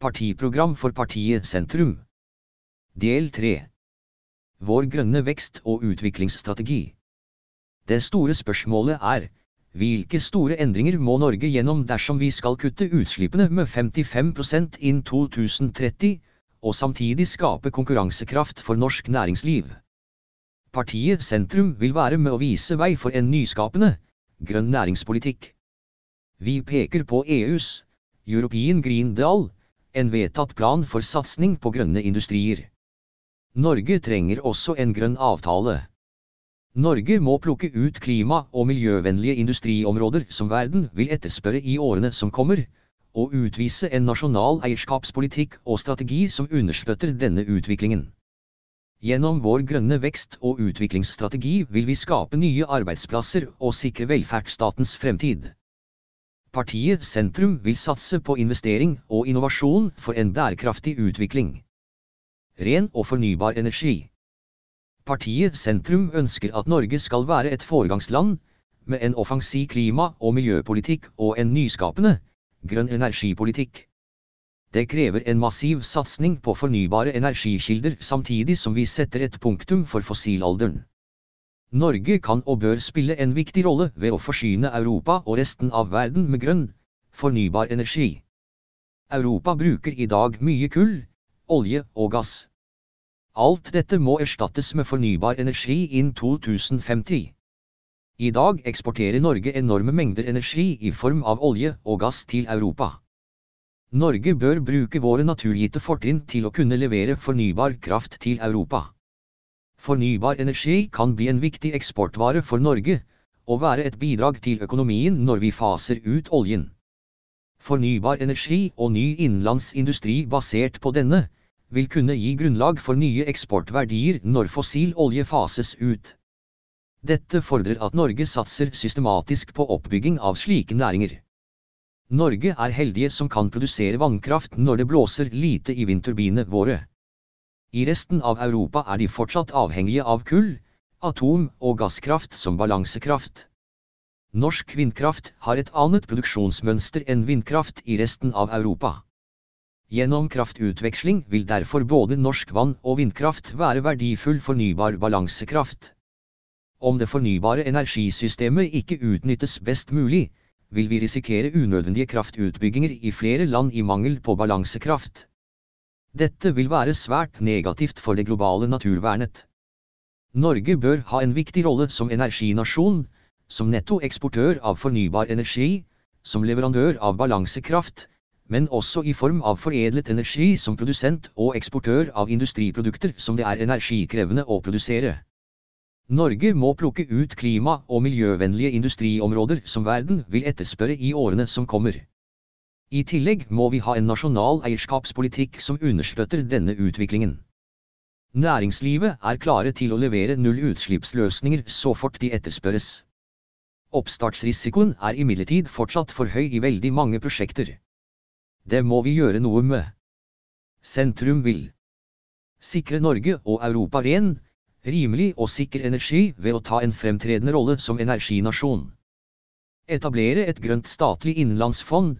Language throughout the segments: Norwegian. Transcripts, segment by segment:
Partiprogram for partiet Sentrum. Del 3. Vår grønne vekst- og utviklingsstrategi. Det store spørsmålet er, hvilke store endringer må Norge gjennom dersom vi skal kutte utslippene med 55% innen 2030, og samtidig skape konkurransekraft for norsk næringsliv? Partiet Sentrum vil være med å vise vei for en nyskapende, grønn næringspolitikk. Vi peker på EUs European Green Deal, en vedtatt plan for satsing på grønne industrier. Norge trenger også en grønn avtale. Norge må plukke ut klima- og miljøvennlige industriområder som verden vil etterspørre i årene som kommer, og utvise en nasjonal eierskapspolitikk og strategi som understøtter denne utviklingen. Gjennom vår grønne vekst- og utviklingsstrategi vil vi skape nye arbeidsplasser og sikre velferdsstatens fremtid. Partiet Sentrum vil satse på investering og innovasjon for en bærekraftig utvikling. Ren og fornybar energi. Partiet Sentrum ønsker at Norge skal være et foregangsland, med en offensiv klima- og miljøpolitikk og en nyskapende, grønn energipolitikk. Det krever en massiv satsing på fornybare energikilder samtidig som vi setter et punktum for fossilalderen. Norge kan og bør spille en viktig rolle ved å forsyne Europa og resten av verden med grønn, fornybar energi. Europa bruker i dag mye kull, olje og gass. Alt dette må erstattes med fornybar energi innen 2050. I dag eksporterer Norge enorme mengder energi i form av olje og gass til Europa. Norge bør bruke våre naturgitte fortrinn til å kunne levere fornybar kraft til Europa. Fornybar energi kan bli en viktig eksportvare for Norge, og være et bidrag til økonomien når vi faser ut oljen. Fornybar energi og ny innenlandsindustri basert på denne, vil kunne gi grunnlag for nye eksportverdier når fossil olje fases ut. Dette fordrer at Norge satser systematisk på oppbygging av slike næringer. Norge er heldige som kan produsere vannkraft når det blåser lite i vindturbinene våre. I resten av Europa er de fortsatt avhengige av kull, atom- og gasskraft som balansekraft. Norsk vindkraft har et annet produksjonsmønster enn vindkraft i resten av Europa. Gjennom kraftutveksling vil derfor både norsk vann- og vindkraft være verdifull fornybar balansekraft. Om det fornybare energisystemet ikke utnyttes best mulig, vil vi risikere unødvendige kraftutbygginger i flere land i mangel på balansekraft. Dette vil være svært negativt for det globale naturvernet. Norge bør ha en viktig rolle som energinasjon, som nettoeksportør av fornybar energi, som leverandør av balansekraft, men også i form av foredlet energi som produsent og eksportør av industriprodukter som det er energikrevende å produsere. Norge må plukke ut klima- og miljøvennlige industriområder som verden vil etterspørre i årene som kommer. I tillegg må vi ha en nasjonal eierskapspolitikk som understøtter denne utviklingen. Næringslivet er klare til å levere nullutslippsløsninger så fort de etterspørres. Oppstartsrisikoen er imidlertid fortsatt for høy i veldig mange prosjekter. Det må vi gjøre noe med. Sentrum vil sikre Norge og Europa ren, rimelig og sikker energi ved å ta en fremtredende rolle som energinasjon. Etablere et grønt statlig innenlandsfond,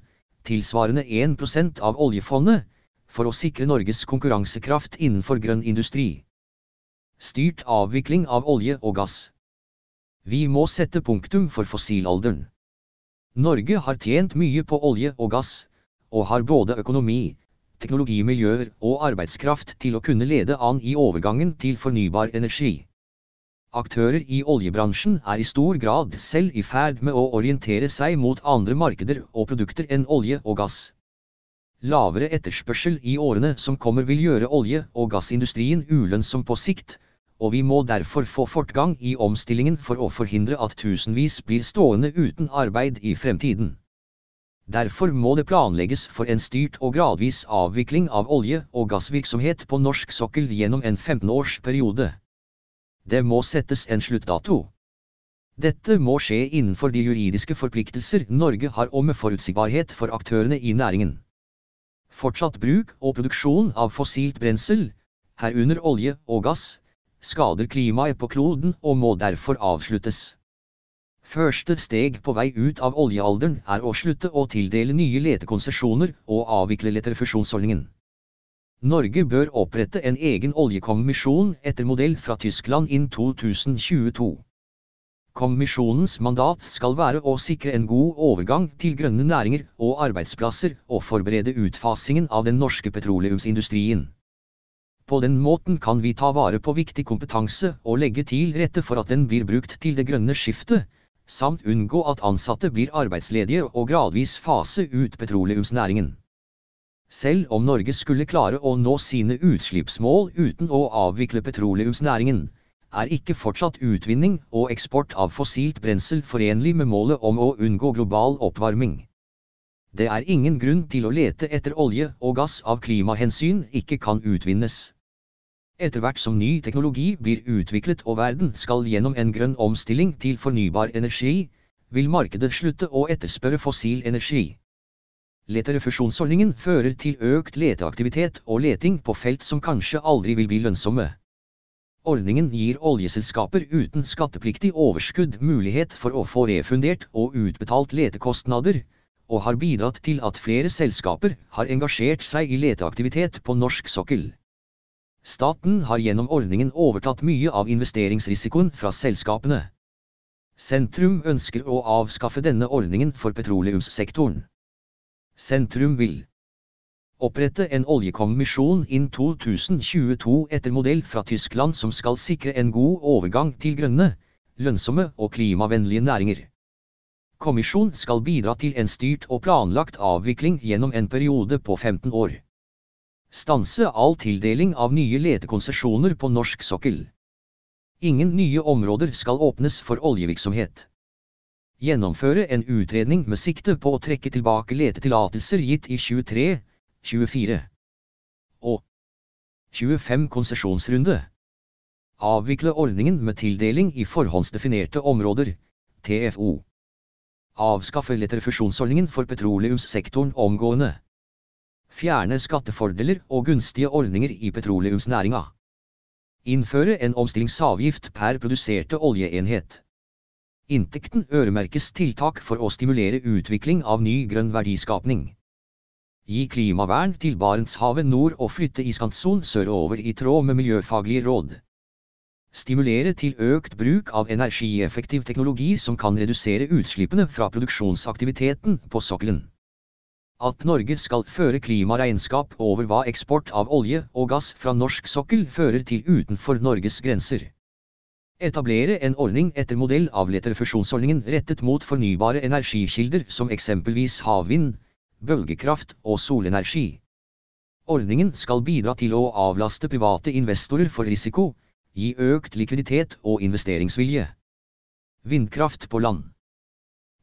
tilsvarende 1% av oljefondet, for å sikre Norges konkurransekraft innenfor grønn industri. Styrt avvikling av olje og gass. Vi må sette punktum for fossilalderen. Norge har tjent mye på olje og gass, og har både økonomi, teknologimiljøer og arbeidskraft til å kunne lede an i overgangen til fornybar energi. Aktører i oljebransjen er i stor grad selv i ferd med å orientere seg mot andre markeder og produkter enn olje og gass. Lavere etterspørsel i årene som kommer vil gjøre olje- og gassindustrien ulønnsom på sikt, og vi må derfor få fortgang i omstillingen for å forhindre at tusenvis blir stående uten arbeid i fremtiden. Derfor må det planlegges for en styrt og gradvis avvikling av olje- og gassvirksomhet på norsk sokkel gjennom en 15-årsperiode. Det må settes en sluttdato. Dette må skje innenfor de juridiske forpliktelser Norge har med forutsigbarhet for aktørene i næringen. Fortsatt bruk og produksjon av fossilt brensel, herunder olje og gass, skader klimaet på kloden og må derfor avsluttes. Første steg på vei ut av oljealderen er å slutte å tildele nye letekonsesjoner og avvikle leterefusjonsordningen. Norge bør opprette en egen oljekommisjon etter modell fra Tyskland inn 2022. Kommisjonens mandat skal være å sikre en god overgang til grønne næringer og arbeidsplasser og forberede utfasingen av den norske petroleumsindustrien. På den måten kan vi ta vare på viktig kompetanse og legge til rette for at den blir brukt til det grønne skiftet, samt unngå at ansatte blir arbeidsledige og gradvis fase ut petroleumsnæringen. Selv om Norge skulle klare å nå sine utslippsmål uten å avvikle petroleumsnæringen, er ikke fortsatt utvinning og eksport av fossilt brensel forenlig med målet om å unngå global oppvarming. Det er ingen grunn til å lete etter olje og gass av klimahensyn ikke kan utvinnes. Etter hvert som ny teknologi blir utviklet og verden skal gjennom en grønn omstilling til fornybar energi, vil markedet slutte å etterspørre fossil energi. Leterefusjonsordningen fører til økt leteaktivitet og leting på felt som kanskje aldri vil bli lønnsomme. Ordningen gir oljeselskaper uten skattepliktig overskudd mulighet for å få refundert og utbetalt letekostnader, og har bidratt til at flere selskaper har engasjert seg i leteaktivitet på norsk sokkel. Staten har gjennom ordningen overtatt mye av investeringsrisikoen fra selskapene. Sentrum ønsker å avskaffe denne ordningen for petroleumssektoren. Sentrum vil opprette en oljekommisjon innen 2022 etter modell fra Tyskland som skal sikre en god overgang til grønne, lønnsomme og klimavennlige næringer. Kommisjon skal bidra til en styrt og planlagt avvikling gjennom en periode på 15 år. Stanse all tildeling av nye letekonsesjoner på norsk sokkel. Ingen nye områder skal åpnes for oljevirksomhet. Gjennomføre en utredning med sikte på å trekke tilbake letetillatelser gitt i 23, 24 og 25 konsesjonsrunde. Avvikle ordningen med tildeling i forhåndsdefinerte områder, TFO. Avskaffe letterfusjonsordningen for petroleumssektoren omgående. Fjerne skattefordeler og gunstige ordninger i petroleumsnæringa. Innføre en omstillingsavgift per produserte oljeenhet. Inntekten øremerkes tiltak for å stimulere utvikling av ny grønn verdiskapning gi klimavern til Barentshavet nord og flytte iskantsonen sørover i tråd med miljøfaglige råd. Stimulere til økt bruk av energieffektiv teknologi som kan redusere utslippene fra produksjonsaktiviteten på sokkelen. At Norge skal føre klimaregnskap over hva eksport av olje og gass fra norsk sokkel fører til utenfor Norges grenser. Etablere en ordning etter modell av leterfusjonsordningen rettet mot fornybare energikilder som eksempelvis havvind, bølgekraft og solenergi. Ordningen skal bidra til å avlaste private investorer for risiko, gi økt likviditet og investeringsvilje. Vindkraft på land.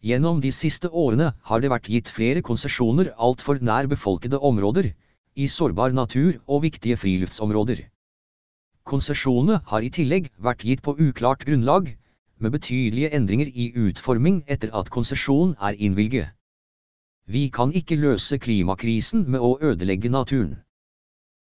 Gjennom de siste årene har det vært gitt flere konsesjoner altfor nær befolkede områder, i sårbar natur og viktige friluftsområder. Konsesjonene har i tillegg vært gitt på uklart grunnlag, med betydelige endringer i utforming etter at konsesjon er innvilget. Vi kan ikke løse klimakrisen med å ødelegge naturen.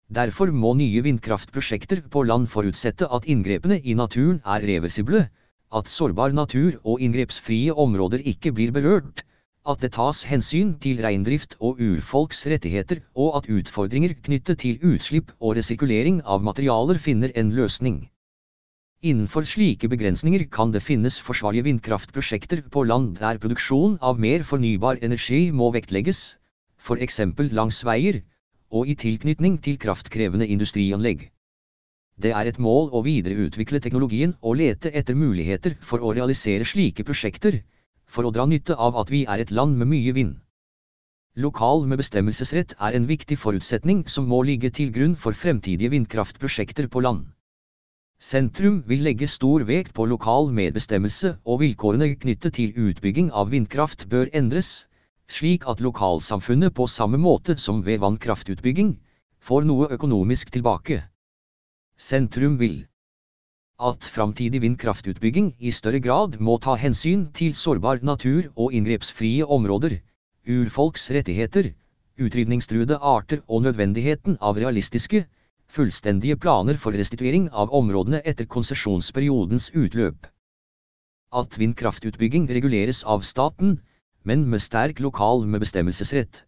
Derfor må nye vindkraftprosjekter på land forutsette at inngrepene i naturen er reversible, at sårbar natur og inngrepsfrie områder ikke blir berørt, at det tas hensyn til reindrift og urfolks rettigheter, og at utfordringer knyttet til utslipp og resirkulering av materialer finner en løsning. Innenfor slike begrensninger kan det finnes forsvarlige vindkraftprosjekter på land der produksjon av mer fornybar energi må vektlegges, f.eks. langs veier, og i tilknytning til kraftkrevende industrianlegg. Det er et mål å videreutvikle teknologien og lete etter muligheter for å realisere slike prosjekter, for å dra nytte av at vi er et land med mye vind. Lokal med bestemmelsesrett er en viktig forutsetning som må ligge til grunn for fremtidige vindkraftprosjekter på land. Sentrum vil legge stor vekt på lokal medbestemmelse og vilkårene knyttet til utbygging av vindkraft bør endres, slik at lokalsamfunnet på samme måte som ved vannkraftutbygging, får noe økonomisk tilbake. Sentrum vil at framtidig vindkraftutbygging i større grad må ta hensyn til sårbar natur og inngrepsfrie områder, urfolks rettigheter, utrydningstruede arter og nødvendigheten av realistiske, fullstendige planer for restituering av områdene etter konsesjonsperiodens utløp. At vindkraftutbygging reguleres av staten, men med sterk lokal medbestemmelsesrett.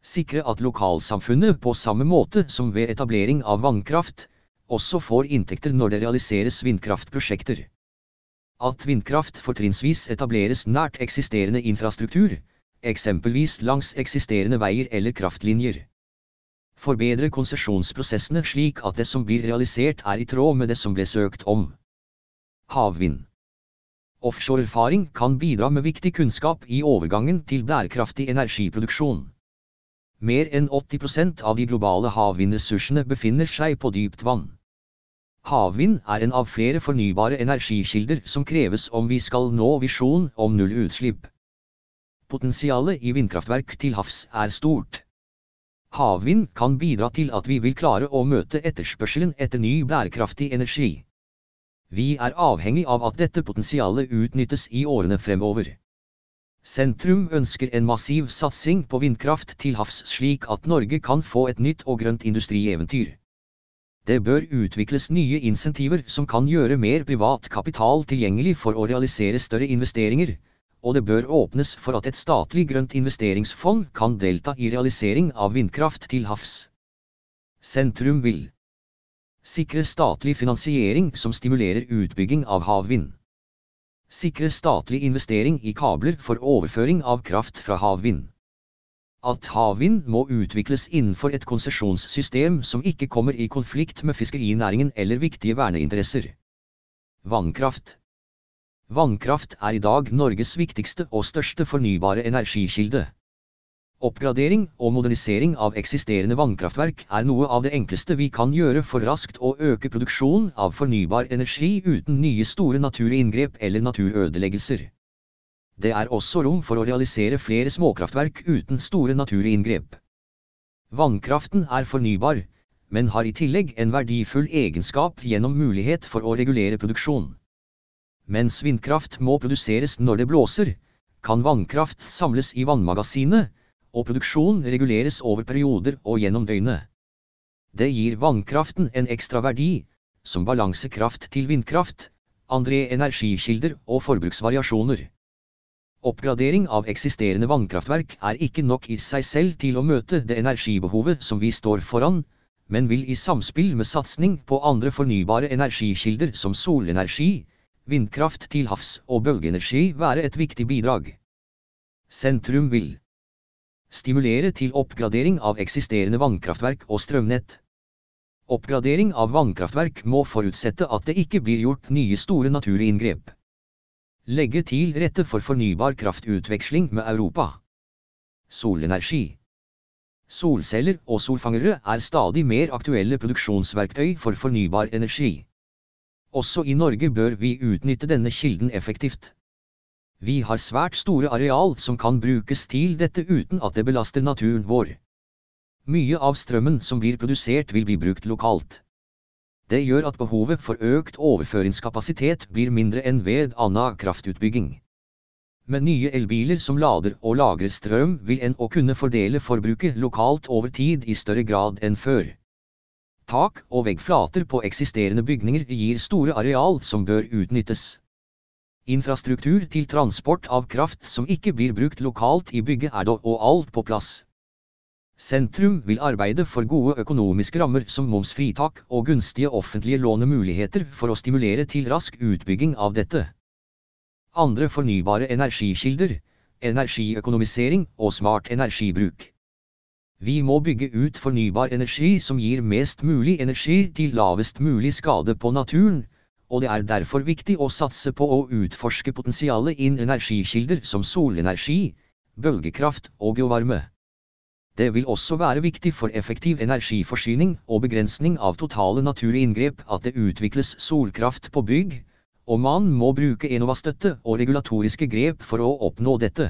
Sikre at lokalsamfunnet på samme måte som ved etablering av vannkraft, også får inntekter når det realiseres vindkraftprosjekter. At vindkraft fortrinnsvis etableres nært eksisterende infrastruktur, eksempelvis langs eksisterende veier eller kraftlinjer. Forbedre konsesjonsprosessene slik at det som blir realisert er i tråd med det som ble søkt om. Havvind. Offshore-erfaring kan bidra med viktig kunnskap i overgangen til bærekraftig energiproduksjon. Mer enn 80% av de globale havvindressursene befinner seg på dypt vann. Havvind er en av flere fornybare energikilder som kreves om vi skal nå visjonen om null utslipp. Potensialet i vindkraftverk til havs er stort. Havvind kan bidra til at vi vil klare å møte etterspørselen etter ny bærekraftig energi. Vi er avhengig av at dette potensialet utnyttes i årene fremover. Sentrum ønsker en massiv satsing på vindkraft til havs slik at Norge kan få et nytt og grønt industrieventyr. Det bør utvikles nye insentiver som kan gjøre mer privat kapital tilgjengelig for å realisere større investeringer, og det bør åpnes for at et statlig grønt investeringsfond kan delta i realisering av vindkraft til havs. Sentrum vil sikre statlig finansiering som stimulerer utbygging av havvind. Sikre statlig investering i kabler for overføring av kraft fra havvind at havvind må utvikles innenfor et konsesjonssystem som ikke kommer i konflikt med fiskerinæringen eller viktige verneinteresser. Vannkraft Vannkraft er i dag Norges viktigste og største fornybare energikilde. Oppgradering og modernisering av eksisterende vannkraftverk er noe av det enkleste vi kan gjøre for raskt å øke produksjonen av fornybar energi uten nye store naturinngrep eller naturødeleggelser. Det er også rom for å realisere flere småkraftverk uten store naturinngrep. Vannkraften er fornybar, men har i tillegg en verdifull egenskap gjennom mulighet for å regulere produksjon. Mens vindkraft må produseres når det blåser, kan vannkraft samles i vannmagasinet, og produksjon reguleres over perioder og gjennom døgnet. Det gir vannkraften en ekstra verdi, som balansekraft til vindkraft, andre energikilder og forbruksvariasjoner. Oppgradering av eksisterende vannkraftverk er ikke nok i seg selv til å møte det energibehovet som vi står foran, men vil i samspill med satsing på andre fornybare energikilder som solenergi, vindkraft til havs og bølgeenergi være et viktig bidrag. Sentrum vil stimulere til oppgradering av eksisterende vannkraftverk og strømnett. Oppgradering av vannkraftverk må forutsette at det ikke blir gjort nye store naturinngrep. Legge til rette for fornybar kraftutveksling med Europa. Solenergi. Solceller og solfangere er stadig mer aktuelle produksjonsverktøy for fornybar energi. Også i Norge bør vi utnytte denne kilden effektivt. Vi har svært store areal som kan brukes til dette uten at det belaster naturen vår. Mye av strømmen som blir produsert vil bli brukt lokalt. Det gjør at behovet for økt overføringskapasitet blir mindre enn ved annen kraftutbygging. Med nye elbiler som lader og lagrer strøm vil en å kunne fordele forbruket lokalt over tid i større grad enn før. Tak og veggflater på eksisterende bygninger gir store areal som bør utnyttes. Infrastruktur til transport av kraft som ikke blir brukt lokalt i bygget er da og alt på plass. Sentrum vil arbeide for gode økonomiske rammer som momsfritak og gunstige offentlige lånemuligheter for å stimulere til rask utbygging av dette. Andre fornybare energikilder, energiøkonomisering og smart energibruk. Vi må bygge ut fornybar energi som gir mest mulig energi til lavest mulig skade på naturen, og det er derfor viktig å satse på å utforske potensialet innen energikilder som solenergi, bølgekraft og geovarme. Det vil også være viktig for effektiv energiforsyning og begrensning av totale naturinngrep at det utvikles solkraft på bygg, og man må bruke Enova-støtte og regulatoriske grep for å oppnå dette.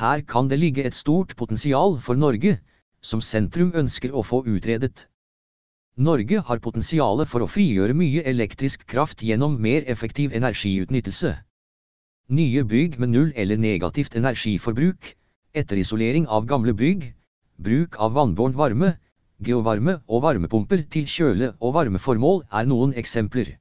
Her kan det ligge et stort potensial for Norge, som sentrum ønsker å få utredet. Norge har potensial for å frigjøre mye elektrisk kraft gjennom mer effektiv energiutnyttelse. Nye bygg med null eller negativt energiforbruk, etterisolering av gamle bygg, Bruk av vannbåren varme, geovarme og varmepumper til kjøle- og varmeformål er noen eksempler.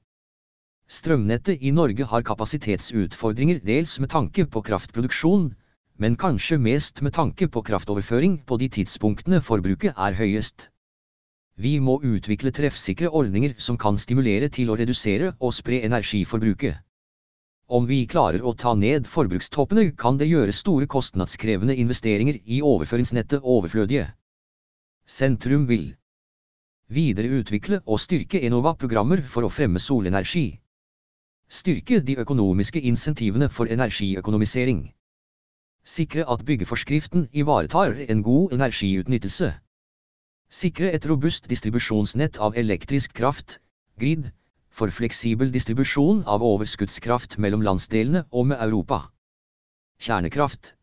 Strømnettet i Norge har kapasitetsutfordringer dels med tanke på kraftproduksjon, men kanskje mest med tanke på kraftoverføring på de tidspunktene forbruket er høyest. Vi må utvikle treffsikre ordninger som kan stimulere til å redusere og spre energiforbruket. Om vi klarer å ta ned forbrukstoppene, kan det gjøre store kostnadskrevende investeringer i overføringsnettet overflødige. Sentrum vil videreutvikle og styrke Enova-programmer for å fremme solenergi. Styrke de økonomiske insentivene for energiøkonomisering. Sikre at byggeforskriften ivaretar en god energiutnyttelse. Sikre et robust distribusjonsnett av elektrisk kraft, grid, for fleksibel distribusjon av overskuddskraft mellom landsdelene og med Europa. Kjernekraft.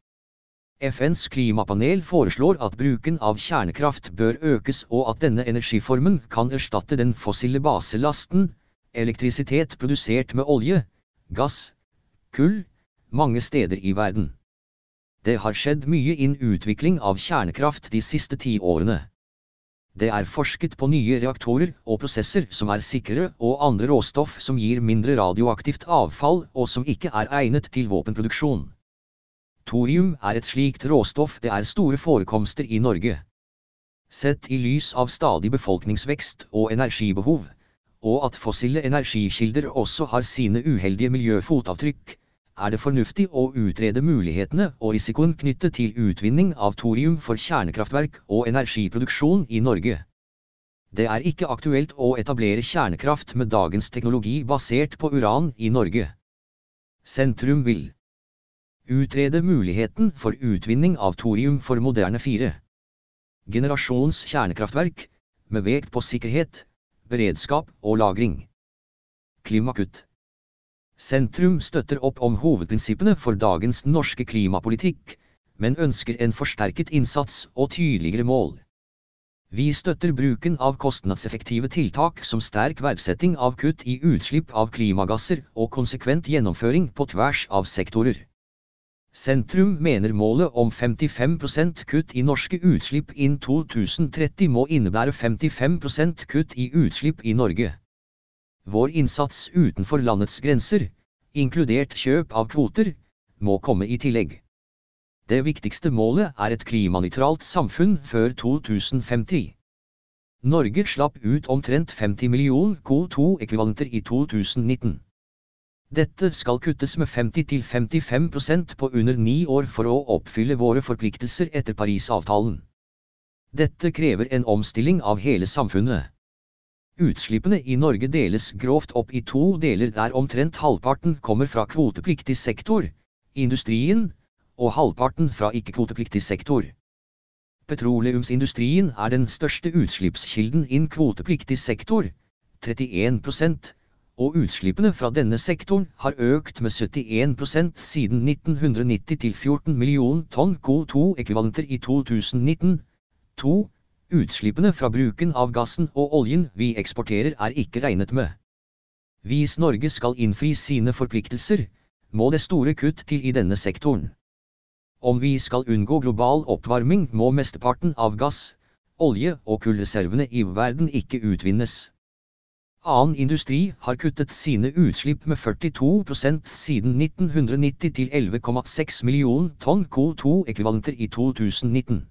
FNs klimapanel foreslår at bruken av kjernekraft bør økes og at denne energiformen kan erstatte den fossile baselasten, elektrisitet produsert med olje, gass, kull, mange steder i verden. Det har skjedd mye innen utvikling av kjernekraft de siste ti årene. Det er forsket på nye reaktorer og prosesser som er sikrere og andre råstoff som gir mindre radioaktivt avfall og som ikke er egnet til våpenproduksjon. Thorium er et slikt råstoff det er store forekomster i Norge. Sett i lys av stadig befolkningsvekst og energibehov, og at fossile energikilder også har sine uheldige miljøfotavtrykk, er det fornuftig å utrede mulighetene og risikoen knyttet til utvinning av thorium for kjernekraftverk og energiproduksjon i Norge. Det er ikke aktuelt å etablere kjernekraft med dagens teknologi basert på uran i Norge. Sentrum vil utrede muligheten for utvinning av thorium for moderne fire generasjons kjernekraftverk, med vekt på sikkerhet, beredskap og lagring. Klimakutt. Sentrum støtter opp om hovedprinsippene for dagens norske klimapolitikk, men ønsker en forsterket innsats og tydeligere mål. Vi støtter bruken av kostnadseffektive tiltak som sterk verdsetting av kutt i utslipp av klimagasser og konsekvent gjennomføring på tvers av sektorer. Sentrum mener målet om 55% kutt i norske utslipp innen 2030 må innebære 55% kutt i utslipp i Norge. Vår innsats utenfor landets grenser, inkludert kjøp av kvoter, må komme i tillegg. Det viktigste målet er et klimanøytralt samfunn før 2050. Norge slapp ut omtrent 50 million CO2-ekvivalenter i 2019. Dette skal kuttes med 50-55% på under ni år for å oppfylle våre forpliktelser etter Parisavtalen. Dette krever en omstilling av hele samfunnet. Utslippene i Norge deles grovt opp i to deler der omtrent halvparten kommer fra kvotepliktig sektor, industrien, og halvparten fra ikke-kvotepliktig sektor. Petroleumsindustrien er den største utslippskilden innen kvotepliktig sektor, 31% og utslippene fra denne sektoren har økt med 71% siden 1990 til 14 million tonn CO2-ekvivalenter i 2019. 2. Utslippene fra bruken av gassen og oljen vi eksporterer er ikke regnet med. Hvis Norge skal innfri sine forpliktelser, må det store kutt til i denne sektoren. Om vi skal unngå global oppvarming må mesteparten av gass, olje og kullreservene i verden ikke utvinnes. Annen industri har kuttet sine utslipp med 42% siden 1990 til 11,6 millioner tonn CO2-ekvivalenter i 2019.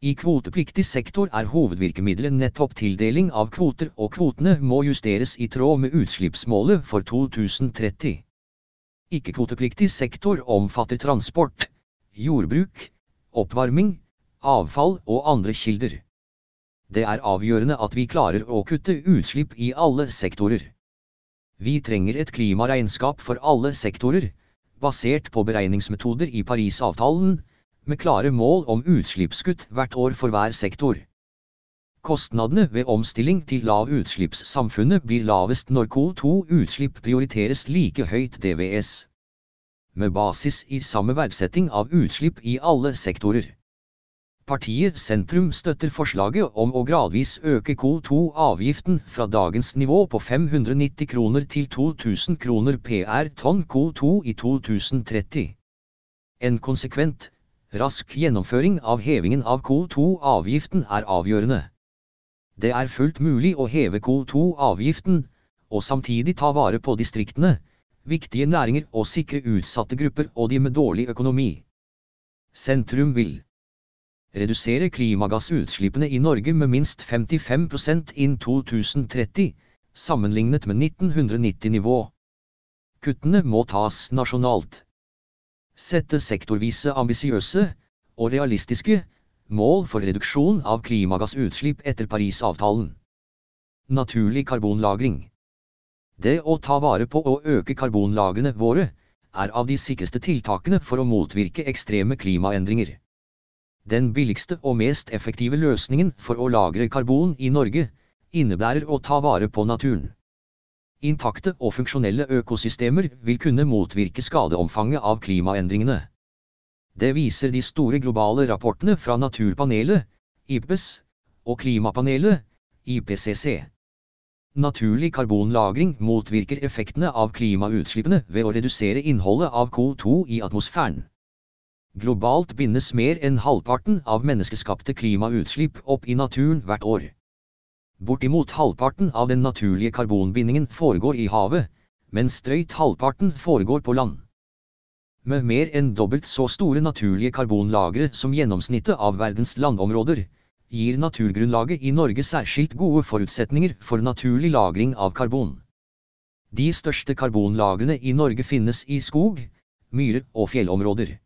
I kvotepliktig sektor er hovedvirkemiddelet nettopp tildeling av kvoter, og kvotene må justeres i tråd med utslippsmålet for 2030. Ikke-kvotepliktig sektor omfatter transport, jordbruk, oppvarming, avfall og andre kilder. Det er avgjørende at vi klarer å kutte utslipp i alle sektorer. Vi trenger et klimaregnskap for alle sektorer, basert på beregningsmetoder i Parisavtalen, med klare mål om utslippskutt hvert år for hver sektor. Kostnadene ved omstilling til lavutslippssamfunnet blir lavest når CO2-utslipp prioriteres like høyt DVS. Med basis i samme verdsetting av utslipp i alle sektorer. Partiet Sentrum støtter forslaget om å gradvis øke CO2-avgiften fra dagens nivå på 590 kroner til 2000 kroner per tonn CO2 i 2030. En konsekvent, rask gjennomføring av hevingen av CO2-avgiften er avgjørende. Det er fullt mulig å heve CO2-avgiften, og samtidig ta vare på distriktene, viktige næringer og sikre utsatte grupper og de med dårlig økonomi. Sentrum vil redusere klimagassutslippene i Norge med minst 55% innen 2030, sammenlignet med 1990-nivå. Kuttene må tas nasjonalt. Sette sektorvise ambisiøse og realistiske mål for reduksjon av klimagassutslipp etter Parisavtalen. Naturlig karbonlagring. Det å ta vare på og øke karbonlagrene våre er av de sikreste tiltakene for å motvirke ekstreme klimaendringer. Den billigste og mest effektive løsningen for å lagre karbon i Norge innebærer å ta vare på naturen. Intakte og funksjonelle økosystemer vil kunne motvirke skadeomfanget av klimaendringene. Det viser de store globale rapportene fra Naturpanelet, IPBES, og Klimapanelet, IPCC. Naturlig karbonlagring motvirker effektene av klimautslippene ved å redusere innholdet av CO2 i atmosfæren. Globalt bindes mer enn halvparten av menneskeskapte klimautslipp opp i naturen hvert år. Bortimot halvparten av den naturlige karbonbindingen foregår i havet, mens drøyt halvparten foregår på land. Med mer enn dobbelt så store naturlige karbonlagre som gjennomsnittet av verdens landområder, gir naturgrunnlaget i Norge særskilt gode forutsetninger for naturlig lagring av karbon. De største karbonlagrene i Norge finnes i skog, myrer og fjellområder.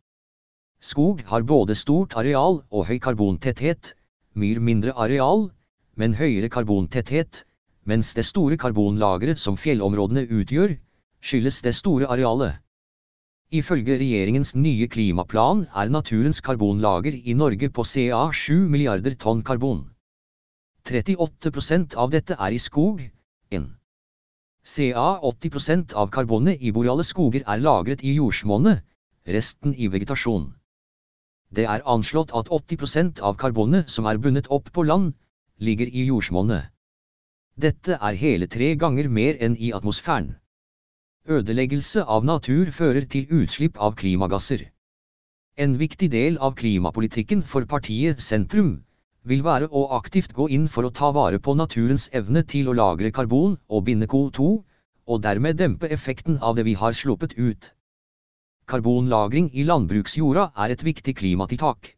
Skog har både stort areal og høy karbontetthet, myr mindre areal, men høyere karbontetthet, mens det store karbonlageret som fjellområdene utgjør, skyldes det store arealet. Ifølge regjeringens nye klimaplan er naturens karbonlager i Norge på ca 7 milliarder tonn karbon. 38% av dette er i skog. 1. Ca 80% av karbonet i boreale skoger er lagret i jordsmonnet, resten i vegetasjon. Det er anslått at 80% av karbonet som er bundet opp på land, ligger i jordsmonnet. Dette er hele tre ganger mer enn i atmosfæren. Ødeleggelse av natur fører til utslipp av klimagasser. En viktig del av klimapolitikken for partiet Sentrum vil være å aktivt gå inn for å ta vare på naturens evne til å lagre karbon og binde CO2, og dermed dempe effekten av det vi har sluppet ut. Karbonlagring i landbruksjorda er et viktig klimatiltak.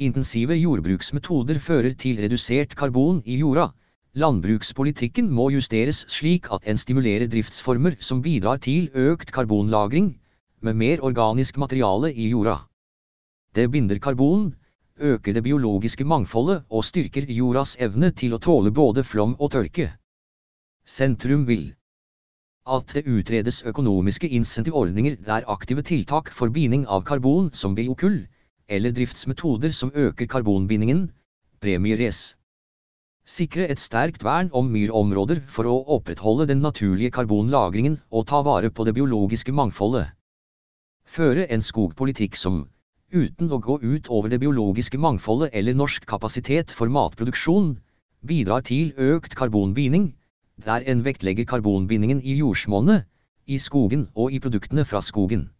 Intensive jordbruksmetoder fører til redusert karbon i jorda. Landbrukspolitikken må justeres slik at en stimulerer driftsformer som bidrar til økt karbonlagring, med mer organisk materiale i jorda. Det binder karbon, øker det biologiske mangfoldet og styrker jordas evne til å tåle både flom og tørke. Sentrum vil at det utredes økonomiske insentivordninger der aktive tiltak for binding av karbon som biokull, eller driftsmetoder som øker karbonbindingen, premieres. Sikre et sterkt vern om myrområder for å opprettholde den naturlige karbonlagringen og ta vare på det biologiske mangfoldet. Føre en skogpolitikk som, uten å gå ut over det biologiske mangfoldet eller norsk kapasitet for matproduksjon, bidrar til økt karbonbinding, der en vektlegger karbonbindingen i jordsmonnet, i skogen og i produktene fra skogen.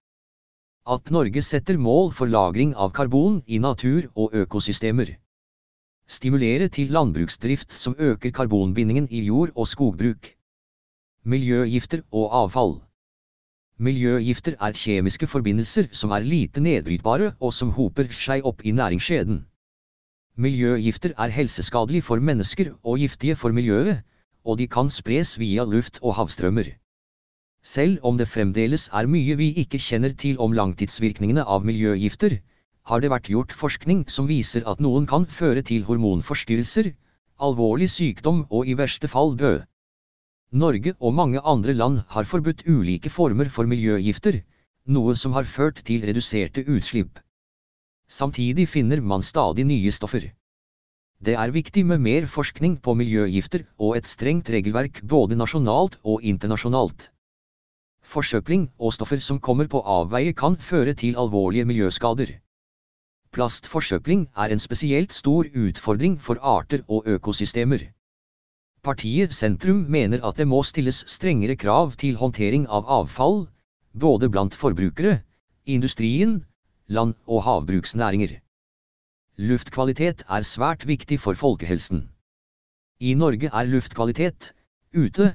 At Norge setter mål for lagring av karbon i natur og økosystemer. Stimulere til landbruksdrift som øker karbonbindingen i jord- og skogbruk. Miljøgifter og avfall. Miljøgifter er kjemiske forbindelser som er lite nedbrytbare og som hoper seg opp i næringskjeden. Miljøgifter er helseskadelige for mennesker og giftige for miljøet, og de kan spres via luft og havstrømmer. Selv om det fremdeles er mye vi ikke kjenner til om langtidsvirkningene av miljøgifter, har det vært gjort forskning som viser at noen kan føre til hormonforstyrrelser, alvorlig sykdom og i verste fall død. Norge og mange andre land har forbudt ulike former for miljøgifter, noe som har ført til reduserte utslipp. Samtidig finner man stadig nye stoffer. Det er viktig med mer forskning på miljøgifter og et strengt regelverk både nasjonalt og internasjonalt. Forsøpling og stoffer som kommer på avveie kan føre til alvorlige miljøskader. Plastforsøpling er en spesielt stor utfordring for arter og økosystemer. Partiet Sentrum mener at det må stilles strengere krav til håndtering av avfall, både blant forbrukere, industrien, land- og havbruksnæringer. Luftkvalitet er svært viktig for folkehelsen. I Norge er luftkvalitet, ute,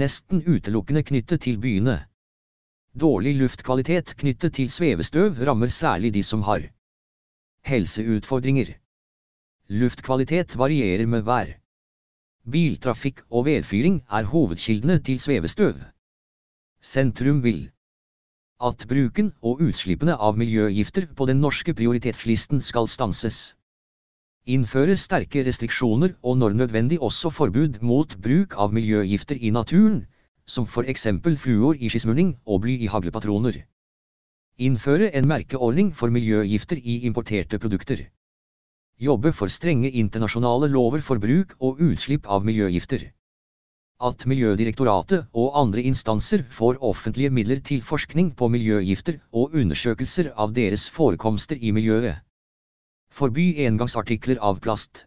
nesten utelukkende knyttet til byene. Dårlig luftkvalitet knyttet til svevestøv rammer særlig de som har helseutfordringer. Luftkvalitet varierer med vær. Biltrafikk og vedfyring er hovedkildene til svevestøv. Sentrum vil at bruken og utslippene av miljøgifter på den norske prioritetslisten skal stanses. Innføre sterke restriksjoner og når nødvendig også forbud mot bruk av miljøgifter i naturen, som for eksempel fluor i skismurning og bly i haglepatroner. Innføre en merkeordning for miljøgifter i importerte produkter. Jobbe for strenge internasjonale lover for bruk og utslipp av miljøgifter at Miljødirektoratet og andre instanser får offentlige midler til forskning på miljøgifter og undersøkelser av deres forekomster i miljøet. Forby engangsartikler av plast.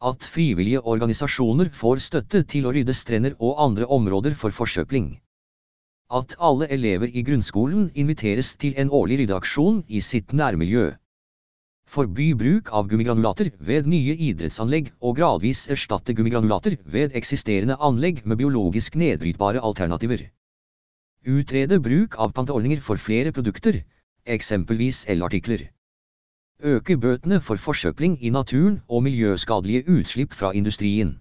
At frivillige organisasjoner får støtte til å rydde strender og andre områder for forsøpling. At alle elever i grunnskolen inviteres til en årlig ryddeaksjon i sitt nærmiljø. Forby bruk av gummigranulater ved nye idrettsanlegg og gradvis erstatte gummigranulater ved eksisterende anlegg med biologisk nedbrytbare alternativer. Utrede bruk av panteordninger for flere produkter, eksempelvis elartikler. Øke bøtene for forsøpling i naturen og miljøskadelige utslipp fra industrien.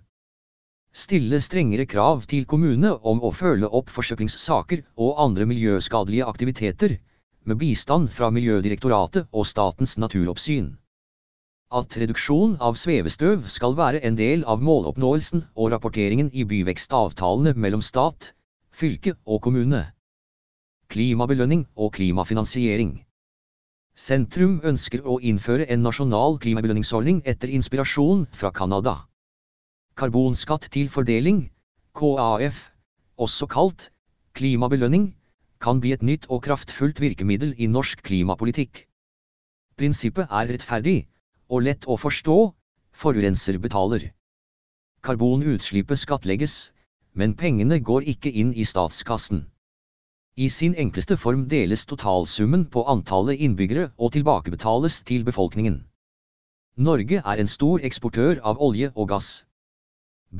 Stille strengere krav til kommunene om å følge opp forsøplingssaker og andre miljøskadelige aktiviteter, med bistand fra Miljødirektoratet og Statens naturoppsyn. At reduksjon av svevestøv skal være en del av måloppnåelsen og rapporteringen i byvekstavtalene mellom stat, fylke og kommune. Klimabelønning og klimafinansiering. Sentrum ønsker å innføre en nasjonal klimabelønningsordning etter inspirasjon fra Canada. Karbonskatt til fordeling, KAF, også kalt klimabelønning, kan bli et nytt og kraftfullt virkemiddel i norsk klimapolitikk. Prinsippet er rettferdig og lett å forstå, forurenser betaler. Karbonutslippet skattlegges, men pengene går ikke inn i statskassen. I sin enkleste form deles totalsummen på antallet innbyggere og tilbakebetales til befolkningen. Norge er en stor eksportør av olje og gass.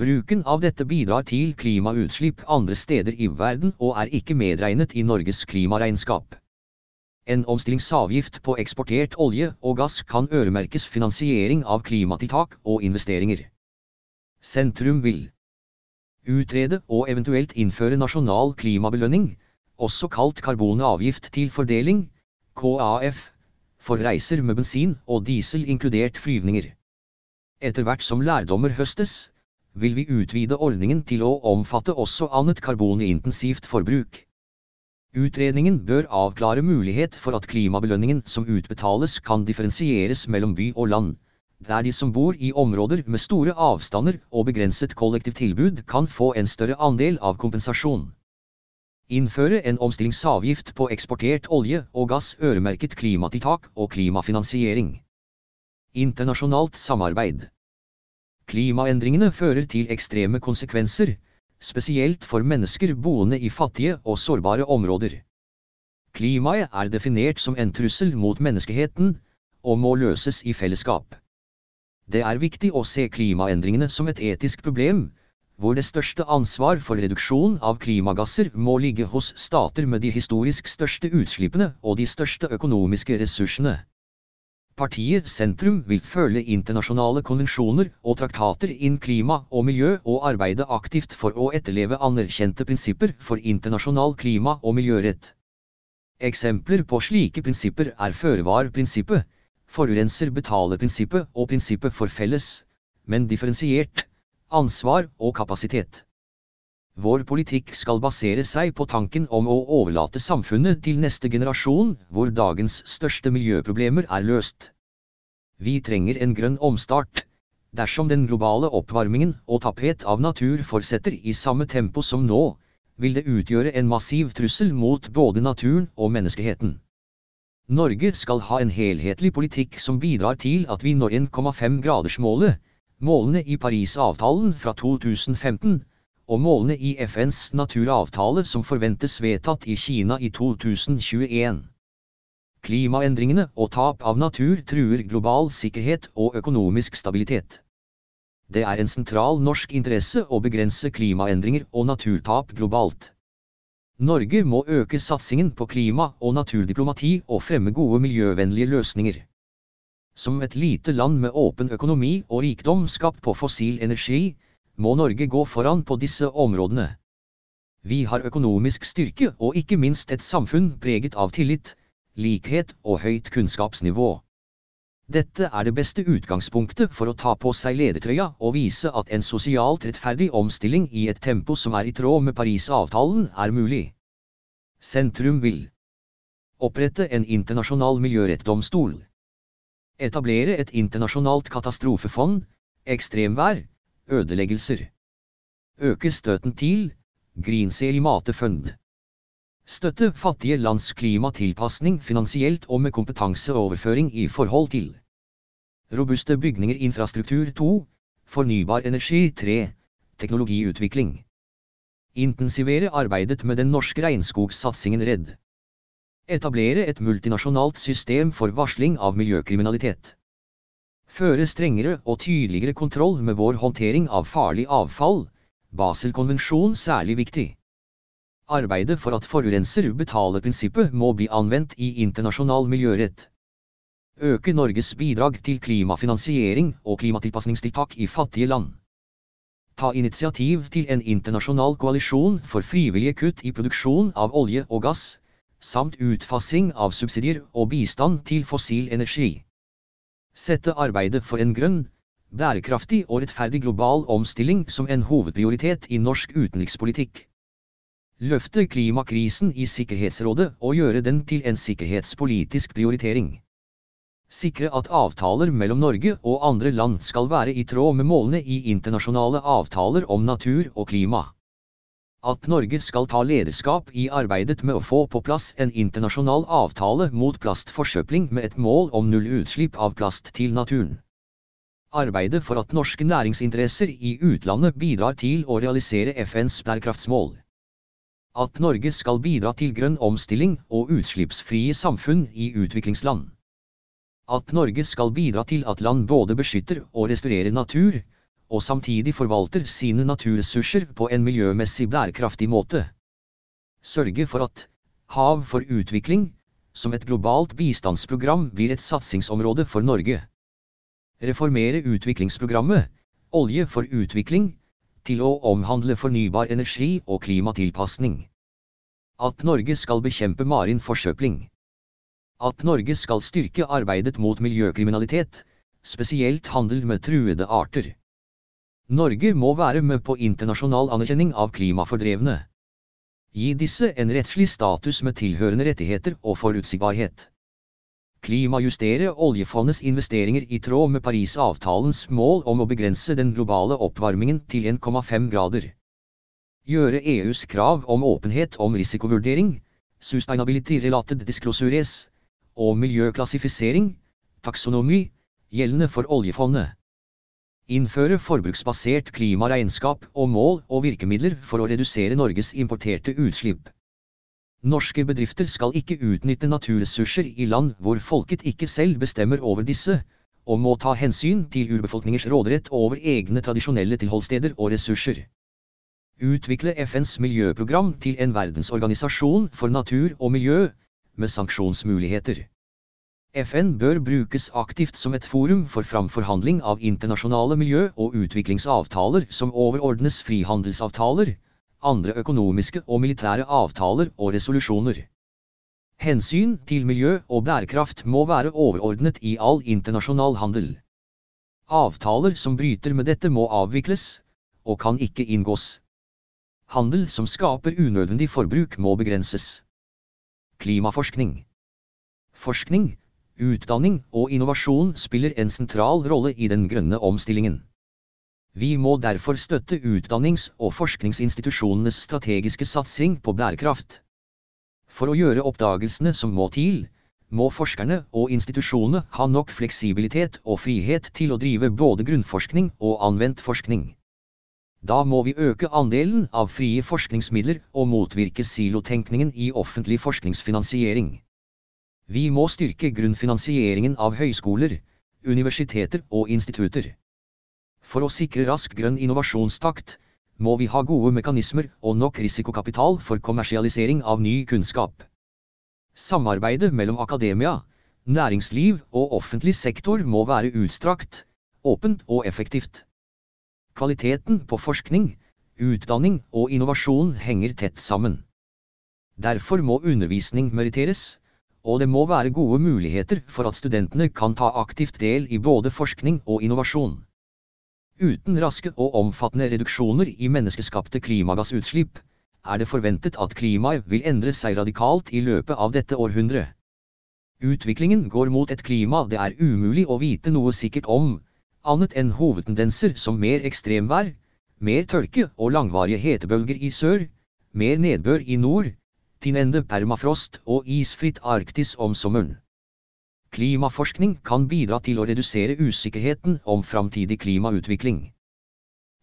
Bruken av dette bidrar til klimautslipp andre steder i verden og er ikke medregnet i Norges klimaregnskap. En omstillingsavgift på eksportert olje og gass kan øremerkes finansiering av klimatiltak og investeringer. Sentrum vil utrede og eventuelt innføre nasjonal klimabelønning, også kalt karbonavgift til fordeling, KAF, for reiser med bensin og diesel inkludert flyvninger. Etter hvert som lærdommer høstes, vil vi utvide ordningen til å omfatte også annet karbonintensivt forbruk. Utredningen bør avklare mulighet for at klimabelønningen som utbetales kan differensieres mellom by og land, der de som bor i områder med store avstander og begrenset kollektivtilbud kan få en større andel av kompensasjon. Innføre en omstillingsavgift på eksportert olje og gass øremerket klimatiltak og klimafinansiering. Internasjonalt samarbeid. Klimaendringene fører til ekstreme konsekvenser, spesielt for mennesker boende i fattige og sårbare områder. Klimaet er definert som en trussel mot menneskeheten, og må løses i fellesskap. Det er viktig å se klimaendringene som et etisk problem, hvor det største ansvar for reduksjon av klimagasser må ligge hos stater med de historisk største utslippene og de største økonomiske ressursene. Partiet Sentrum vil følge internasjonale konvensjoner og traktater inn klima og miljø og arbeide aktivt for å etterleve anerkjente prinsipper for internasjonal klima- og miljørett. Eksempler på slike prinsipper er føre-var-prinsippet, forurenser betaler-prinsippet og prinsippet for felles, men differensiert, ansvar og kapasitet. Vår politikk skal basere seg på tanken om å overlate samfunnet til neste generasjon, hvor dagens største miljøproblemer er løst. Vi trenger en grønn omstart. Dersom den globale oppvarmingen og tapphet av natur fortsetter i samme tempo som nå, vil det utgjøre en massiv trussel mot både naturen og menneskeheten. Norge skal ha en helhetlig politikk som bidrar til at vi når 1,5 gradersmålet, målene i Parisavtalen fra 2015, og målene i FNs naturavtale som forventes vedtatt i Kina i 2021. Klimaendringene og tap av natur truer global sikkerhet og økonomisk stabilitet. Det er en sentral norsk interesse å begrense klimaendringer og naturtap globalt. Norge må øke satsingen på klima- og naturdiplomati og fremme gode miljøvennlige løsninger. Som et lite land med åpen økonomi og rikdom skapt på fossil energi, må Norge gå foran på disse områdene. Vi har økonomisk styrke og ikke minst et samfunn preget av tillit, likhet og høyt kunnskapsnivå. Dette er det beste utgangspunktet for å ta på seg ledertrøya og vise at en sosialt rettferdig omstilling i et tempo som er i tråd med Parisavtalen er mulig. Sentrum vil opprette en internasjonal miljørettdomstol. Etablere et internasjonalt katastrofefond, ekstremvær, ødeleggelser. Øke støtten til Greensale Matefund. Støtte fattige lands klimatilpasning finansielt og med kompetanseoverføring i forhold til Robuste bygninger infrastruktur 2 Fornybar energi 3 Teknologiutvikling Intensivere arbeidet med den norske regnskogsatsingen RED Etablere et multinasjonalt system for varsling av miljøkriminalitet Føre strengere og tydeligere kontroll med vår håndtering av farlig avfall, Baselkonvensjon særlig viktig Arbeidet for at forurenser betaler-prinsippet må bli anvendt i internasjonal miljørett. Øke Norges bidrag til klimafinansiering og klimatilpasningstiltak i fattige land. Ta initiativ til en internasjonal koalisjon for frivillige kutt i produksjon av olje og gass, samt utfasing av subsidier og bistand til fossil energi. Sette arbeidet for en grønn, bærekraftig og rettferdig global omstilling som en hovedprioritet i norsk utenrikspolitikk løfte klimakrisen i Sikkerhetsrådet og gjøre den til en sikkerhetspolitisk prioritering. Sikre at avtaler mellom Norge og andre land skal være i tråd med målene i internasjonale avtaler om natur og klima. At Norge skal ta lederskap i arbeidet med å få på plass en internasjonal avtale mot plastforsøpling med et mål om null utslipp av plast til naturen. Arbeidet for at norske næringsinteresser i utlandet bidrar til å realisere FNs bærekraftsmål. At Norge skal bidra til grønn omstilling og utslippsfrie samfunn i utviklingsland. At Norge skal bidra til at land både beskytter og restaurerer natur, og samtidig forvalter sine naturressurser på en miljømessig bærekraftig måte. Sørge for at Hav for utvikling, som et globalt bistandsprogram, blir et satsingsområde for Norge. Reformere utviklingsprogrammet, Olje for utvikling, til å omhandle fornybar energi og klimatilpasning. At Norge skal bekjempe marin forsøpling. At Norge skal styrke arbeidet mot miljøkriminalitet, spesielt handel med truede arter. Norge må være med på internasjonal anerkjenning av klimafordrevne. Gi disse en rettslig status med tilhørende rettigheter og forutsigbarhet. Klimajustere oljefondets investeringer i tråd med Parisavtalens mål om å begrense den globale oppvarmingen til 1,5 grader. Gjøre EUs krav om åpenhet om risikovurdering, sustainability related disclosures, og miljøklassifisering, taksonomi, gjeldende for oljefondet. Innføre forbruksbasert klimaregnskap og mål og virkemidler for å redusere Norges importerte utslipp. Norske bedrifter skal ikke utnytte naturressurser i land hvor folket ikke selv bestemmer over disse, og må ta hensyn til urbefolkningers råderett over egne tradisjonelle tilholdssteder og ressurser. Utvikle FNs miljøprogram til en verdensorganisasjon for natur og miljø, med sanksjonsmuligheter. FN bør brukes aktivt som et forum for framforhandling av internasjonale miljø- og utviklingsavtaler som overordnes frihandelsavtaler, andre økonomiske og militære avtaler og resolusjoner. Hensyn til miljø og bærekraft må være overordnet i all internasjonal handel. Avtaler som bryter med dette må avvikles, og kan ikke inngås. Handel som skaper unødvendig forbruk må begrenses. Klimaforskning Forskning, utdanning og innovasjon spiller en sentral rolle i den grønne omstillingen. Vi må derfor støtte utdannings- og forskningsinstitusjonenes strategiske satsing på bærekraft. For å gjøre oppdagelsene som må til, må forskerne og institusjonene ha nok fleksibilitet og frihet til å drive både grunnforskning og anvendt forskning. Da må vi øke andelen av frie forskningsmidler og motvirke silotenkningen i offentlig forskningsfinansiering. Vi må styrke grunnfinansieringen av høyskoler, universiteter og institutter. For å sikre rask grønn innovasjonstakt, må vi ha gode mekanismer og nok risikokapital for kommersialisering av ny kunnskap. Samarbeidet mellom akademia, næringsliv og offentlig sektor må være utstrakt, åpent og effektivt. Kvaliteten på forskning, utdanning og innovasjon henger tett sammen. Derfor må undervisning meritteres, og det må være gode muligheter for at studentene kan ta aktivt del i både forskning og innovasjon. Uten raske og omfattende reduksjoner i menneskeskapte klimagassutslipp, er det forventet at klimaet vil endre seg radikalt i løpet av dette århundret. Utviklingen går mot et klima det er umulig å vite noe sikkert om, annet enn hovedtendenser som mer ekstremvær, mer tørke og langvarige hetebølger i sør, mer nedbør i nord, tinende permafrost og isfritt Arktis om sommeren. Klimaforskning kan bidra til å redusere usikkerheten om framtidig klimautvikling.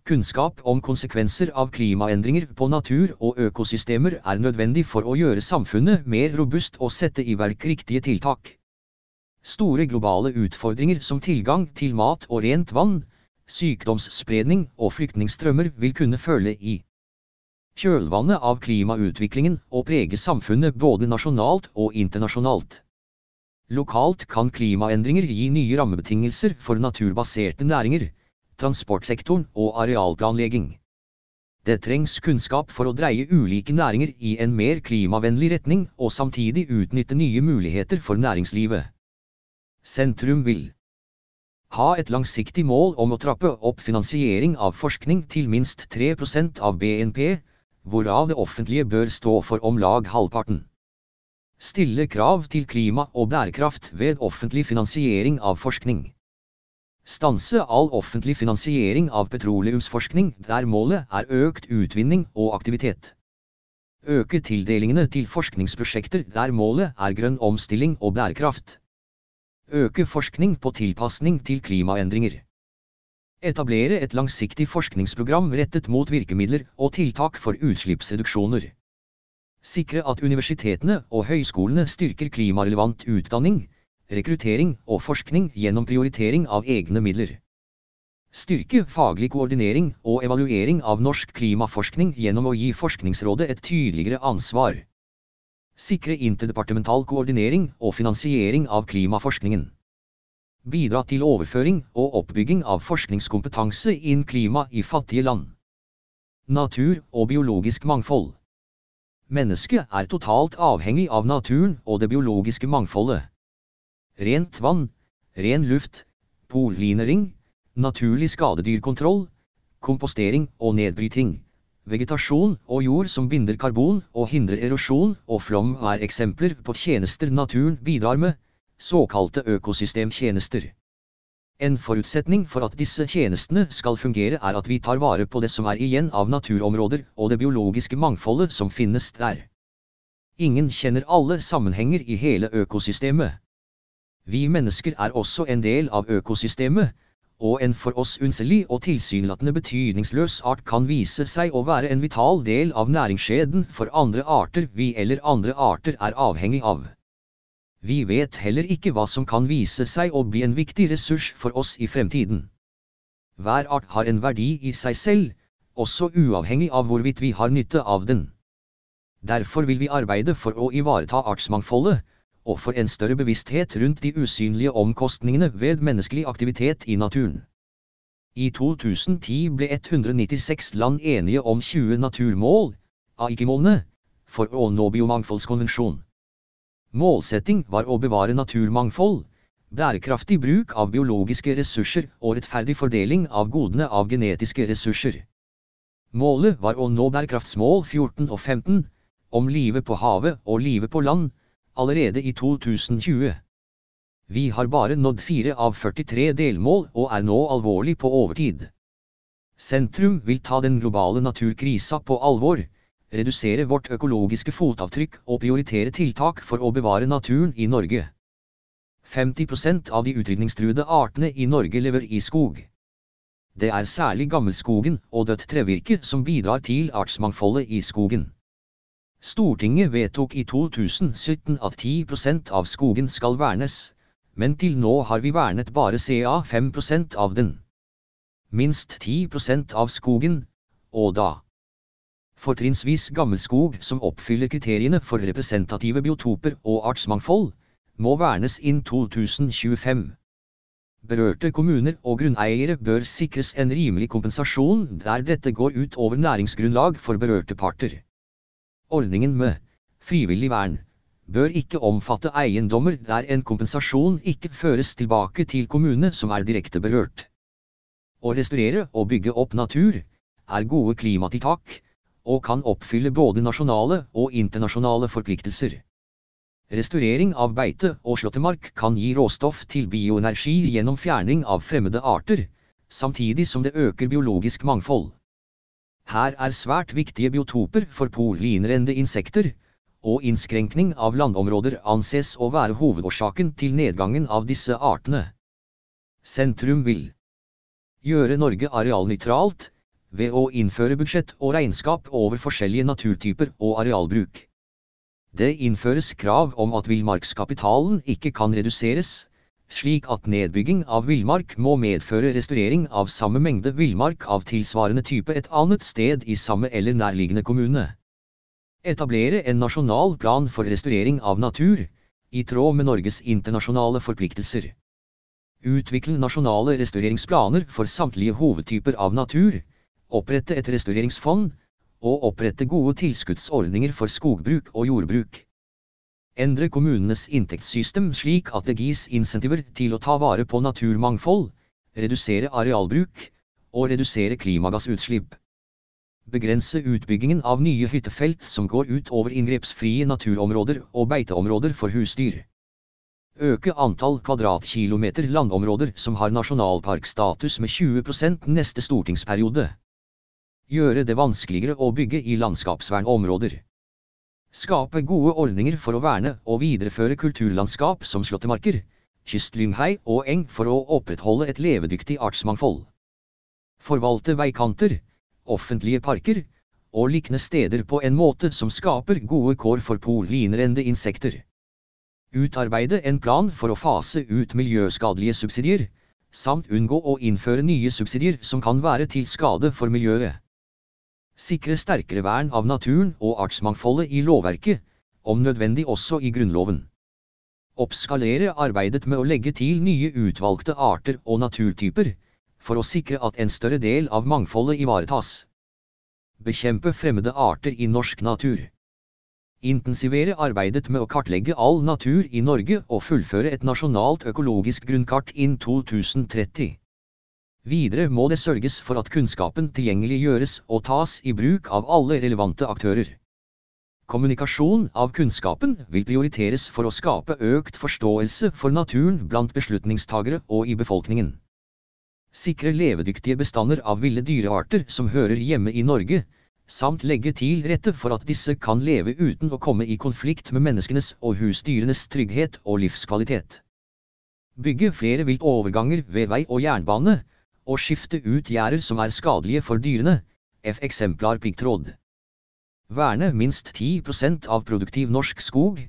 Kunnskap om konsekvenser av klimaendringer på natur og økosystemer er nødvendig for å gjøre samfunnet mer robust og sette i verk riktige tiltak. Store globale utfordringer som tilgang til mat og rent vann, sykdomsspredning og flyktningstrømmer vil kunne følge i kjølvannet av klimautviklingen og prege samfunnet både nasjonalt og internasjonalt. Lokalt kan klimaendringer gi nye rammebetingelser for naturbaserte næringer, transportsektoren og arealplanlegging. Det trengs kunnskap for å dreie ulike næringer i en mer klimavennlig retning og samtidig utnytte nye muligheter for næringslivet. Sentrum vil ha et langsiktig mål om å trappe opp finansiering av forskning til minst 3% av BNP, hvorav det offentlige bør stå for om lag halvparten. Stille krav til klima og bærekraft ved offentlig finansiering av forskning. Stanse all offentlig finansiering av petroleumsforskning der målet er økt utvinning og aktivitet. Øke tildelingene til forskningsprosjekter der målet er grønn omstilling og bærekraft. Øke forskning på tilpasning til klimaendringer. Etablere et langsiktig forskningsprogram rettet mot virkemidler og tiltak for utslippsreduksjoner. Sikre at universitetene og høyskolene styrker klimarelevant utdanning, rekruttering og forskning gjennom prioritering av egne midler. Styrke faglig koordinering og evaluering av norsk klimaforskning gjennom å gi Forskningsrådet et tydeligere ansvar. Sikre interdepartemental koordinering og finansiering av klimaforskningen bidra til overføring og oppbygging av forskningskompetanse innen klima i fattige land. Natur og biologisk mangfold. Mennesket er totalt avhengig av naturen og det biologiske mangfoldet. Rent vann, ren luft, pollinering, naturlig skadedyrkontroll, kompostering og nedbryting. Vegetasjon og jord som binder karbon og hindrer erosjon og flom er eksempler på tjenester naturen bidrar med, såkalte økosystemtjenester. En forutsetning for at disse tjenestene skal fungere er at vi tar vare på det som er igjen av naturområder og det biologiske mangfoldet som finnes der. Ingen kjenner alle sammenhenger i hele økosystemet. Vi mennesker er også en del av økosystemet, og en for oss unnselig og tilsynelatende betydningsløs art kan vise seg å være en vital del av næringskjeden for andre arter vi eller andre arter er avhengig av. Vi vet heller ikke hva som kan vise seg å bli en viktig ressurs for oss i fremtiden. Hver art har en verdi i seg selv, også uavhengig av hvorvidt vi har nytte av den. Derfor vil vi arbeide for å ivareta artsmangfoldet, og for en større bevissthet rundt de usynlige omkostningene ved menneskelig aktivitet i naturen. I 2010 ble 196 land enige om 20 naturmål, AIKI-målene, for å nå biomangfoldskonvensjonen. Målsetting var å bevare naturmangfold, bærekraftig bruk av biologiske ressurser og rettferdig fordeling av godene av genetiske ressurser. Målet var å nå bærekraftsmål 14 og 15, om livet på havet og livet på land, allerede i 2020. Vi har bare nådd fire av 43 delmål og er nå alvorlig på overtid. Sentrum vil ta den globale naturkrisa på alvor, redusere vårt økologiske fotavtrykk og prioritere tiltak for å bevare naturen i Norge. 50% av de utrydningstruede artene i Norge lever i skog. Det er særlig gammelskogen og dødt trevirke som bidrar til artsmangfoldet i skogen. Stortinget vedtok i 2017 at 10% av skogen skal vernes, men til nå har vi vernet bare ca 5% av den. minst 10% av skogen, og da fortrinnsvis gammelskog som oppfyller kriteriene for representative biotoper og artsmangfold, må vernes innen 2025. Berørte kommuner og grunneiere bør sikres en rimelig kompensasjon der dette går ut over næringsgrunnlag for berørte parter. Ordningen med frivillig vern bør ikke omfatte eiendommer der en kompensasjon ikke føres tilbake til kommune som er direkte berørt. Å restaurere og bygge opp natur er gode klimatiltak, og kan oppfylle både nasjonale og internasjonale forpliktelser. Restaurering av beite og slåttemark kan gi råstoff til bioenergi gjennom fjerning av fremmede arter, samtidig som det øker biologisk mangfold. Her er svært viktige biotoper for pollinrende insekter, og innskrenkning av landområder anses å være hovedårsaken til nedgangen av disse artene. Sentrum vil gjøre Norge arealnøytralt, ved å innføre budsjett og regnskap over forskjellige naturtyper og arealbruk. Det innføres krav om at villmarkskapitalen ikke kan reduseres, slik at nedbygging av villmark må medføre restaurering av samme mengde villmark av tilsvarende type et annet sted i samme eller nærliggende kommune. Etablere en nasjonal plan for restaurering av natur, i tråd med Norges internasjonale forpliktelser. Utvikle nasjonale restaureringsplaner for samtlige hovedtyper av natur, opprette et restaureringsfond, og opprette gode tilskuddsordninger for skogbruk og jordbruk. Endre kommunenes inntektssystem slik at det gis insentiver til å ta vare på naturmangfold, redusere arealbruk, og redusere klimagassutslipp. Begrense utbyggingen av nye hyttefelt som går ut over inngrepsfrie naturområder og beiteområder for husdyr. Øke antall kvadratkilometer landområder som har nasjonalparkstatus med 20% neste stortingsperiode gjøre det vanskeligere å bygge i landskapsvernområder. Skape gode ordninger for å verne og videreføre kulturlandskap som slåttemarker, kystlynghei og eng for å opprettholde et levedyktig artsmangfold. Forvalte veikanter, offentlige parker, og likne steder på en måte som skaper gode kår for pollinrende insekter. Utarbeide en plan for å fase ut miljøskadelige subsidier, samt unngå å innføre nye subsidier som kan være til skade for miljøet. Sikre sterkere vern av naturen og artsmangfoldet i lovverket, om nødvendig også i Grunnloven. Oppskalere arbeidet med å legge til nye utvalgte arter og naturtyper, for å sikre at en større del av mangfoldet ivaretas. Bekjempe fremmede arter i norsk natur. Intensivere arbeidet med å kartlegge all natur i Norge og fullføre et nasjonalt økologisk grunnkart innen 2030. Videre må det sørges for at kunnskapen tilgjengeliggjøres og tas i bruk av alle relevante aktører. Kommunikasjon av kunnskapen vil prioriteres for å skape økt forståelse for naturen blant beslutningstagere og i befolkningen. Sikre levedyktige bestander av ville dyrearter som hører hjemme i Norge, samt legge til rette for at disse kan leve uten å komme i konflikt med menneskenes og husdyrenes trygghet og livskvalitet. Bygge flere viltoverganger ved vei og jernbane, og skifte ut gjerder som er skadelige for dyrene, f. eksemplar piggtråd. Verne minst 10% av produktiv norsk skog,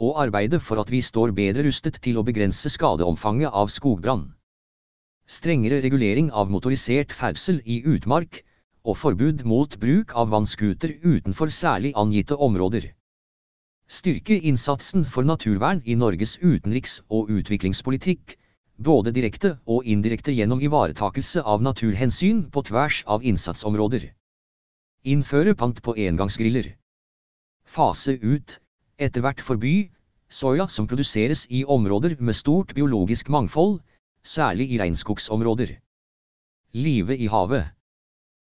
og arbeide for at vi står bedre rustet til å begrense skadeomfanget av skogbrann. Strengere regulering av motorisert ferdsel i utmark, og forbud mot bruk av vannskuter utenfor særlig angitte områder. Styrke innsatsen for naturvern i Norges utenriks- og utviklingspolitikk, både direkte og indirekte gjennom ivaretakelse av naturhensyn på tvers av innsatsområder. Innføre pant på engangsgriller. Fase ut, etter hvert forby, soya som produseres i områder med stort biologisk mangfold, særlig i regnskogsområder. Live i havet.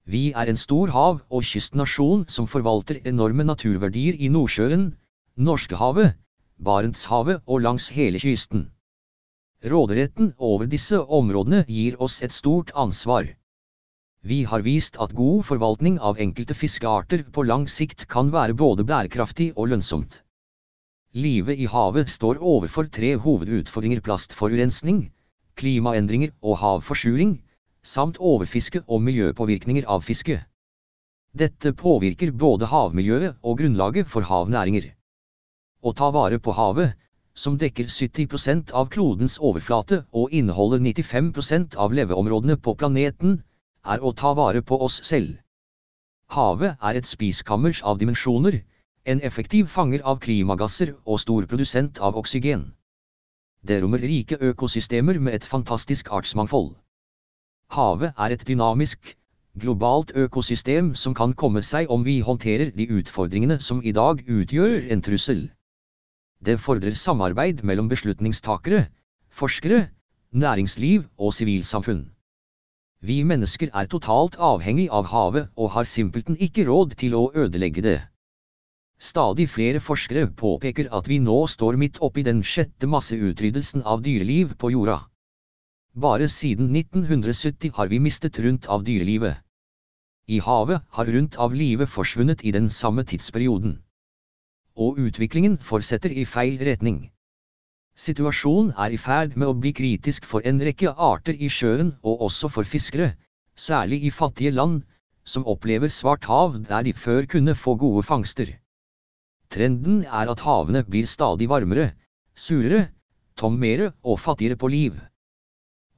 Vi er en stor hav- og kystnasjon som forvalter enorme naturverdier i Nordsjøen, Norskehavet, Barentshavet og langs hele kysten. Råderetten over disse områdene gir oss et stort ansvar. Vi har vist at god forvaltning av enkelte fiskearter på lang sikt kan være både bærekraftig og lønnsomt. Livet i havet står overfor tre hovedutfordringer plastforurensning, klimaendringer og havforsuring, samt overfiske og miljøpåvirkninger av fiske. Dette påvirker både havmiljøet og grunnlaget for havnæringer. Å ta vare på havet, som dekker 70% av klodens overflate og inneholder 95% av leveområdene på planeten, er å ta vare på oss selv. Havet er et spiskammers av dimensjoner, en effektiv fanger av klimagasser og stor produsent av oksygen. Det rommer rike økosystemer med et fantastisk artsmangfold. Havet er et dynamisk, globalt økosystem som kan komme seg om vi håndterer de utfordringene som i dag utgjør en trussel. Det fordrer samarbeid mellom beslutningstakere, forskere, næringsliv og sivilsamfunn. Vi mennesker er totalt avhengig av havet og har simpelthen ikke råd til å ødelegge det. Stadig flere forskere påpeker at vi nå står midt oppi den sjette masseutryddelsen av dyreliv på jorda. Bare siden 1970 har vi mistet rundt av dyrelivet. I havet har rundt av livet forsvunnet i den samme tidsperioden. Og utviklingen fortsetter i feil retning. Situasjonen er i ferd med å bli kritisk for en rekke arter i sjøen og også for fiskere, særlig i fattige land, som opplever svart hav der de før kunne få gode fangster. Trenden er at havene blir stadig varmere, surere, tommere og fattigere på liv.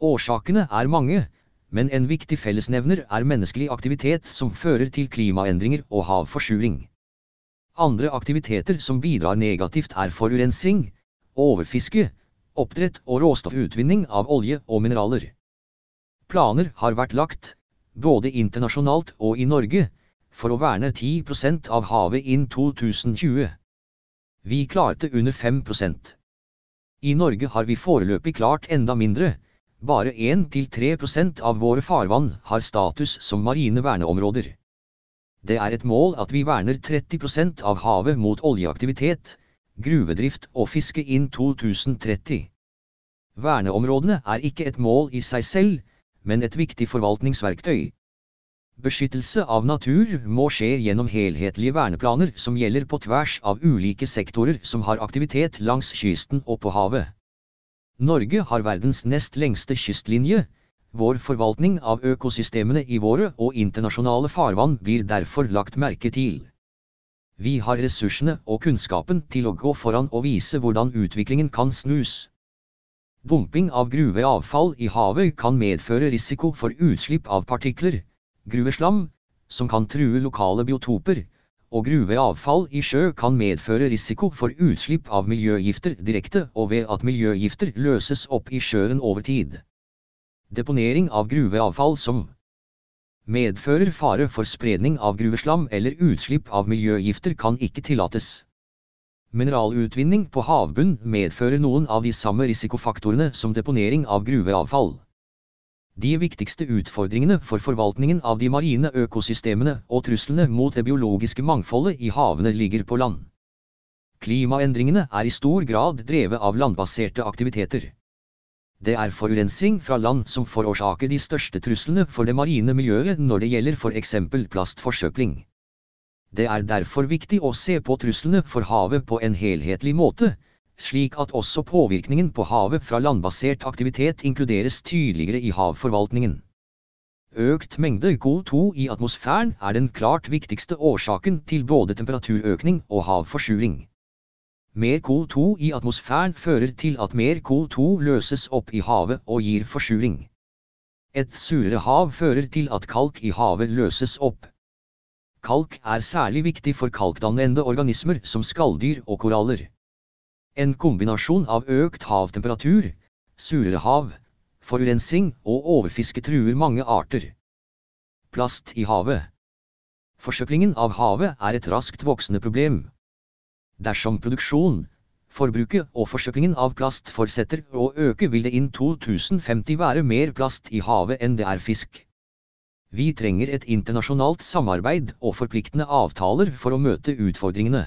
Årsakene er mange, men en viktig fellesnevner er menneskelig aktivitet som fører til klimaendringer og havforsuring. Andre aktiviteter som bidrar negativt er forurensing, overfiske, oppdrett og råstoffutvinning av olje og mineraler. Planer har vært lagt, både internasjonalt og i Norge, for å verne 10% av havet innen 2020. Vi klarte under 5% I Norge har vi foreløpig klart enda mindre, bare 1-3% av våre farvann har status som marine verneområder. Det er et mål at vi verner 30% av havet mot oljeaktivitet, gruvedrift og fiske inn 2030. Verneområdene er ikke et mål i seg selv, men et viktig forvaltningsverktøy. Beskyttelse av natur må skje gjennom helhetlige verneplaner som gjelder på tvers av ulike sektorer som har aktivitet langs kysten og på havet. Norge har verdens nest lengste kystlinje, vår forvaltning av økosystemene i våre og internasjonale farvann blir derfor lagt merke til. Vi har ressursene og kunnskapen til å gå foran og vise hvordan utviklingen kan snus. Dumping av gruveavfall i havet kan medføre risiko for utslipp av partikler, gruveslam, som kan true lokale biotoper, og gruveavfall i sjø kan medføre risiko for utslipp av miljøgifter direkte og ved at miljøgifter løses opp i sjøen over tid. Deponering av gruveavfall som medfører fare for spredning av gruveslam eller utslipp av miljøgifter kan ikke tillates. Mineralutvinning på havbunn medfører noen av de samme risikofaktorene som deponering av gruveavfall. De viktigste utfordringene for forvaltningen av de marine økosystemene og truslene mot det biologiske mangfoldet i havene ligger på land. Klimaendringene er i stor grad drevet av landbaserte aktiviteter. Det er forurensing fra land som forårsaker de største truslene for det marine miljøet når det gjelder for eksempel plastforsøpling. Det er derfor viktig å se på truslene for havet på en helhetlig måte, slik at også påvirkningen på havet fra landbasert aktivitet inkluderes tydeligere i havforvaltningen. Økt mengde CO2 i atmosfæren er den klart viktigste årsaken til både temperaturøkning og havforsuring. Mer CO2 i atmosfæren fører til at mer CO2 løses opp i havet og gir forsuring. Et surere hav fører til at kalk i havet løses opp. Kalk er særlig viktig for kalkdannende organismer som skalldyr og koraller. En kombinasjon av økt havtemperatur, surere hav, forurensing og overfiske truer mange arter. Plast i havet. Forsøplingen av havet er et raskt voksende problem. Dersom produksjon, forbruket og forsøplingen av plast fortsetter å øke vil det innen 2050 være mer plast i havet enn det er fisk. Vi trenger et internasjonalt samarbeid og forpliktende avtaler for å møte utfordringene.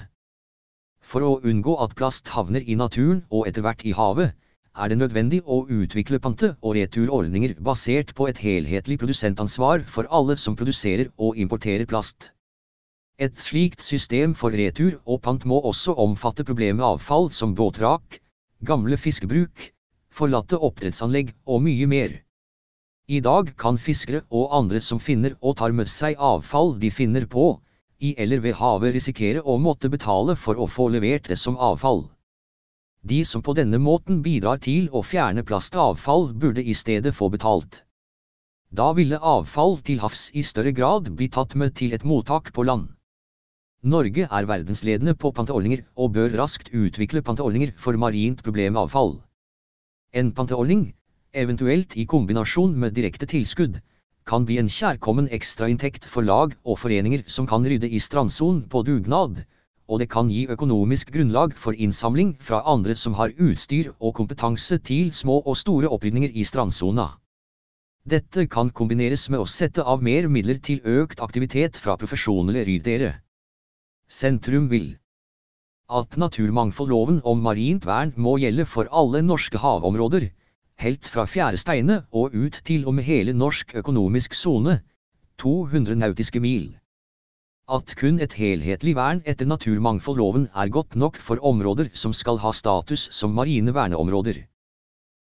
For å unngå at plast havner i naturen og etter hvert i havet, er det nødvendig å utvikle pante- og returordninger basert på et helhetlig produsentansvar for alle som produserer og importerer plast. Et slikt system for retur og pant må også omfatte problemet avfall som båtrak, gamle fiskebruk, forlatte oppdrettsanlegg og mye mer. I dag kan fiskere og andre som finner og tar med seg avfall de finner på, i eller ved havet risikere å måtte betale for å få levert det som avfall. De som på denne måten bidrar til å fjerne plastavfall burde i stedet få betalt. Da ville avfall til havs i større grad bli tatt med til et mottak på land. Norge er verdensledende på panteordninger og bør raskt utvikle panteordninger for marint problemavfall. En panteordning, eventuelt i kombinasjon med direkte tilskudd, kan bli en kjærkommen ekstrainntekt for lag og foreninger som kan rydde i strandsonen på dugnad, og det kan gi økonomisk grunnlag for innsamling fra andre som har utstyr og kompetanse til små og store opprydninger i strandsona. Dette kan kombineres med å sette av mer midler til økt aktivitet fra profesjonelle ryddere. Sentrum vil at naturmangfoldloven om marint vern må gjelde for alle norske havområder, helt fra Fjæresteine og ut til og med hele norsk økonomisk sone, 200 nautiske mil. At kun et helhetlig vern etter naturmangfoldloven er godt nok for områder som skal ha status som marine verneområder.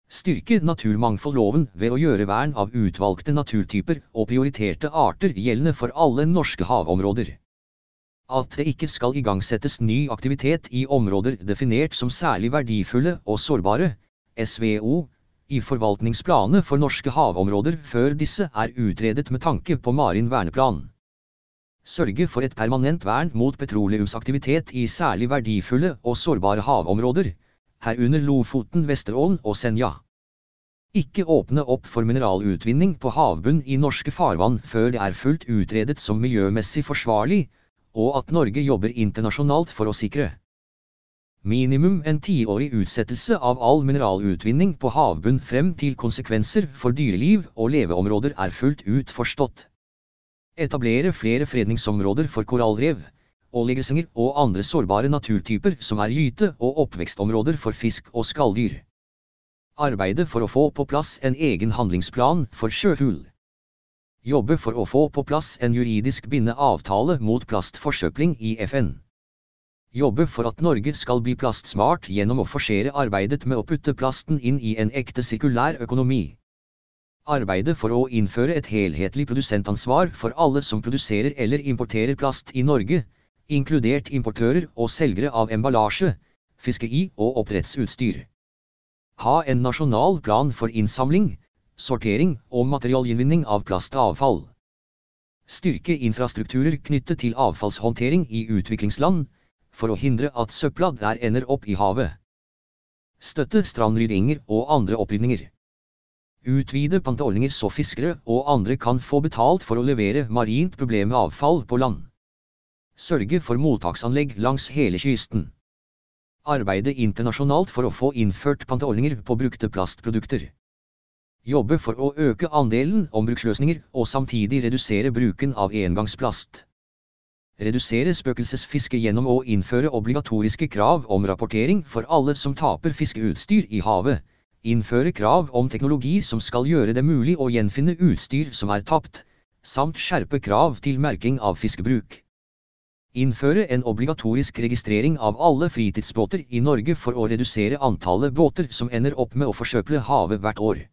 Styrke naturmangfoldloven ved å gjøre vern av utvalgte naturtyper og prioriterte arter gjeldende for alle norske havområder. At det ikke skal igangsettes ny aktivitet i områder definert som særlig verdifulle og sårbare, SVO, i forvaltningsplanene for norske havområder før disse er utredet med tanke på marin verneplan. Sørge for et permanent vern mot petroleumsaktivitet i særlig verdifulle og sårbare havområder, herunder Lofoten, Vesterålen og Senja. Ikke åpne opp for mineralutvinning på havbunn i norske farvann før det er fullt utredet som miljømessig forsvarlig, og at Norge jobber internasjonalt for å sikre minimum en tiårig utsettelse av all mineralutvinning på havbunn frem til konsekvenser for dyreliv og leveområder er fullt ut forstått. Etablere flere fredningsområder for korallrev ålegressenger og andre sårbare naturtyper som er gyte- og oppvekstområder for fisk og skalldyr. Arbeide for å få på plass en egen handlingsplan for sjøfugl. Jobbe for å få på plass en juridisk bindende avtale mot plastforsøpling i FN. Jobbe for at Norge skal bli plastsmart gjennom å forsere arbeidet med å putte plasten inn i en ekte sirkulær økonomi. Arbeide for å innføre et helhetlig produsentansvar for alle som produserer eller importerer plast i Norge, inkludert importører og selgere av emballasje, fiskeri og oppdrettsutstyr. Ha en nasjonal plan for innsamling, sortering og materialgjenvinning av plastavfall. Styrke infrastrukturer knyttet til avfallshåndtering i utviklingsland, for å hindre at søpla der ender opp i havet. Støtte strandryddinger og andre opprydninger. Utvide panteordninger så fiskere og andre kan få betalt for å levere marint problemavfall på land. Sørge for mottaksanlegg langs hele kysten. Arbeide internasjonalt for å få innført panteordninger på brukte plastprodukter. Jobbe for å øke andelen ombruksløsninger og samtidig redusere bruken av engangsplast. Redusere spøkelsesfiske gjennom å innføre obligatoriske krav om rapportering for alle som taper fiskeutstyr i havet. Innføre krav om teknologi som skal gjøre det mulig å gjenfinne utstyr som er tapt, samt skjerpe krav til merking av fiskebruk. Innføre en obligatorisk registrering av alle fritidsbåter i Norge for å redusere antallet båter som ender opp med å forsøple havet hvert år.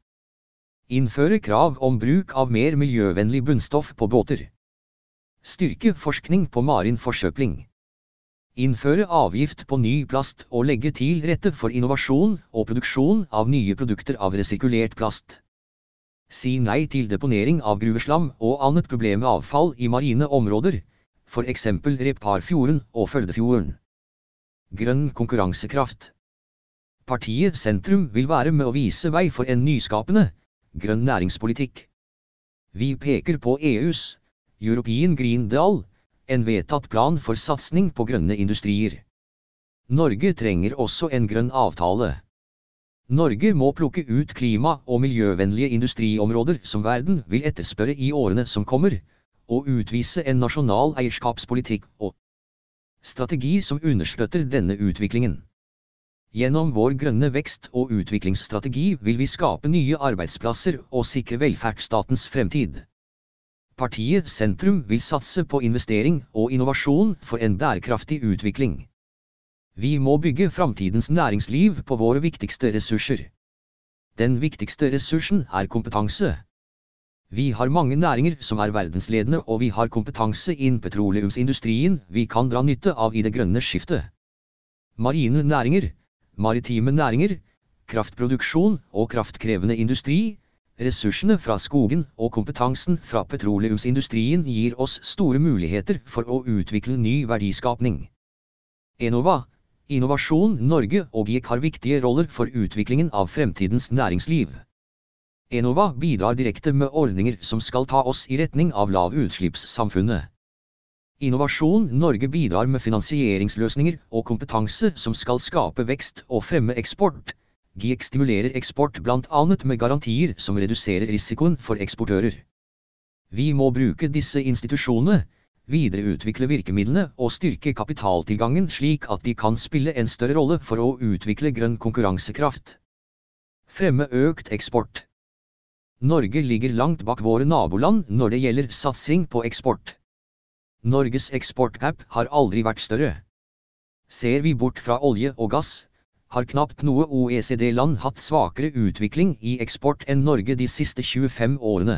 Innføre krav om bruk av mer miljøvennlig bunnstoff på båter. Styrke forskning på marin forsøpling. Innføre avgift på ny plast og legge til rette for innovasjon og produksjon av nye produkter av resirkulert plast. Si nei til deponering av gruveslam og annet problemavfall i marine områder eksempel Reparfjorden og Førdefjorden. Grønn konkurransekraft. Partiet Sentrum vil være med å vise vei for en nyskapende, grønn næringspolitikk. Vi peker på EUs European Green Deal, en vedtatt plan for satsing på grønne industrier. Norge trenger også en grønn avtale. Norge må plukke ut klima- og miljøvennlige industriområder som verden vil etterspørre i årene som kommer, og utvise en nasjonal eierskapspolitikk og strategi som understøtter denne utviklingen. Gjennom vår grønne vekst- og utviklingsstrategi vil vi skape nye arbeidsplasser og sikre velferdsstatens fremtid. Partiet Sentrum vil satse på investering og innovasjon for en bærekraftig utvikling. Vi må bygge framtidens næringsliv på våre viktigste ressurser. Den viktigste ressursen er kompetanse. Vi har mange næringer som er verdensledende og vi har kompetanse innen petroleumsindustrien vi kan dra nytte av i det grønne skiftet. Marine næringer, maritime næringer, kraftproduksjon og kraftkrevende industri, ressursene fra skogen og kompetansen fra petroleumsindustrien gir oss store muligheter for å utvikle ny verdiskapning. Enova, Innovasjon Norge og GIEK har viktige roller for utviklingen av fremtidens næringsliv. Enova bidrar direkte med ordninger som skal ta oss i retning av lavutslippssamfunnet. Innovasjon Norge bidrar med finansieringsløsninger og kompetanse som skal skape vekst og fremme eksport GIEK stimulerer eksport bl.a. med garantier som reduserer risikoen for eksportører. Vi må bruke disse institusjonene, videreutvikle virkemidlene og styrke kapitaltilgangen slik at de kan spille en større rolle for å utvikle grønn konkurransekraft. Fremme økt eksport. Norge ligger langt bak våre naboland når det gjelder satsing på eksport. Norges eksportgap har aldri vært større. Ser vi bort fra olje og gass, har knapt noe OECD-land hatt svakere utvikling i eksport enn Norge de siste 25 årene.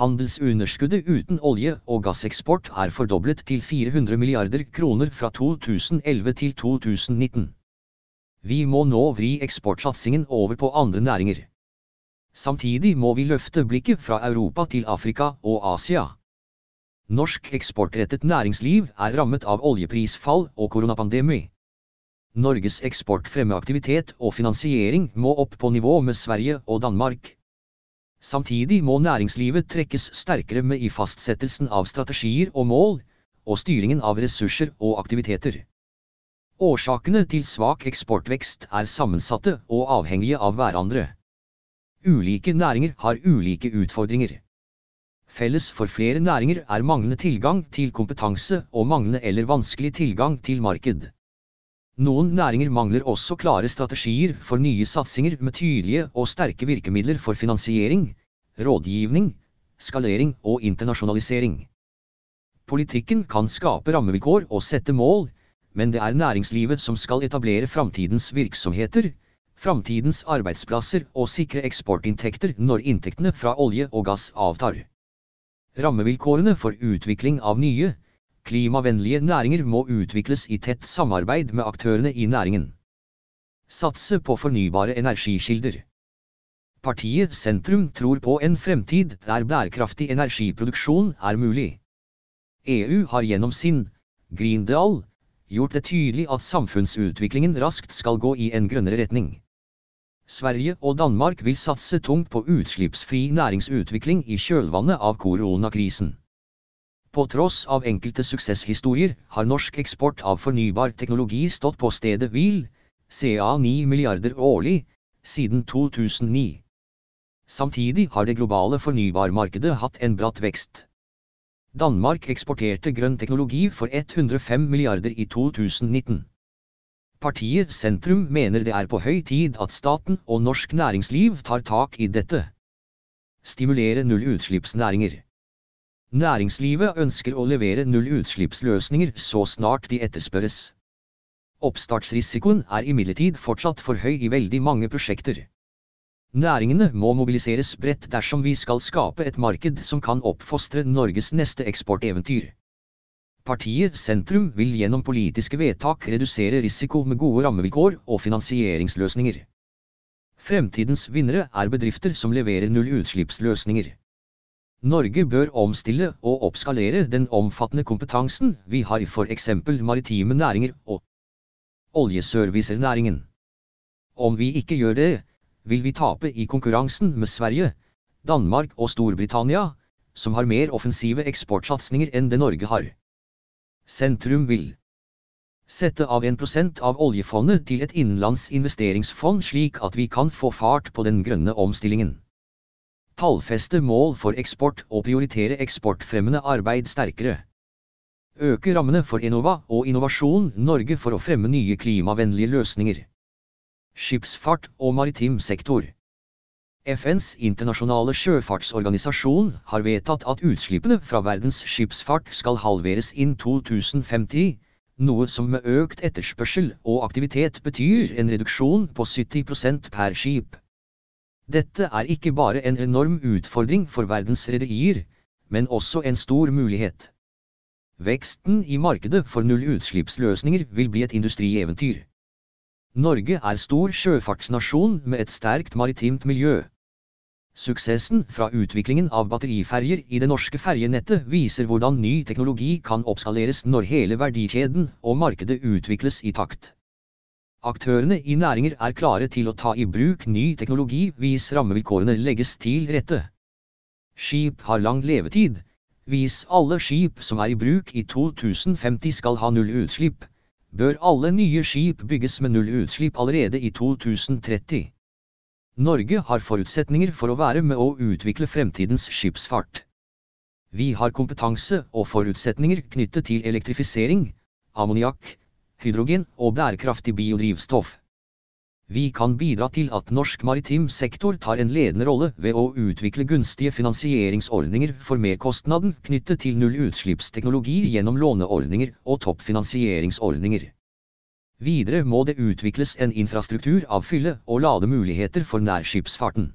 Handelsunderskuddet uten olje- og gasseksport er fordoblet til 400 milliarder kroner fra 2011 til 2019. Vi må nå vri eksportsatsingen over på andre næringer. Samtidig må vi løfte blikket fra Europa til Afrika og Asia. Norsk eksportrettet næringsliv er rammet av oljeprisfall og koronapandemi. Norges eksportfremmeaktivitet og finansiering må opp på nivå med Sverige og Danmark. Samtidig må næringslivet trekkes sterkere med i fastsettelsen av strategier og mål, og styringen av ressurser og aktiviteter. Årsakene til svak eksportvekst er sammensatte og avhengige av hverandre. Ulike næringer har ulike utfordringer. Felles for flere næringer er manglende tilgang til kompetanse og manglende eller vanskelig tilgang til marked. Noen næringer mangler også klare strategier for nye satsinger med tydelige og sterke virkemidler for finansiering, rådgivning, skalering og internasjonalisering. Politikken kan skape rammevilkår og sette mål, men det er næringslivet som skal etablere framtidens virksomheter, framtidens arbeidsplasser og sikre eksportinntekter når inntektene fra olje og gass avtar. Rammevilkårene for utvikling av nye, Klimavennlige næringer må utvikles i tett samarbeid med aktørene i næringen. Satse på fornybare energikilder. Partiet Sentrum tror på en fremtid der bærekraftig energiproduksjon er mulig. EU har gjennom sin Green Deal gjort det tydelig at samfunnsutviklingen raskt skal gå i en grønnere retning. Sverige og Danmark vil satse tungt på utslippsfri næringsutvikling i kjølvannet av koronakrisen. På tross av enkelte suksesshistorier har norsk eksport av fornybar teknologi stått på stedet hvil, ca 9 milliarder årlig, siden 2009. Samtidig har det globale fornybarmarkedet hatt en bratt vekst. Danmark eksporterte grønn teknologi for 105 milliarder i 2019. Partiet Sentrum mener det er på høy tid at staten og norsk næringsliv tar tak i dette. Stimulere nullutslippsnæringer. Næringslivet ønsker å levere nullutslippsløsninger så snart de etterspørres. Oppstartsrisikoen er imidlertid fortsatt for høy i veldig mange prosjekter. Næringene må mobiliseres bredt dersom vi skal skape et marked som kan oppfostre Norges neste eksporteventyr. Partiet Sentrum vil gjennom politiske vedtak redusere risiko med gode rammevilkår og finansieringsløsninger. Fremtidens vinnere er bedrifter som leverer nullutslippsløsninger. Norge bør omstille og oppskalere den omfattende kompetansen vi har i for eksempel maritime næringer og oljeservicernæringen. Om vi ikke gjør det, vil vi tape i konkurransen med Sverige, Danmark og Storbritannia, som har mer offensive eksportsatsinger enn det Norge har. Sentrum vil sette av 1% av oljefondet til et innenlands investeringsfond slik at vi kan få fart på den grønne omstillingen tallfeste mål for eksport og prioritere eksportfremmende arbeid sterkere. Øke rammene for Enova og Innovasjon Norge for å fremme nye klimavennlige løsninger. Skipsfart og maritim sektor. FNs internasjonale sjøfartsorganisasjon har vedtatt at utslippene fra verdens skipsfart skal halveres innen 2050, noe som med økt etterspørsel og aktivitet betyr en reduksjon på 70% per skip. Dette er ikke bare en enorm utfordring for verdens rederier, men også en stor mulighet. Veksten i markedet for nullutslippsløsninger vil bli et industrieventyr. Norge er stor sjøfartsnasjon med et sterkt maritimt miljø. Suksessen fra utviklingen av batteriferjer i det norske ferjenettet viser hvordan ny teknologi kan oppskaleres når hele verdikjeden og markedet utvikles i takt. Aktørene i næringer er klare til å ta i bruk ny teknologi hvis rammevilkårene legges til rette. Skip har lang levetid. Hvis alle skip som er i bruk i 2050 skal ha null utslipp, bør alle nye skip bygges med null utslipp allerede i 2030. Norge har forutsetninger for å være med å utvikle fremtidens skipsfart. Vi har kompetanse og forutsetninger knyttet til elektrifisering, ammoniakk, hydrogen og bærekraftig biodrivstoff. Vi kan bidra til at norsk maritim sektor tar en ledende rolle ved å utvikle gunstige finansieringsordninger for merkostnaden knyttet til nullutslippsteknologi gjennom låneordninger og toppfinansieringsordninger. Videre må det utvikles en infrastruktur av fylle- og lademuligheter for nærskipsfarten.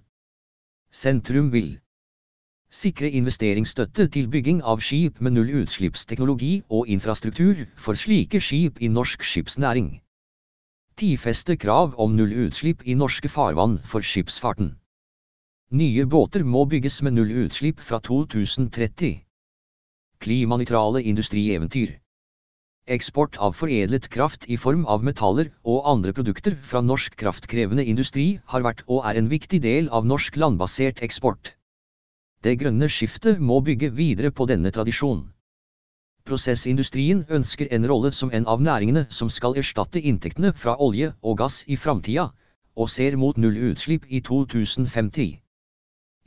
Sentrum vil sikre investeringsstøtte til bygging av skip med nullutslippsteknologi og infrastruktur for slike skip i norsk skipsnæring. Tidfeste krav om nullutslipp i norske farvann for skipsfarten. Nye båter må bygges med nullutslipp fra 2030. Klimanøytrale industrieventyr. Eksport av foredlet kraft i form av metaller og andre produkter fra norsk kraftkrevende industri har vært og er en viktig del av norsk landbasert eksport. Det grønne skiftet må bygge videre på denne tradisjonen. Prosessindustrien ønsker en rolle som en av næringene som skal erstatte inntektene fra olje og gass i framtida, og ser mot null utslipp i 2050.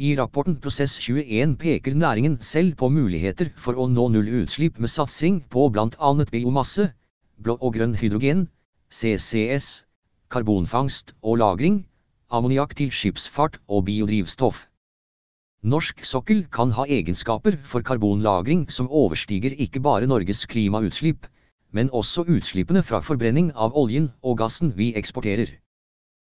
I rapporten Prosess 21 peker næringen selv på muligheter for å nå null utslipp med satsing på bl.a. biomasse, blå og grønn hydrogen, CCS, karbonfangst og -lagring, ammoniakk til skipsfart og biodrivstoff. Norsk sokkel kan ha egenskaper for karbonlagring som overstiger ikke bare Norges klimautslipp, men også utslippene fra forbrenning av oljen og gassen vi eksporterer.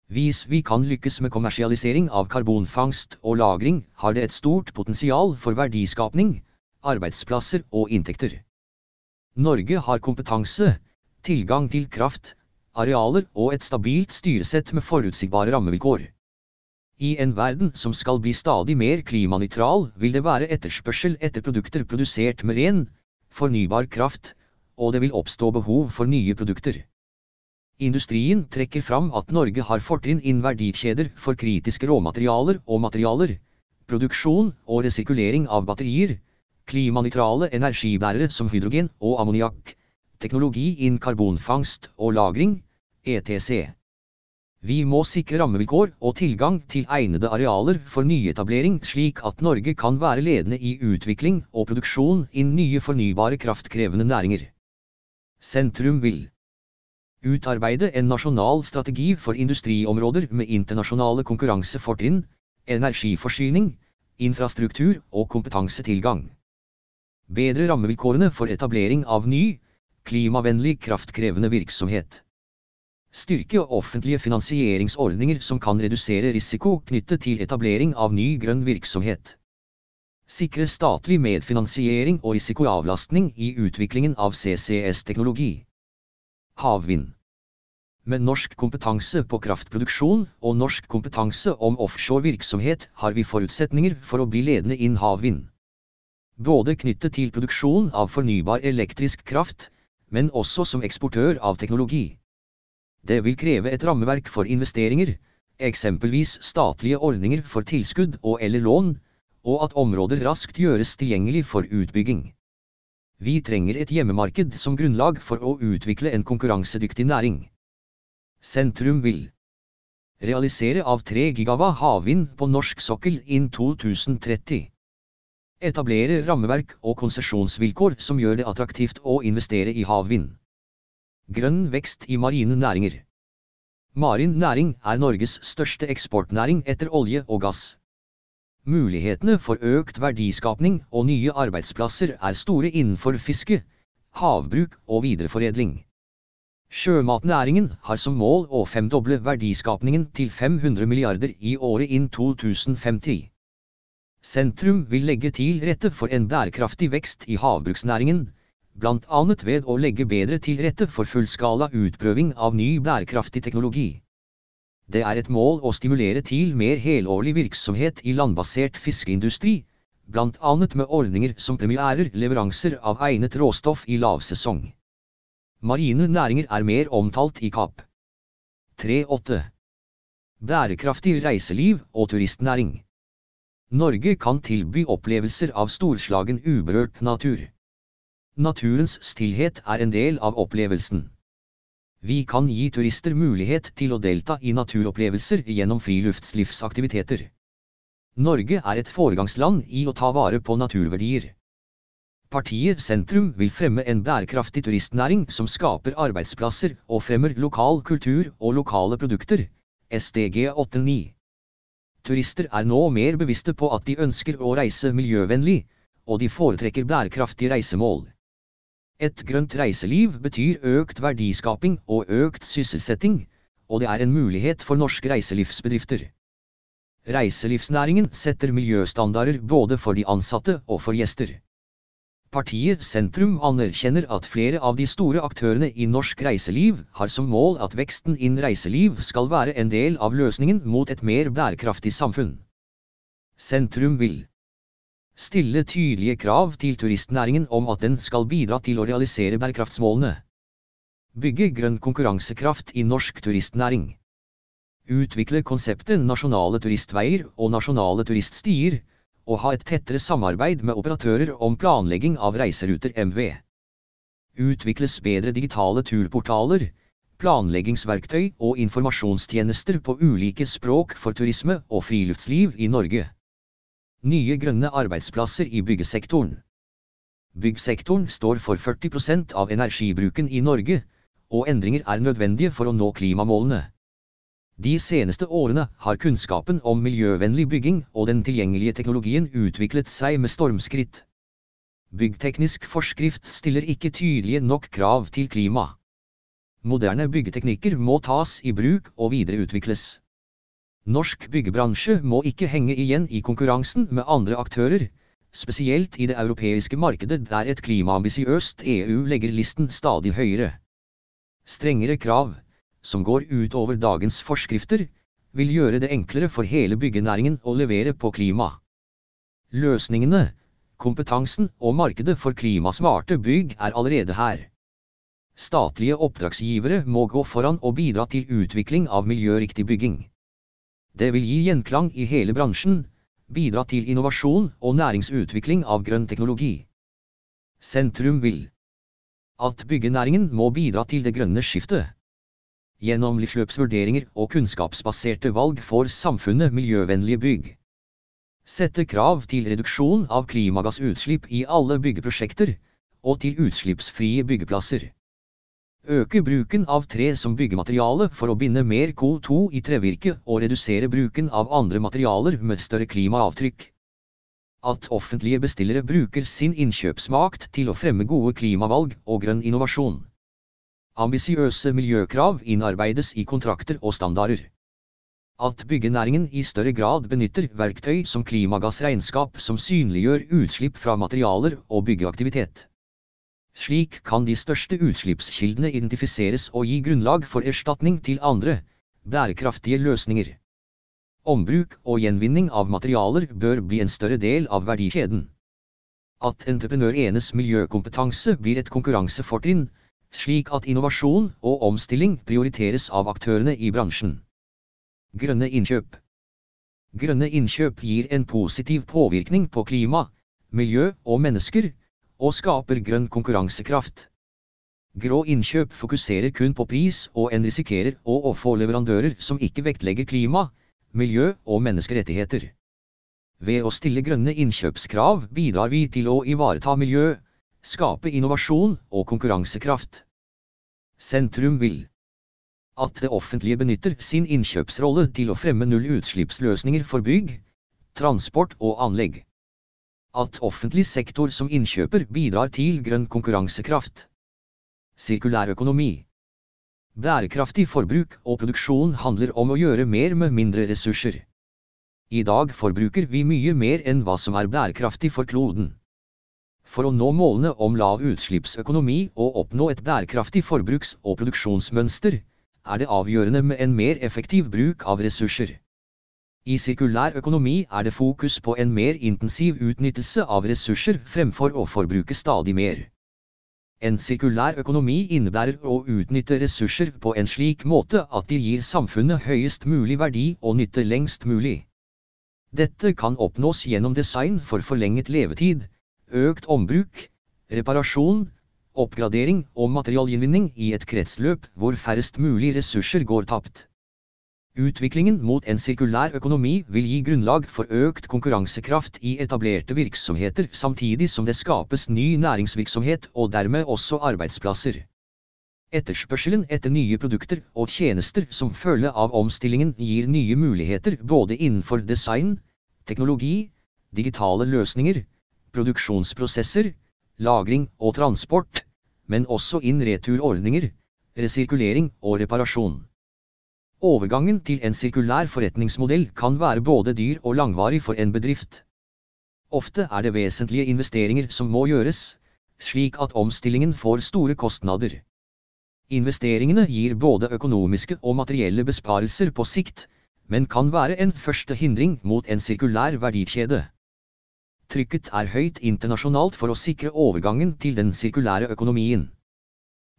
Hvis vi kan lykkes med kommersialisering av karbonfangst og -lagring, har det et stort potensial for verdiskapning, arbeidsplasser og inntekter. Norge har kompetanse, tilgang til kraft, arealer og et stabilt styresett med forutsigbare rammevilkår. I en verden som skal bli stadig mer klimanøytral, vil det være etterspørsel etter produkter produsert med ren, fornybar kraft, og det vil oppstå behov for nye produkter. Industrien trekker fram at Norge har fortrinn innen verdikjeder for kritiske råmaterialer og materialer, produksjon og resirkulering av batterier, klimanøytrale energibærere som hydrogen og ammoniakk, teknologi innen karbonfangst og -lagring, ETC. Vi må sikre rammevilkår og tilgang til egnede arealer for nyetablering slik at Norge kan være ledende i utvikling og produksjon innen nye fornybare kraftkrevende næringer. Sentrum vil Utarbeide en nasjonal strategi for industriområder med internasjonale konkurransefortrinn, energiforsyning, infrastruktur og kompetansetilgang. Bedre rammevilkårene for etablering av ny, klimavennlig kraftkrevende virksomhet. Styrke offentlige finansieringsordninger som kan redusere risiko knyttet til etablering av ny grønn virksomhet. Sikre statlig medfinansiering og risikoavlastning i utviklingen av CCS-teknologi. Havvind. Med norsk kompetanse på kraftproduksjon og norsk kompetanse om offshore virksomhet har vi forutsetninger for å bli ledende innen havvind. Både knyttet til produksjon av fornybar elektrisk kraft, men også som eksportør av teknologi. Det vil kreve et rammeverk for investeringer, eksempelvis statlige ordninger for tilskudd og eller lån, og at områder raskt gjøres tilgjengelig for utbygging. Vi trenger et hjemmemarked som grunnlag for å utvikle en konkurransedyktig næring. Sentrum vil realisere av 3 gigawa havvind på norsk sokkel innen 2030. Etablere rammeverk og konsesjonsvilkår som gjør det attraktivt å investere i havvind. Grønn vekst i marine næringer. Marin næring er Norges største eksportnæring etter olje og gass. Mulighetene for økt verdiskapning og nye arbeidsplasser er store innenfor fiske, havbruk og videreforedling. Sjømatnæringen har som mål å femdoble verdiskapningen til 500 milliarder i året innen 2050. Sentrum vil legge til rette for en bærekraftig vekst i havbruksnæringen, bl.a. ved å legge bedre til rette for fullskala utprøving av ny bærekraftig teknologi. Det er et mål å stimulere til mer helårlig virksomhet i landbasert fiskeindustri, annet med ordninger som premierer leveranser av egnet råstoff i lavsesong. Marine næringer er mer omtalt i KAP. 3.8. Bærekraftig reiseliv og turistnæring. Norge kan tilby opplevelser av storslagen uberørt natur. Naturens stillhet er en del av opplevelsen. Vi kan gi turister mulighet til å delta i naturopplevelser gjennom friluftslivsaktiviteter. Norge er et foregangsland i å ta vare på naturverdier. Partiet Sentrum vil fremme en bærekraftig turistnæring som skaper arbeidsplasser og fremmer lokal kultur og lokale produkter. SDG 89. Turister er nå mer bevisste på at de ønsker å reise miljøvennlig, og de foretrekker bærekraftige reisemål. Et grønt reiseliv betyr økt verdiskaping og økt sysselsetting, og det er en mulighet for norske reiselivsbedrifter. Reiselivsnæringen setter miljøstandarder både for de ansatte og for gjester. Partiet Sentrum anerkjenner at flere av de store aktørene i norsk reiseliv har som mål at veksten innen reiseliv skal være en del av løsningen mot et mer bærekraftig samfunn. Sentrum vil Stille tydelige krav til turistnæringen om at den skal bidra til å realisere bærekraftsmålene. Bygge grønn konkurransekraft i norsk turistnæring. Utvikle konseptet nasjonale turistveier og nasjonale turiststier, og ha et tettere samarbeid med operatører om planlegging av reiseruter MV. Utvikles bedre digitale turportaler, planleggingsverktøy og informasjonstjenester på ulike språk for turisme og friluftsliv i Norge. Nye grønne arbeidsplasser i byggesektoren. Byggsektoren står for 40% av energibruken i Norge, og endringer er nødvendige for å nå klimamålene. De seneste årene har kunnskapen om miljøvennlig bygging og den tilgjengelige teknologien utviklet seg med stormskritt. Byggteknisk forskrift stiller ikke tydelige nok krav til klima. Moderne byggeteknikker må tas i bruk og videreutvikles. Norsk byggebransje må ikke henge igjen i konkurransen med andre aktører, spesielt i det europeiske markedet der et klimaambisiøst EU legger listen stadig høyere. Strengere krav, som går utover dagens forskrifter, vil gjøre det enklere for hele byggenæringen å levere på klima. Løsningene, kompetansen og markedet for klimasmarte bygg er allerede her. Statlige oppdragsgivere må gå foran og bidra til utvikling av miljøriktig bygging. Det vil gi gjenklang i hele bransjen, bidra til innovasjon og næringsutvikling av grønn teknologi. Sentrum vil at byggenæringen må bidra til det grønne skiftet. Gjennom livsløpsvurderinger og kunnskapsbaserte valg får samfunnet miljøvennlige bygg. Sette krav til reduksjon av klimagassutslipp i alle byggeprosjekter, og til utslippsfrie byggeplasser. Øke bruken av tre som byggemateriale for å binde mer CO2 i trevirke og redusere bruken av andre materialer med større klimaavtrykk. At offentlige bestillere bruker sin innkjøpsmakt til å fremme gode klimavalg og grønn innovasjon. Ambisiøse miljøkrav innarbeides i kontrakter og standarder. At byggenæringen i større grad benytter verktøy som klimagassregnskap som synliggjør utslipp fra materialer og byggeaktivitet. Slik kan de største utslippskildene identifiseres og gi grunnlag for erstatning til andre, bærekraftige løsninger. Ombruk og gjenvinning av materialer bør bli en større del av verdikjeden. At entreprenørenes miljøkompetanse blir et konkurransefortrinn, slik at innovasjon og omstilling prioriteres av aktørene i bransjen. Grønne innkjøp Grønne innkjøp gir en positiv påvirkning på klima, miljø og mennesker, og skaper grønn konkurransekraft. Grå innkjøp fokuserer kun på pris, og en risikerer å få leverandører som ikke vektlegger klima, miljø og menneskerettigheter. Ved å stille grønne innkjøpskrav bidrar vi til å ivareta miljø, skape innovasjon og konkurransekraft. Sentrum vil at det offentlige benytter sin innkjøpsrolle til å fremme nullutslippsløsninger for bygg, transport og anlegg at offentlig sektor som innkjøper bidrar til grønn konkurransekraft. Sirkulær økonomi. Bærekraftig forbruk og produksjon handler om å gjøre mer med mindre ressurser. I dag forbruker vi mye mer enn hva som er bærekraftig for kloden. For å nå målene om lav utslippsøkonomi og oppnå et bærekraftig forbruks- og produksjonsmønster, er det avgjørende med en mer effektiv bruk av ressurser. I sirkulær økonomi er det fokus på en mer intensiv utnyttelse av ressurser fremfor å forbruke stadig mer. En sirkulær økonomi innebærer å utnytte ressurser på en slik måte at de gir samfunnet høyest mulig verdi og nytte lengst mulig. Dette kan oppnås gjennom design for forlenget levetid, økt ombruk, reparasjon, oppgradering og materialgjenvinning i et kretsløp hvor færrest mulig ressurser går tapt. Utviklingen mot en sirkulær økonomi vil gi grunnlag for økt konkurransekraft i etablerte virksomheter samtidig som det skapes ny næringsvirksomhet og dermed også arbeidsplasser. Etterspørselen etter nye produkter og tjenester som følge av omstillingen gir nye muligheter både innenfor design, teknologi, digitale løsninger, produksjonsprosesser, lagring og transport, men også inn returordninger, resirkulering og reparasjon. Overgangen til en sirkulær forretningsmodell kan være både dyr og langvarig for en bedrift. Ofte er det vesentlige investeringer som må gjøres, slik at omstillingen får store kostnader. Investeringene gir både økonomiske og materielle besparelser på sikt, men kan være en første hindring mot en sirkulær verdikjede. Trykket er høyt internasjonalt for å sikre overgangen til den sirkulære økonomien.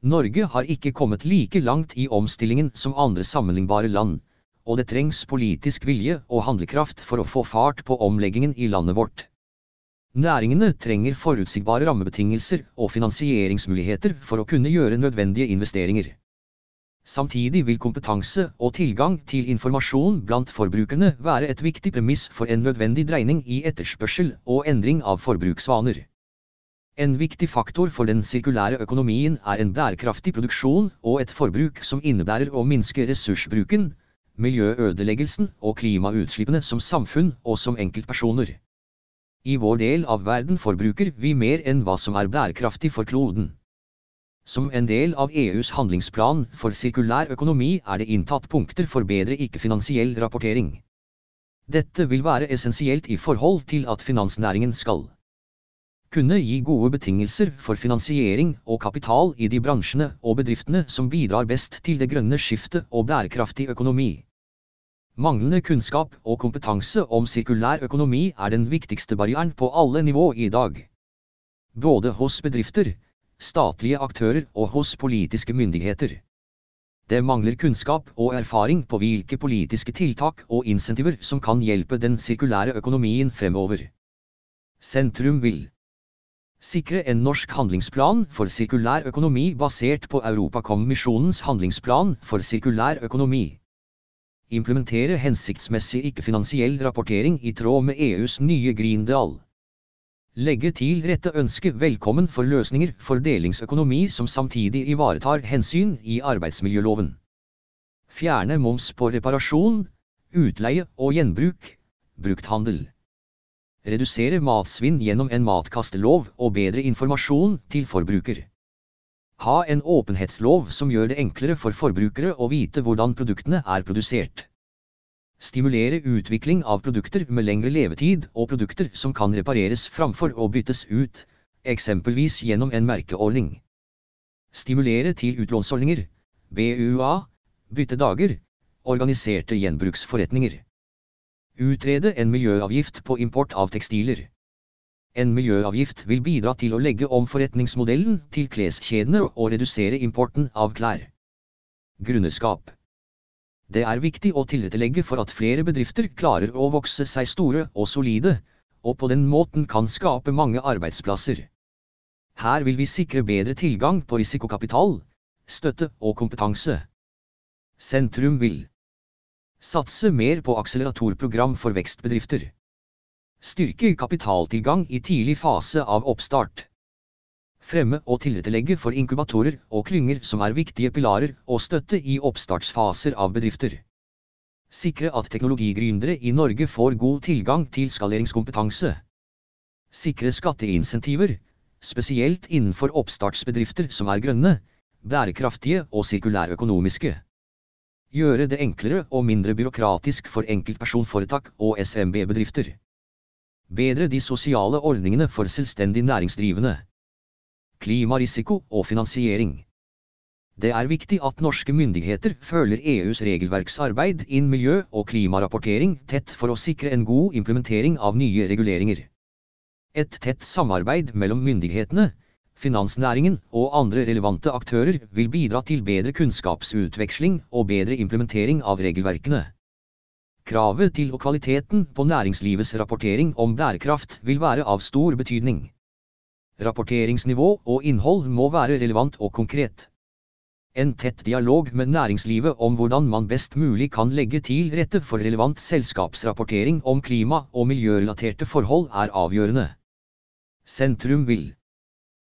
Norge har ikke kommet like langt i omstillingen som andre sammenlignbare land, og det trengs politisk vilje og handlekraft for å få fart på omleggingen i landet vårt. Næringene trenger forutsigbare rammebetingelser og finansieringsmuligheter for å kunne gjøre nødvendige investeringer. Samtidig vil kompetanse og tilgang til informasjon blant forbrukerne være et viktig premiss for en nødvendig dreining i etterspørsel og endring av forbruksvaner. En viktig faktor for den sirkulære økonomien er en bærekraftig produksjon og et forbruk som innebærer å minske ressursbruken, miljøødeleggelsen og klimautslippene som samfunn og som enkeltpersoner. I vår del av verden forbruker vi mer enn hva som er bærekraftig for kloden. Som en del av EUs handlingsplan for sirkulær økonomi er det inntatt punkter for bedre ikke-finansiell rapportering. Dette vil være essensielt i forhold til at finansnæringen skal kunne gi gode betingelser for finansiering og kapital i de bransjene og bedriftene som bidrar best til det grønne skiftet og bærekraftig økonomi. Manglende kunnskap og kompetanse om sirkulær økonomi er den viktigste barrieren på alle nivå i dag. Både hos bedrifter, statlige aktører og hos politiske myndigheter. Det mangler kunnskap og erfaring på hvilke politiske tiltak og insentiver som kan hjelpe den sirkulære økonomien fremover. Sentrum vil sikre en norsk handlingsplan for sirkulær økonomi basert på Europakommisjonens handlingsplan for sirkulær økonomi. Implementere hensiktsmessig ikke-finansiell rapportering i tråd med EUs nye Green. Legge til rette ønske velkommen for løsninger for delingsøkonomi som samtidig ivaretar hensyn i arbeidsmiljøloven. Fjerne moms på reparasjon, utleie og gjenbruk, brukthandel. Redusere matsvinn gjennom en matkastelov og bedre informasjon til forbruker. Ha en åpenhetslov som gjør det enklere for forbrukere å vite hvordan produktene er produsert. Stimulere utvikling av produkter med lengre levetid og produkter som kan repareres framfor å byttes ut, eksempelvis gjennom en merkeordning. Stimulere til utlånsordninger, BUA, byttedager, organiserte gjenbruksforretninger. Utrede en miljøavgift på import av tekstiler. En miljøavgift vil bidra til å legge om forretningsmodellen til kleskjedene og redusere importen av klær. Grunneskap Det er viktig å tilrettelegge for at flere bedrifter klarer å vokse seg store og solide, og på den måten kan skape mange arbeidsplasser. Her vil vi sikre bedre tilgang på risikokapital, støtte og kompetanse. Sentrum vil satse mer på akseleratorprogram for vekstbedrifter. Styrke kapitaltilgang i tidlig fase av oppstart fremme og tilrettelegge for inkubatorer og klynger som er viktige pilarer og støtte i oppstartsfaser av bedrifter. Sikre at teknologigründere i Norge får god tilgang til skaleringskompetanse. Sikre skatteinsentiver, spesielt innenfor oppstartsbedrifter som er grønne, bærekraftige og sirkulærøkonomiske. Gjøre det enklere og mindre byråkratisk for enkeltpersonforetak og SMB-bedrifter. Bedre de sosiale ordningene for selvstendig næringsdrivende klimarisiko og finansiering. Det er viktig at norske myndigheter følger EUs regelverksarbeid innen miljø- og klimarapportering tett for å sikre en god implementering av nye reguleringer. Et tett samarbeid mellom myndighetene, finansnæringen og andre relevante aktører vil bidra til bedre kunnskapsutveksling og bedre implementering av regelverkene. Kravet til og kvaliteten på næringslivets rapportering om bærekraft vil være av stor betydning. Rapporteringsnivå og innhold må være relevant og konkret. En tett dialog med næringslivet om hvordan man best mulig kan legge til rette for relevant selskapsrapportering om klima- og miljørelaterte forhold er avgjørende. Sentrum vil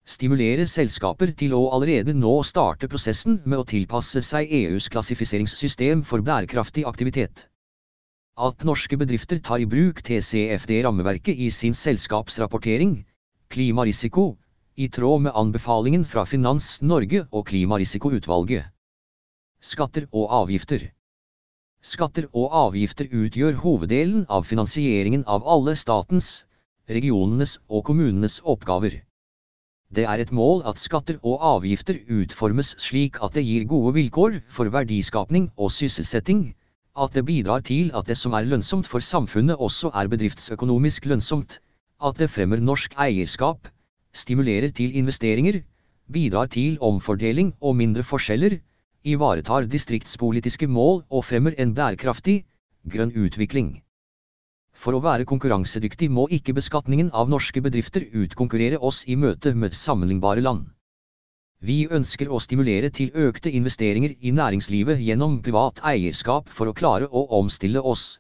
stimulere selskaper til å allerede nå starte prosessen med å tilpasse seg EUs klassifiseringssystem for bærekraftig aktivitet. At norske bedrifter tar i bruk TCFD-rammeverket i sin selskapsrapportering, klimarisiko, i tråd med anbefalingen fra Finans Norge og Klimarisikoutvalget. Skatter og avgifter Skatter og avgifter utgjør hoveddelen av finansieringen av alle statens, regionenes og kommunenes oppgaver. Det er et mål at skatter og avgifter utformes slik at det gir gode vilkår for verdiskapning og sysselsetting, at det bidrar til at det som er lønnsomt for samfunnet også er bedriftsøkonomisk lønnsomt, at det fremmer norsk eierskap, stimulerer til investeringer, bidrar til omfordeling og mindre forskjeller, ivaretar distriktspolitiske mål og fremmer en bærekraftig, grønn utvikling. For å være konkurransedyktig må ikke beskatningen av norske bedrifter utkonkurrere oss i møte med sammenlignbare land. Vi ønsker å stimulere til økte investeringer i næringslivet gjennom privat eierskap for å klare å omstille oss.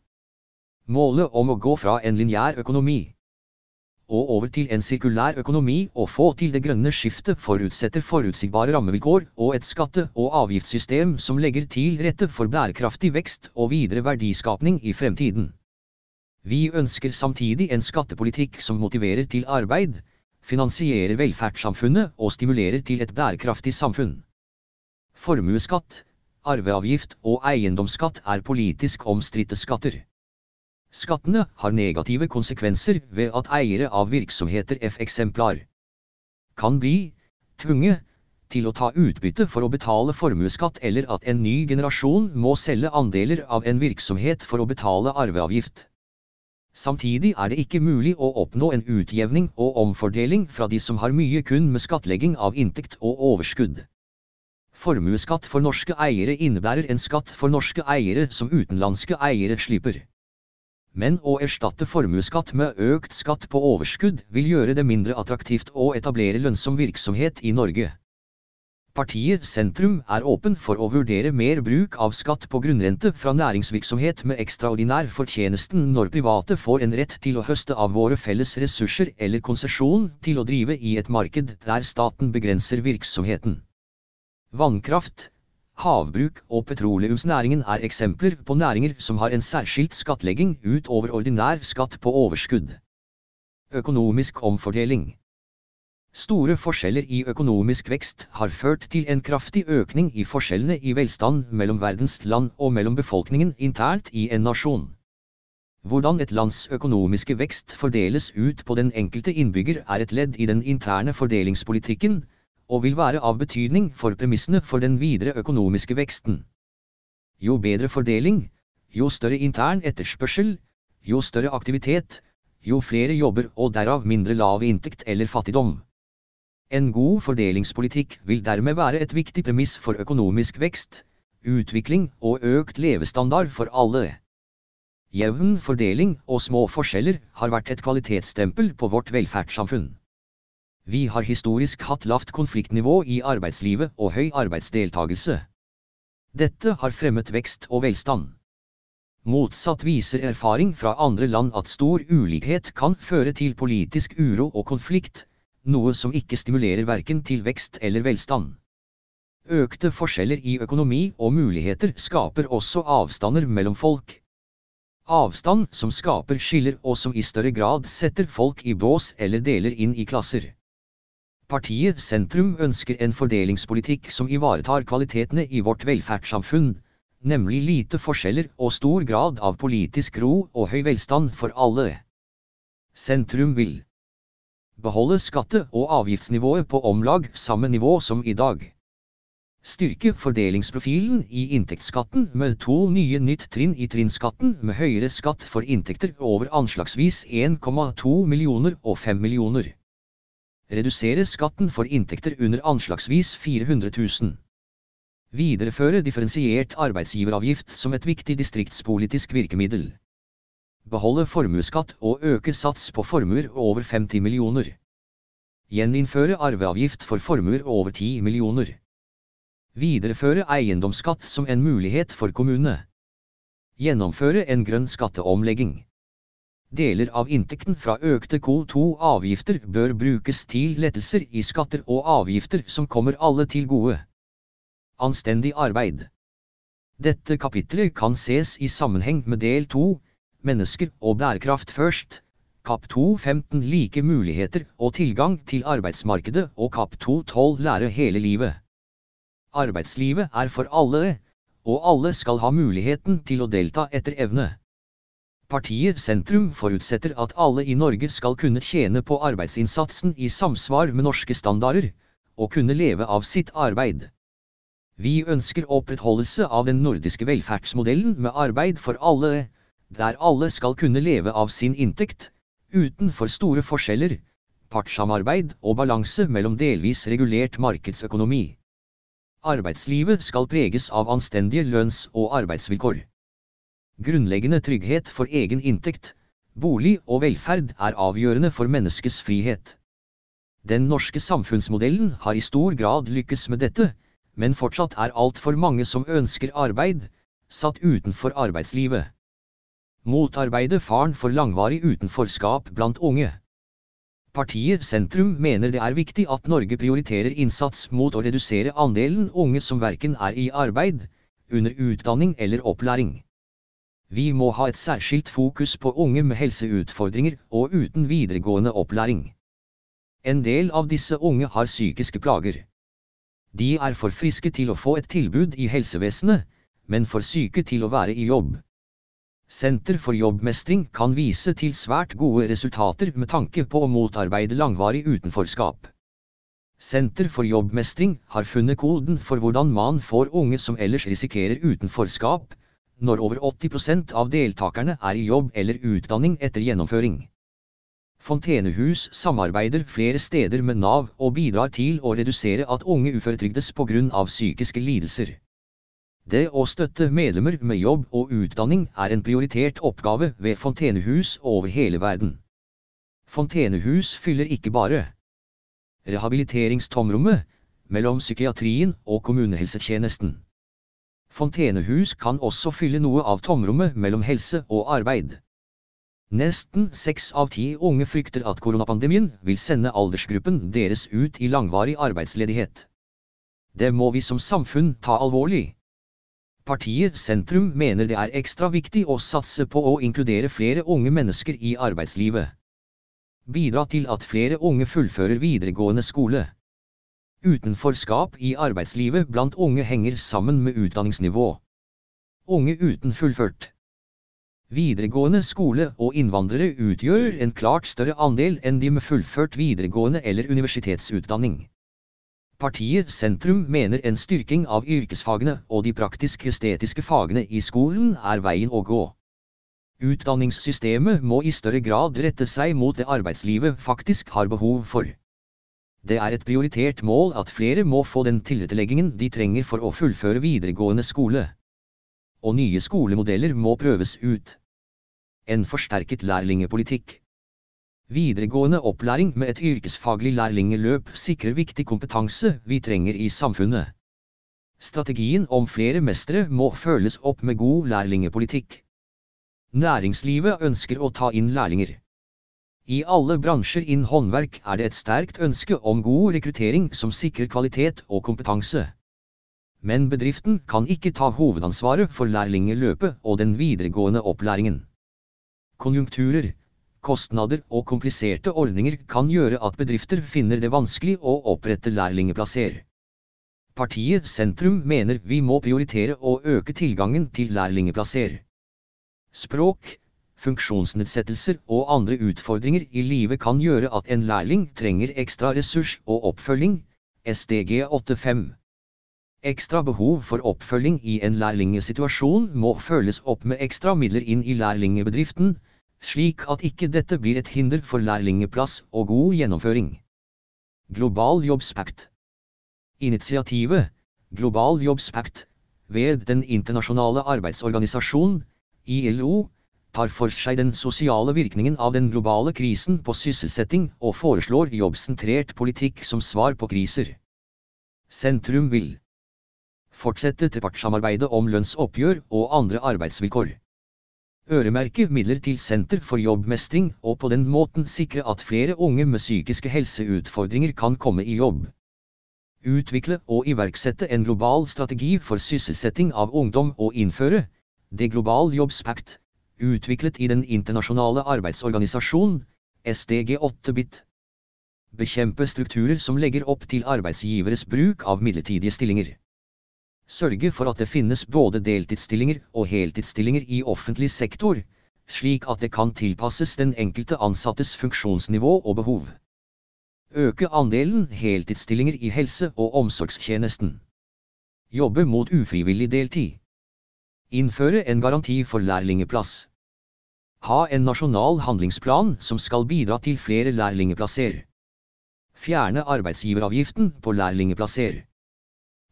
Målet om å gå fra en lineær økonomi og over til en sirkulær økonomi og få til det grønne skiftet forutsetter forutsigbare rammevilkår og et skatte- og avgiftssystem som legger til rette for bærekraftig vekst og videre verdiskapning i fremtiden. Vi ønsker samtidig en skattepolitikk som motiverer til arbeid, finansierer velferdssamfunnet og stimulerer til et bærekraftig samfunn. Formuesskatt, arveavgift og eiendomsskatt er politisk omstridte skatter. Skattene har negative konsekvenser ved at eiere av virksomheter F-eksemplar kan bli tvunget til å ta utbytte for å betale formuesskatt eller at en ny generasjon må selge andeler av en virksomhet for å betale arveavgift. Samtidig er det ikke mulig å oppnå en utjevning og omfordeling fra de som har mye kun med skattlegging av inntekt og overskudd. Formuesskatt for norske eiere innebærer en skatt for norske eiere som utenlandske eiere slipper men å erstatte formuesskatt med økt skatt på overskudd vil gjøre det mindre attraktivt å etablere lønnsom virksomhet i Norge. Partiet Sentrum er åpen for å vurdere mer bruk av skatt på grunnrente fra næringsvirksomhet med ekstraordinær fortjenesten når private får en rett til å høste av våre felles ressurser eller konsesjon til å drive i et marked der staten begrenser virksomheten. Vannkraft, Havbruk og petroleumsnæringen er eksempler på næringer som har en særskilt skattlegging utover ordinær skatt på overskudd. Økonomisk omfordeling Store forskjeller i økonomisk vekst har ført til en kraftig økning i forskjellene i velstand mellom verdens land og mellom befolkningen internt i en nasjon. Hvordan et lands økonomiske vekst fordeles ut på den enkelte innbygger er et ledd i den interne fordelingspolitikken, og vil være av betydning for premissene for den videre økonomiske veksten. Jo bedre fordeling, jo større intern etterspørsel, jo større aktivitet, jo flere jobber og derav mindre lav inntekt eller fattigdom. En god fordelingspolitikk vil dermed være et viktig premiss for økonomisk vekst, utvikling og økt levestandard for alle. Jevn fordeling og små forskjeller har vært et kvalitetsstempel på vårt velferdssamfunn. Vi har historisk hatt lavt konfliktnivå i arbeidslivet og høy arbeidsdeltagelse. Dette har fremmet vekst og velstand. Motsatt viser erfaring fra andre land at stor ulikhet kan føre til politisk uro og konflikt, noe som ikke stimulerer verken til vekst eller velstand. Økte forskjeller i økonomi og muligheter skaper også avstander mellom folk. Avstand som skaper skiller og som i større grad setter folk i bås eller deler inn i klasser. Partiet Sentrum ønsker en fordelingspolitikk som ivaretar kvalitetene i vårt velferdssamfunn, nemlig lite forskjeller og stor grad av politisk ro og høy velstand for alle. Sentrum vil beholde skatte- og avgiftsnivået på om lag samme nivå som i dag. Styrke fordelingsprofilen i inntektsskatten med to nye nytt trinn i trinnskatten med høyere skatt for inntekter over anslagsvis 1,2 millioner og 5 millioner. Redusere skatten for inntekter under anslagsvis 400 000. Videreføre differensiert arbeidsgiveravgift som et viktig distriktspolitisk virkemiddel. Beholde formuesskatt og øke sats på formuer over 50 millioner. Gjeninnføre arveavgift for formuer over 10 millioner. Videreføre eiendomsskatt som en mulighet for kommunene. Gjennomføre en grønn skatteomlegging. Deler av inntekten fra økte CO2-avgifter bør brukes til lettelser i skatter og avgifter som kommer alle til gode. Anstendig arbeid. Dette kapitlet kan ses i sammenheng med del 2, Mennesker og bærekraft først, Kap 2.15 Like muligheter og tilgang til arbeidsmarkedet og Kap 2.12 Lære hele livet. Arbeidslivet er for alle, og alle skal ha muligheten til å delta etter evne. Partiet Sentrum forutsetter at alle i Norge skal kunne tjene på arbeidsinnsatsen i samsvar med norske standarder, og kunne leve av sitt arbeid. Vi ønsker opprettholdelse av den nordiske velferdsmodellen med arbeid for alle, der alle skal kunne leve av sin inntekt, uten for store forskjeller, partssamarbeid og balanse mellom delvis regulert markedsøkonomi. Arbeidslivet skal preges av anstendige lønns- og arbeidsvilkår. Grunnleggende trygghet for egen inntekt, bolig og velferd er avgjørende for menneskets frihet. Den norske samfunnsmodellen har i stor grad lykkes med dette, men fortsatt er altfor mange som ønsker arbeid, satt utenfor arbeidslivet. Motarbeide faren for langvarig utenforskap blant unge. Partiet Sentrum mener det er viktig at Norge prioriterer innsats mot å redusere andelen unge som verken er i arbeid, under utdanning eller opplæring. Vi må ha et særskilt fokus på unge med helseutfordringer og uten videregående opplæring. En del av disse unge har psykiske plager. De er for friske til å få et tilbud i helsevesenet, men for syke til å være i jobb. Senter for jobbmestring kan vise til svært gode resultater med tanke på å motarbeide langvarig utenforskap. Senter for jobbmestring har funnet koden for hvordan man får unge som ellers risikerer utenforskap, når over 80% av deltakerne er i jobb eller utdanning etter gjennomføring. Fontenehus samarbeider flere steder med Nav og bidrar til å redusere at unge uføretrygdes pga. psykiske lidelser. Det å støtte medlemmer med jobb og utdanning er en prioritert oppgave ved fontenehus over hele verden. Fontenehus fyller ikke bare rehabiliteringstomrommet mellom psykiatrien og kommunehelsetjenesten. Fontenehus kan også fylle noe av tomrommet mellom helse og arbeid. Nesten seks av ti unge frykter at koronapandemien vil sende aldersgruppen deres ut i langvarig arbeidsledighet. Det må vi som samfunn ta alvorlig. Partiet Sentrum mener det er ekstra viktig å satse på å inkludere flere unge mennesker i arbeidslivet. Bidra til at flere unge fullfører videregående skole. Utenforskap i arbeidslivet blant unge henger sammen med utdanningsnivå. Unge uten fullført videregående skole og innvandrere utgjør en klart større andel enn de med fullført videregående eller universitetsutdanning. Partiet Sentrum mener en styrking av yrkesfagene og de praktisk-estetiske fagene i skolen er veien å gå. Utdanningssystemet må i større grad rette seg mot det arbeidslivet faktisk har behov for. Det er et prioritert mål at flere må få den tilretteleggingen de trenger for å fullføre videregående skole. Og nye skolemodeller må prøves ut. En forsterket lærlingepolitikk. Videregående opplæring med et yrkesfaglig lærlingeløp sikrer viktig kompetanse vi trenger i samfunnet. Strategien om flere mestere må følges opp med god lærlingepolitikk. Næringslivet ønsker å ta inn lærlinger. I alle bransjer innen håndverk er det et sterkt ønske om god rekruttering som sikrer kvalitet og kompetanse. Men bedriften kan ikke ta hovedansvaret for lærlingeløpet og den videregående opplæringen. Konjunkturer, kostnader og kompliserte ordninger kan gjøre at bedrifter finner det vanskelig å opprette lærlingeplasser. Partiet Sentrum mener vi må prioritere å øke tilgangen til lærlingeplasser. Språk, funksjonsnedsettelser og andre utfordringer i livet kan gjøre at en lærling trenger ekstra ressurs og oppfølging, SDG 85. Ekstra behov for oppfølging i en lærlingesituasjon må følges opp med ekstra midler inn i lærlingebedriften, slik at ikke dette blir et hinder for lærlingeplass og god gjennomføring. Global jobbspakt Initiativet Global jobbspakt ved Den internasjonale arbeidsorganisasjon, ILO, tar for seg den sosiale virkningen av den globale krisen på sysselsetting og foreslår jobbsentrert politikk som svar på kriser. Sentrum vil fortsette trepartssamarbeidet om lønnsoppgjør og andre arbeidsvilkår. Øremerke midler til Senter for jobbmestring og på den måten sikre at flere unge med psykiske helseutfordringer kan komme i jobb. Utvikle og iverksette en global strategi for sysselsetting av ungdom og innføre det global jobbspakt utviklet i den internasjonale arbeidsorganisasjon, SDG 8-bit. Bekjempe strukturer som legger opp til arbeidsgiveres bruk av midlertidige stillinger. Sørge for at det finnes både deltidsstillinger og heltidsstillinger i offentlig sektor, slik at det kan tilpasses den enkelte ansattes funksjonsnivå og behov. Øke andelen heltidsstillinger i helse- og omsorgstjenesten. Jobbe mot ufrivillig deltid. Innføre en garanti for lærlingeplass. Ha en nasjonal handlingsplan som skal bidra til flere lærlingeplasser. Fjerne arbeidsgiveravgiften på lærlingeplasser.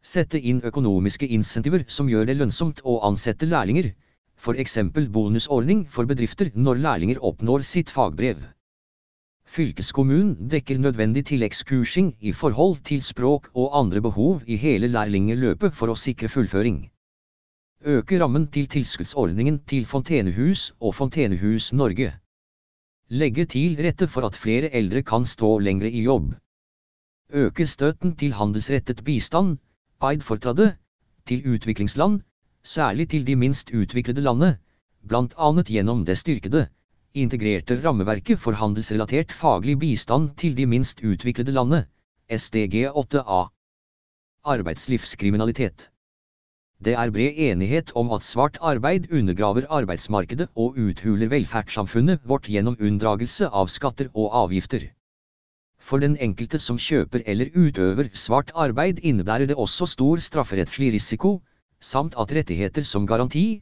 Sette inn økonomiske insentiver som gjør det lønnsomt å ansette lærlinger, f.eks. bonusordning for bedrifter når lærlinger oppnår sitt fagbrev. Fylkeskommunen dekker nødvendig tilleggskursing i forhold til språk og andre behov i hele lærlingeløpet for å sikre fullføring. Øke rammen til tilskuddsordningen til Fontenehus og Fontenehus Norge. Legge til rette for at flere eldre kan stå lengre i jobb. Øke støtten til handelsrettet bistand, Fortradde, til utviklingsland, særlig til de minst utviklede landene, annet gjennom det styrkede, integrerte rammeverket for handelsrelatert faglig bistand til de minst utviklede landene, SDG 8A. Arbeidslivskriminalitet. Det er bred enighet om at svart arbeid undergraver arbeidsmarkedet og uthuler velferdssamfunnet vårt gjennom unndragelse av skatter og avgifter. For den enkelte som kjøper eller utøver svart arbeid innebærer det også stor strafferettslig risiko, samt at rettigheter som garanti,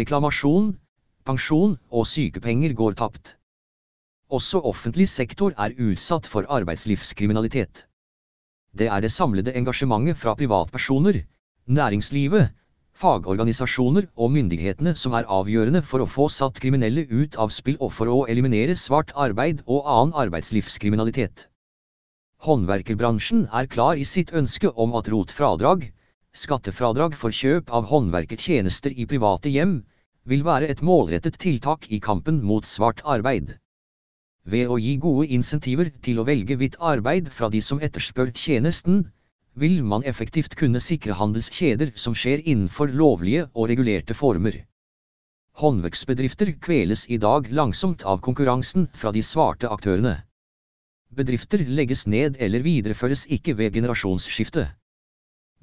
reklamasjon, pensjon og sykepenger går tapt. Også offentlig sektor er utsatt for arbeidslivskriminalitet. Det er det samlede engasjementet fra privatpersoner, næringslivet, fagorganisasjoner og myndighetene som er avgjørende for å få satt kriminelle ut av spill og for å eliminere svart arbeid og annen arbeidslivskriminalitet. Håndverkerbransjen er klar i sitt ønske om at rotfradrag, skattefradrag for kjøp av håndverkertjenester i private hjem, vil være et målrettet tiltak i kampen mot svart arbeid. Ved å gi gode insentiver til å velge hvitt arbeid fra de som etterspør tjenesten, vil man effektivt kunne sikre handelskjeder som skjer innenfor lovlige og regulerte former. Håndverksbedrifter kveles i dag langsomt av konkurransen fra de svarte aktørene. Bedrifter legges ned eller videreføres ikke ved generasjonsskifte.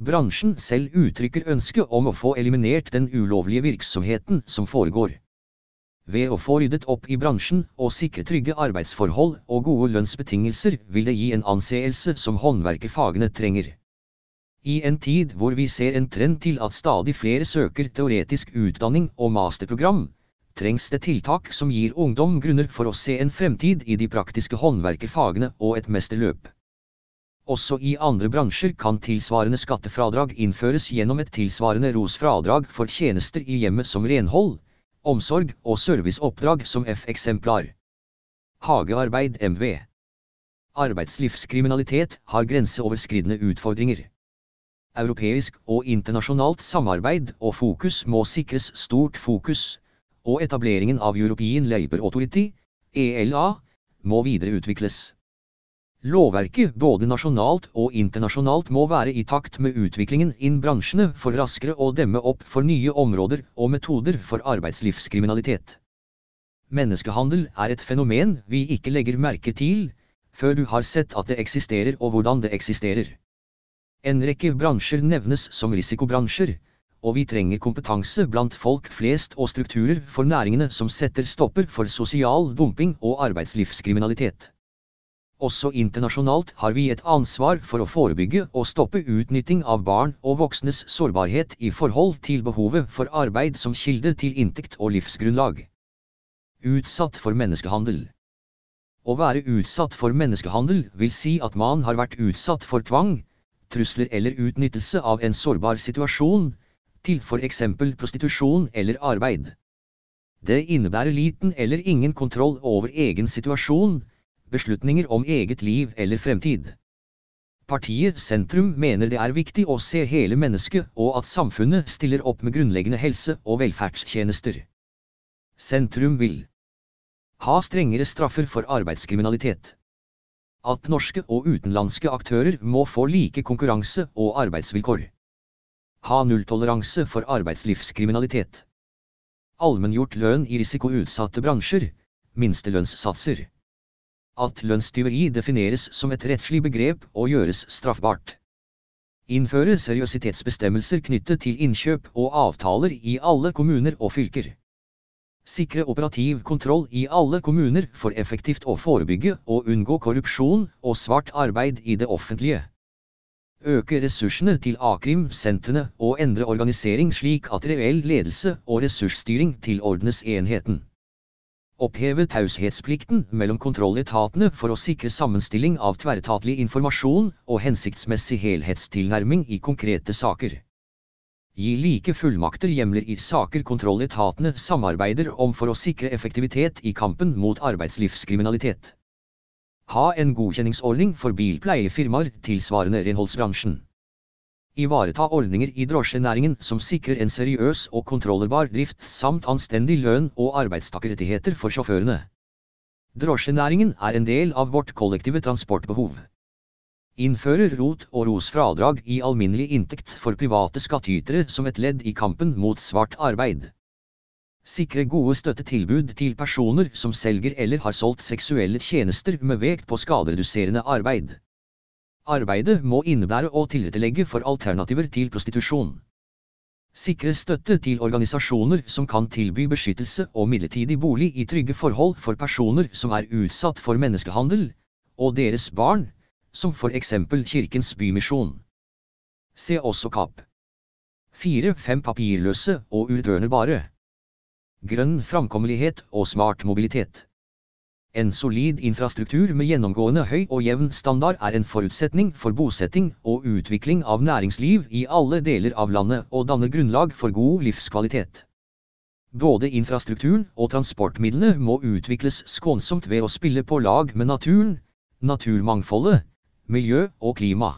Bransjen selv uttrykker ønske om å få eliminert den ulovlige virksomheten som foregår. Ved å få ryddet opp i bransjen og sikre trygge arbeidsforhold og gode lønnsbetingelser vil det gi en anseelse som håndverkerfagene trenger. I en tid hvor vi ser en trend til at stadig flere søker teoretisk utdanning og masterprogram, trengs det tiltak som gir ungdom grunner for å se en fremtid i de praktiske håndverkerfagene og et mesterløp. Også i andre bransjer kan tilsvarende skattefradrag innføres gjennom et tilsvarende rosfradrag for tjenester i hjemmet som renhold, omsorg og serviceoppdrag som F-eksemplar. Hagearbeid MV Arbeidslivskriminalitet har grenseoverskridende utfordringer. Europeisk og internasjonalt samarbeid og fokus må sikres stort fokus, og etableringen av European Labour Authority, ELA, må videreutvikles. Lovverket både nasjonalt og internasjonalt må være i takt med utviklingen innen bransjene for raskere å demme opp for nye områder og metoder for arbeidslivskriminalitet. Menneskehandel er et fenomen vi ikke legger merke til, før du har sett at det eksisterer og hvordan det eksisterer. En rekke bransjer nevnes som risikobransjer, og vi trenger kompetanse blant folk flest og strukturer for næringene som setter stopper for sosial dumping og arbeidslivskriminalitet. Også internasjonalt har vi et ansvar for å forebygge og stoppe utnytting av barn og voksnes sårbarhet i forhold til behovet for arbeid som kilde til inntekt og livsgrunnlag. Utsatt for menneskehandel. Å være utsatt for menneskehandel vil si at man har vært utsatt for tvang, trusler eller utnyttelse av en sårbar situasjon, til for eksempel prostitusjon eller arbeid. Det innebærer liten eller ingen kontroll over egen situasjon, beslutninger om eget liv eller fremtid. Partiet Sentrum mener det er viktig å se hele mennesket og at samfunnet stiller opp med grunnleggende helse- og velferdstjenester. Sentrum vil ha strengere straffer for arbeidskriminalitet at norske og utenlandske aktører må få like konkurranse og arbeidsvilkår. Ha nulltoleranse for arbeidslivskriminalitet. Allmenngjort lønn i risikoutsatte bransjer, minstelønnssatser. At lønnstyveri defineres som et rettslig begrep og gjøres straffbart. Innføre seriøsitetsbestemmelser knyttet til innkjøp og avtaler i alle kommuner og fylker. Sikre operativ kontroll i alle kommuner for effektivt å forebygge og unngå korrupsjon og svart arbeid i det offentlige. Øke ressursene til a-krimsentrene og endre organisering slik at reell ledelse og ressursstyring tilordnes enheten. Oppheve taushetsplikten mellom kontrolletatene for å sikre sammenstilling av tverretatlig informasjon og hensiktsmessig helhetstilnærming i konkrete saker. Gi like fullmakter hjemler i saker kontrolletatene samarbeider om for å sikre effektivitet i kampen mot arbeidslivskriminalitet. Ha en godkjenningsordning for bilpleiefirmaer tilsvarende renholdsbransjen. Ivareta ordninger i drosjenæringen som sikrer en seriøs og kontrollerbar drift samt anstendig lønn og arbeidstakerrettigheter for sjåførene. Drosjenæringen er en del av vårt kollektive transportbehov. Innfører rot- og rosfradrag i alminnelig inntekt for private skattytere som et ledd i kampen mot svart arbeid. Sikre gode støttetilbud til personer som selger eller har solgt seksuelle tjenester med vekt på skadereduserende arbeid. Arbeidet må innebære å tilrettelegge for alternativer til prostitusjon. Sikre støtte til organisasjoner som kan tilby beskyttelse og midlertidig bolig i trygge forhold for personer som er utsatt for menneskehandel, og deres barn, som for eksempel Kirkens Bymisjon. Se også KAP. Fire-fem papirløse og utrørnbare. Grønn framkommelighet og smart mobilitet. En solid infrastruktur med gjennomgående høy og jevn standard er en forutsetning for bosetting og utvikling av næringsliv i alle deler av landet og danner grunnlag for god livskvalitet. Både infrastrukturen og transportmidlene må utvikles skånsomt ved å spille på lag med naturen, naturmangfoldet, miljø og klima.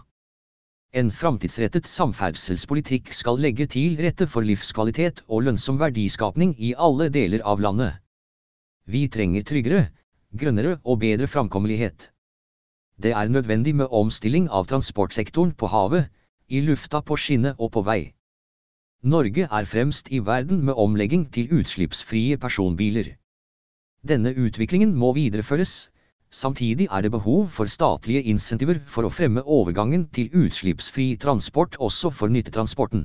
En framtidsrettet samferdselspolitikk skal legge til rette for livskvalitet og lønnsom verdiskapning i alle deler av landet. Vi trenger tryggere, grønnere og bedre framkommelighet. Det er nødvendig med omstilling av transportsektoren på havet, i lufta på skinne og på vei. Norge er fremst i verden med omlegging til utslippsfrie personbiler. Denne utviklingen må videreføres, Samtidig er det behov for statlige insentiver for å fremme overgangen til utslippsfri transport også for nyttetransporten.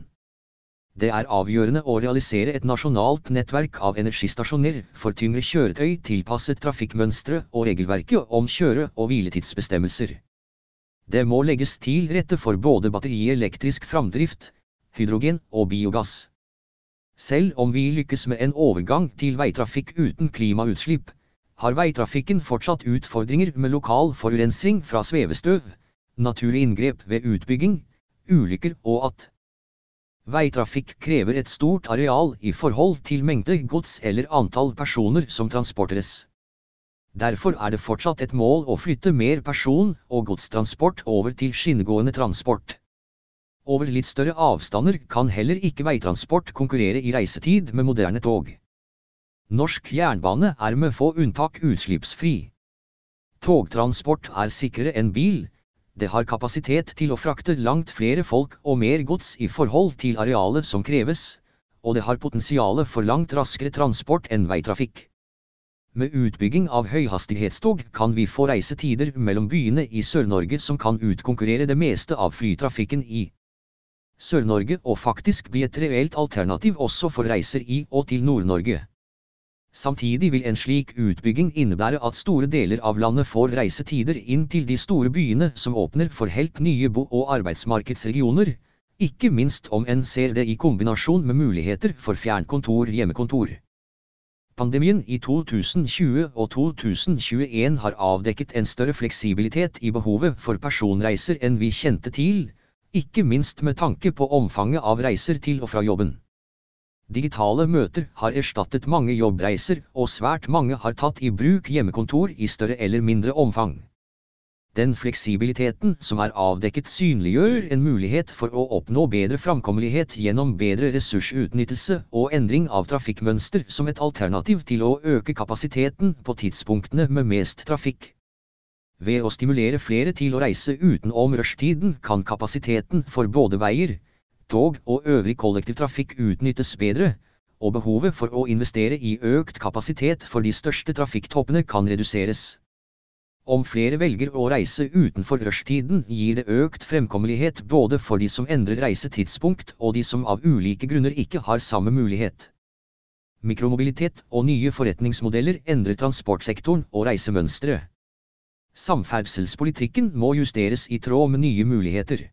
Det er avgjørende å realisere et nasjonalt nettverk av energistasjoner for tyngre kjøretøy tilpasset trafikkmønstre og regelverket om kjøre- og hviletidsbestemmelser. Det må legges til rette for både batterielektrisk framdrift, hydrogen og biogass. Selv om vi lykkes med en overgang til veitrafikk uten klimautslipp, har veitrafikken fortsatt utfordringer med lokal forurensing fra svevestøv, naturlige inngrep ved utbygging, ulykker og at Veitrafikk krever et stort areal i forhold til mengde gods eller antall personer som transporteres. Derfor er det fortsatt et mål å flytte mer person- og godstransport over til skinnegående transport. Over litt større avstander kan heller ikke veitransport konkurrere i reisetid med moderne tog. Norsk jernbane er med få unntak utslippsfri. Togtransport er sikrere enn bil, det har kapasitet til å frakte langt flere folk og mer gods i forhold til arealet som kreves, og det har potensialet for langt raskere transport enn veitrafikk. Med utbygging av høyhastighetstog kan vi få reisetider mellom byene i Sør-Norge som kan utkonkurrere det meste av flytrafikken i Sør-Norge og faktisk bli et reelt alternativ også for reiser i og til Nord-Norge. Samtidig vil en slik utbygging innebære at store deler av landet får reisetider inn til de store byene som åpner for helt nye bo- og arbeidsmarkedsregioner, ikke minst om en ser det i kombinasjon med muligheter for fjernkontor hjemmekontor. Pandemien i 2020 og 2021 har avdekket en større fleksibilitet i behovet for personreiser enn vi kjente til, ikke minst med tanke på omfanget av reiser til og fra jobben. Digitale møter har erstattet mange jobbreiser, og svært mange har tatt i bruk hjemmekontor i større eller mindre omfang. Den fleksibiliteten som er avdekket synliggjør en mulighet for å oppnå bedre framkommelighet gjennom bedre ressursutnyttelse og endring av trafikkmønster som et alternativ til å øke kapasiteten på tidspunktene med mest trafikk. Ved å stimulere flere til å reise utenom rushtiden kan kapasiteten for både veier, tog og øvrig kollektivtrafikk utnyttes bedre, og behovet for å investere i økt kapasitet for de største trafikktoppene kan reduseres. Om flere velger å reise utenfor rushtiden, gir det økt fremkommelighet både for de som endrer reisetidspunkt og de som av ulike grunner ikke har samme mulighet. Mikromobilitet og nye forretningsmodeller endrer transportsektoren og reisemønstre. Samferdselspolitikken må justeres i tråd med nye muligheter.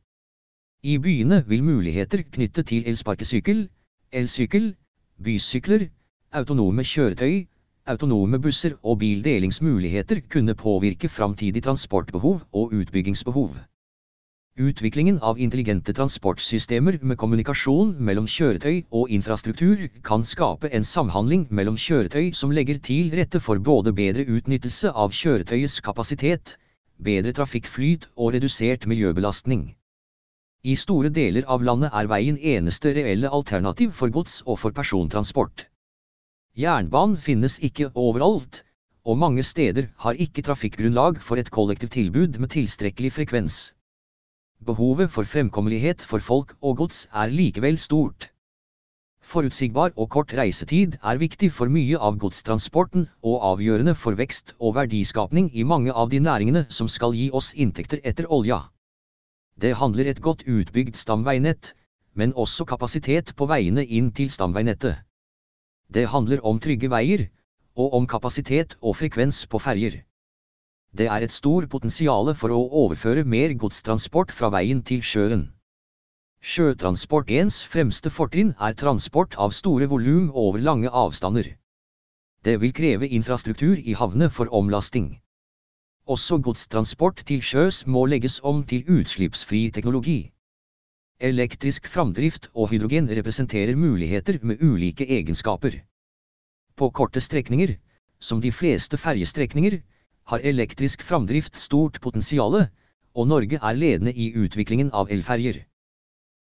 I byene vil muligheter knyttet til elsparkesykkel, elsykkel, bysykler, autonome kjøretøy, autonome busser og bildelingsmuligheter kunne påvirke framtidig transportbehov og utbyggingsbehov. Utviklingen av intelligente transportsystemer med kommunikasjon mellom kjøretøy og infrastruktur kan skape en samhandling mellom kjøretøy som legger til rette for både bedre utnyttelse av kjøretøyets kapasitet, bedre trafikkflyt og redusert miljøbelastning. I store deler av landet er veien eneste reelle alternativ for gods og for persontransport. Jernbanen finnes ikke overalt, og mange steder har ikke trafikkgrunnlag for et kollektivtilbud med tilstrekkelig frekvens. Behovet for fremkommelighet for folk og gods er likevel stort. Forutsigbar og kort reisetid er viktig for mye av godstransporten og avgjørende for vekst og verdiskapning i mange av de næringene som skal gi oss inntekter etter olja. Det handler et godt utbygd stamveinett, men også kapasitet på veiene inn til stamveinettet. Det handler om trygge veier, og om kapasitet og frekvens på ferjer. Det er et stor potensial for å overføre mer godstransport fra veien til sjøen. Sjøtransportens fremste fortrinn er transport av store volum over lange avstander. Det vil kreve infrastruktur i havne for omlasting. Også godstransport til sjøs må legges om til utslippsfri teknologi. Elektrisk framdrift og hydrogen representerer muligheter med ulike egenskaper. På korte strekninger, som de fleste ferjestrekninger, har elektrisk framdrift stort potensial, og Norge er ledende i utviklingen av elferjer.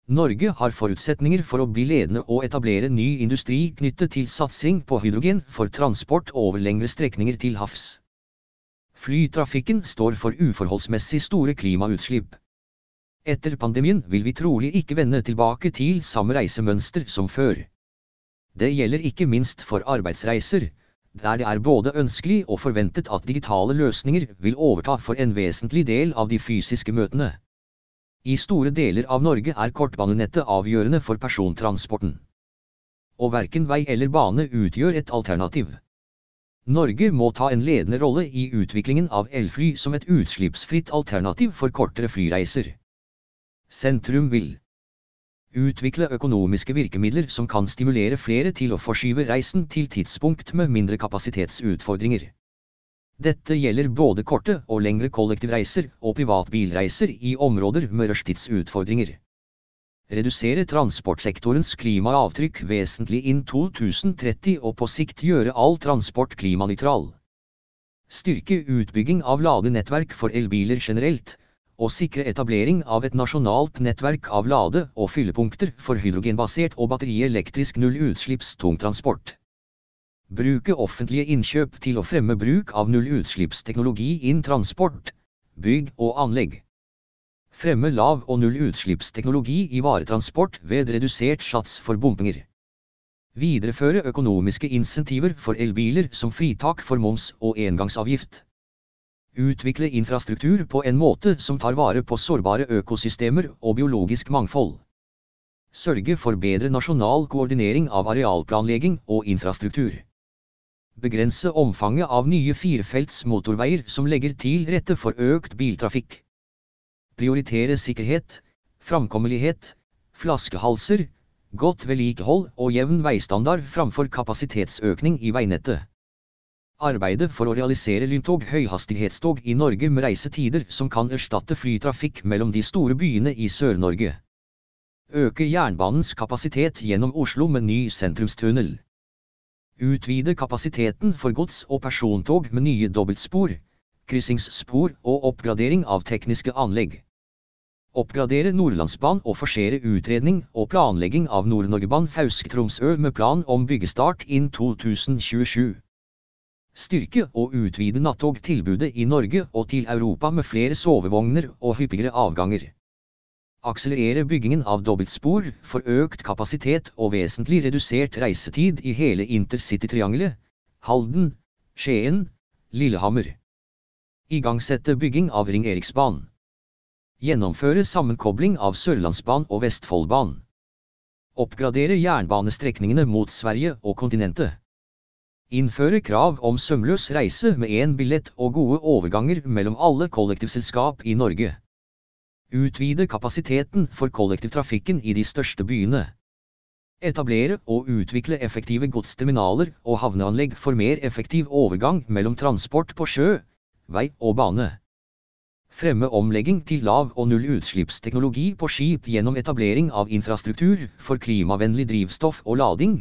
Norge har forutsetninger for å bli ledende og etablere ny industri knyttet til satsing på hydrogen for transport over lengre strekninger til havs. Flytrafikken står for uforholdsmessig store klimautslipp. Etter pandemien vil vi trolig ikke vende tilbake til samme reisemønster som før. Det gjelder ikke minst for arbeidsreiser, der det er både ønskelig og forventet at digitale løsninger vil overta for en vesentlig del av de fysiske møtene. I store deler av Norge er kortbanenettet avgjørende for persontransporten. Og verken vei eller bane utgjør et alternativ. Norge må ta en ledende rolle i utviklingen av elfly som et utslippsfritt alternativ for kortere flyreiser. Sentrum vil Utvikle økonomiske virkemidler som kan stimulere flere til å forskyve reisen til tidspunkt med mindre kapasitetsutfordringer. Dette gjelder både korte og lengre kollektivreiser og privatbilreiser i områder med rushtidsutfordringer. Redusere transportsektorens klimaavtrykk vesentlig inn 2030 og på sikt gjøre all transport klimanøytral. Styrke utbygging av ladenettverk for elbiler generelt, og sikre etablering av et nasjonalt nettverk av lade- og fyllepunkter for hydrogenbasert og batterielektrisk nullutslippstungtransport. Bruke offentlige innkjøp til å fremme bruk av nullutslippsteknologi innen transport, bygg og anlegg. Fremme lav- og nullutslippsteknologi i varetransport ved redusert sats for bompenger. Videreføre økonomiske insentiver for elbiler som fritak for moms og engangsavgift. Utvikle infrastruktur på en måte som tar vare på sårbare økosystemer og biologisk mangfold. Sørge for bedre nasjonal koordinering av arealplanlegging og infrastruktur. begrense omfanget av nye firefelts motorveier som legger til rette for økt biltrafikk. Prioritere sikkerhet, framkommelighet, flaskehalser, godt vedlikehold og jevn veistandard framfor kapasitetsøkning i veinettet. Arbeide for å realisere lyntog høyhastighetstog i Norge med reisetider som kan erstatte flytrafikk mellom de store byene i Sør-Norge. Øke jernbanens kapasitet gjennom Oslo med ny sentrumstunnel. Utvide kapasiteten for gods- og persontog med nye dobbeltspor, kryssingsspor og oppgradering av tekniske anlegg. Oppgradere Nordlandsbanen og forsere utredning og planlegging av Nord-Norgebanen Fauske-Tromsø med plan om byggestart inn 2027. Styrke og utvide nattogtilbudet i Norge og til Europa med flere sovevogner og hyppigere avganger. Akselerere byggingen av dobbeltspor for økt kapasitet og vesentlig redusert reisetid i hele intercitytriangelet, Halden, Skien, Lillehammer. Igangsette bygging av Ring Eriksbanen. Gjennomføre sammenkobling av Sørlandsbanen og Vestfoldbanen. Oppgradere jernbanestrekningene mot Sverige og kontinentet. Innføre krav om sømløs reise med én billett og gode overganger mellom alle kollektivselskap i Norge. Utvide kapasiteten for kollektivtrafikken i de største byene. Etablere og utvikle effektive godsterminaler og havneanlegg for mer effektiv overgang mellom transport på sjø, vei og bane. Fremme omlegging til lav- og nullutslippsteknologi på skip gjennom etablering av infrastruktur for klimavennlig drivstoff og lading,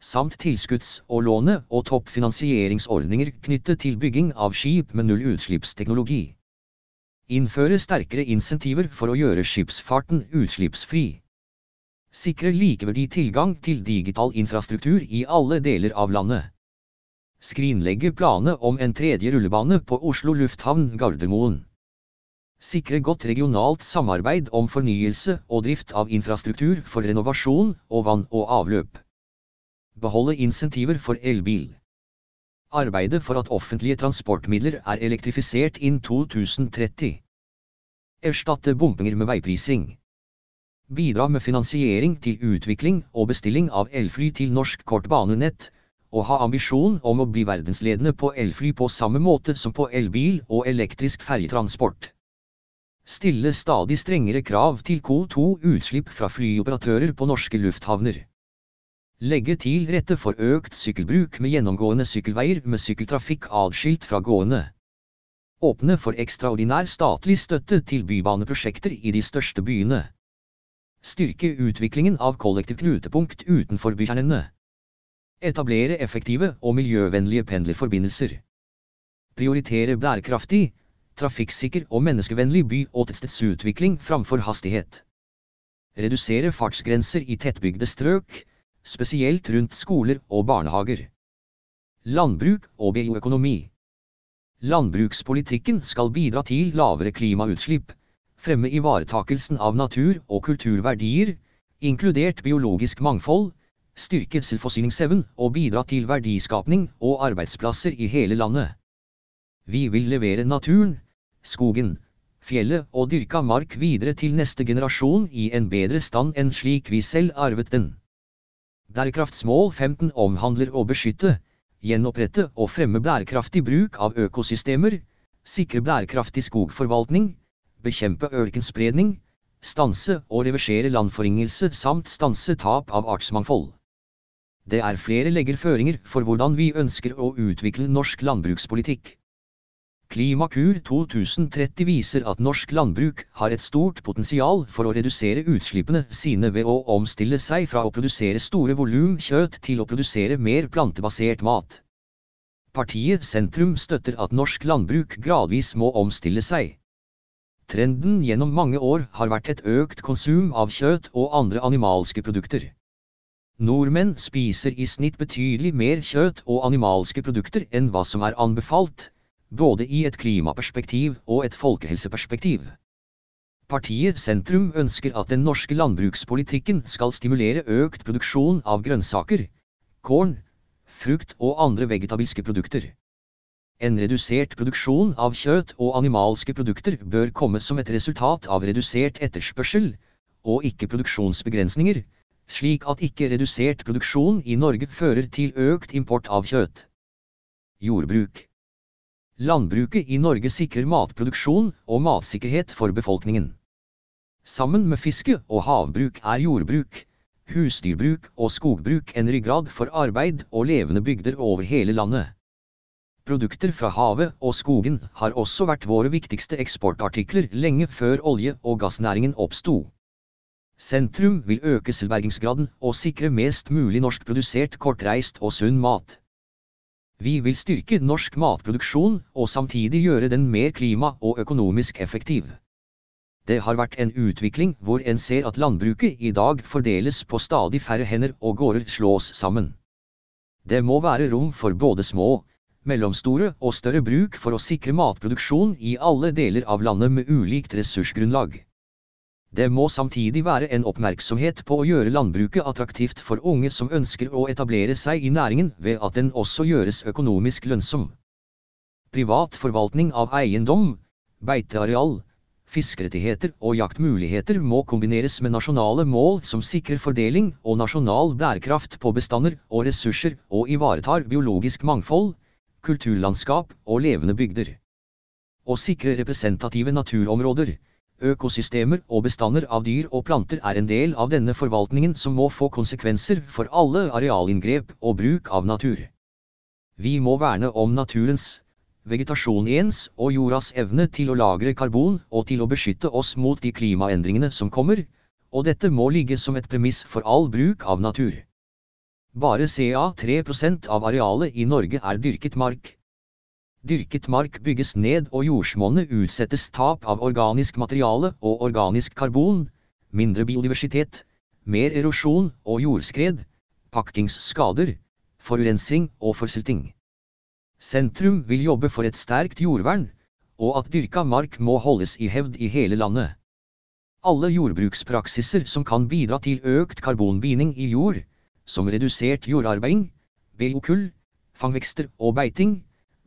samt tilskudds- og låne- og toppfinansieringsordninger knyttet til bygging av skip med nullutslippsteknologi. Innføre sterkere insentiver for å gjøre skipsfarten utslippsfri. Sikre likeverdig tilgang til digital infrastruktur i alle deler av landet. Skrinlegge planene om en tredje rullebane på Oslo lufthavn Gardermoen. Sikre godt regionalt samarbeid om fornyelse og drift av infrastruktur for renovasjon og vann og avløp. Beholde insentiver for elbil. Arbeide for at offentlige transportmidler er elektrifisert innen 2030. Erstatte bompenger med veiprising. Bidra med finansiering til utvikling og bestilling av elfly til norsk kortbanenett, og ha ambisjon om å bli verdensledende på elfly på samme måte som på elbil og elektrisk ferjetransport stille stadig strengere krav til CO2-utslipp fra flyoperatører på norske lufthavner. Legge til rette for økt sykkelbruk med gjennomgående sykkelveier med sykkeltrafikk adskilt fra gående. Åpne for ekstraordinær statlig støtte til bybaneprosjekter i de største byene. Styrke utviklingen av kollektivknutepunkt utenfor bykjernene. Etablere effektive og miljøvennlige pendlerforbindelser. Prioritere bærekraftig, trafikksikker og menneskevennlig by- og tettstedsutvikling framfor hastighet. Redusere fartsgrenser i tettbygde strøk, spesielt rundt skoler og barnehager. Landbruk og bioøkonomi. Landbrukspolitikken skal bidra til lavere klimautslipp, fremme ivaretakelsen av natur- og kulturverdier, inkludert biologisk mangfold, styrke selvforsyningsevnen og bidra til verdiskapning og arbeidsplasser i hele landet. Vi vil levere naturen, skogen, fjellet og dyrka mark videre til neste generasjon i en bedre stand enn slik vi selv arvet den. Bærekraftsmål 15 omhandler å beskytte, gjenopprette og fremme bærekraftig bruk av økosystemer, sikre bærekraftig skogforvaltning, bekjempe ørkenspredning, stanse og reversere landforringelse samt stanse tap av artsmangfold. Det er flere legger føringer for hvordan vi ønsker å utvikle norsk landbrukspolitikk. Klimakur 2030 viser at norsk landbruk har et stort potensial for å redusere utslippene sine ved å omstille seg fra å produsere store volum kjøtt til å produsere mer plantebasert mat. Partiet Sentrum støtter at norsk landbruk gradvis må omstille seg. Trenden gjennom mange år har vært et økt konsum av kjøtt og andre animalske produkter. Nordmenn spiser i snitt betydelig mer kjøtt og animalske produkter enn hva som er anbefalt, både i et klimaperspektiv og et folkehelseperspektiv. Partiet Sentrum ønsker at den norske landbrukspolitikken skal stimulere økt produksjon av grønnsaker, korn, frukt og andre vegetabilske produkter. En redusert produksjon av kjøtt og animalske produkter bør komme som et resultat av redusert etterspørsel, og ikke produksjonsbegrensninger, slik at ikke redusert produksjon i Norge fører til økt import av kjøtt. jordbruk. Landbruket i Norge sikrer matproduksjon og matsikkerhet for befolkningen. Sammen med fiske og havbruk er jordbruk, husdyrbruk og skogbruk en ryggrad for arbeid og levende bygder over hele landet. Produkter fra havet og skogen har også vært våre viktigste eksportartikler lenge før olje- og gassnæringen oppsto. Sentrum vil øke selvbergingsgraden og sikre mest mulig norskprodusert kortreist og sunn mat. Vi vil styrke norsk matproduksjon og samtidig gjøre den mer klima- og økonomisk effektiv. Det har vært en utvikling hvor en ser at landbruket i dag fordeles på stadig færre hender og gårder slås sammen. Det må være rom for både små, mellomstore og større bruk for å sikre matproduksjon i alle deler av landet med ulikt ressursgrunnlag. Det må samtidig være en oppmerksomhet på å gjøre landbruket attraktivt for unge som ønsker å etablere seg i næringen ved at den også gjøres økonomisk lønnsom. Privat forvaltning av eiendom, beiteareal, fiskerettigheter og jaktmuligheter må kombineres med nasjonale mål som sikrer fordeling og nasjonal bærekraft på bestander og ressurser og ivaretar biologisk mangfold, kulturlandskap og levende bygder. Å sikre representative naturområder, Økosystemer og bestander av dyr og planter er en del av denne forvaltningen som må få konsekvenser for alle arealinngrep og bruk av natur. Vi må verne om naturens, vegetasjonens og jordas evne til å lagre karbon og til å beskytte oss mot de klimaendringene som kommer, og dette må ligge som et premiss for all bruk av natur. Bare ca 3% av arealet i Norge er dyrket mark. Dyrket mark bygges ned og jordsmonnet utsettes tap av organisk materiale og organisk karbon, mindre biodiversitet, mer erosjon og jordskred, pakkingsskader, forurensing og forsulting. Sentrum vil jobbe for et sterkt jordvern, og at dyrka mark må holdes i hevd i hele landet. Alle jordbrukspraksiser som kan bidra til økt karbonbinding i jord, som redusert jordarbeiding, biokull, fangvekster og beiting,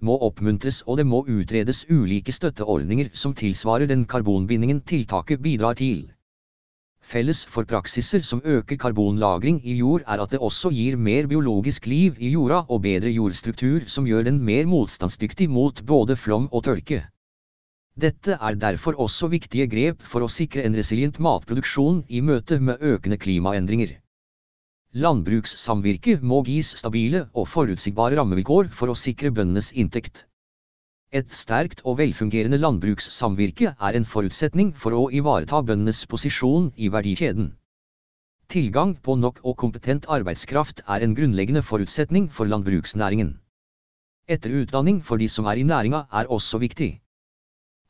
må oppmuntres og det må utredes ulike støtteordninger som tilsvarer den karbonbindingen tiltaket bidrar til. Felles for praksiser som øker karbonlagring i jord er at det også gir mer biologisk liv i jorda og bedre jordstruktur som gjør den mer motstandsdyktig mot både flom og tørke. Dette er derfor også viktige grep for å sikre en resilient matproduksjon i møte med økende klimaendringer. Landbrukssamvirket må gis stabile og forutsigbare rammevilkår for å sikre bøndenes inntekt. Et sterkt og velfungerende landbrukssamvirke er en forutsetning for å ivareta bøndenes posisjon i verdikjeden. Tilgang på nok og kompetent arbeidskraft er en grunnleggende forutsetning for landbruksnæringen. Etterutdanning for de som er i næringa er også viktig.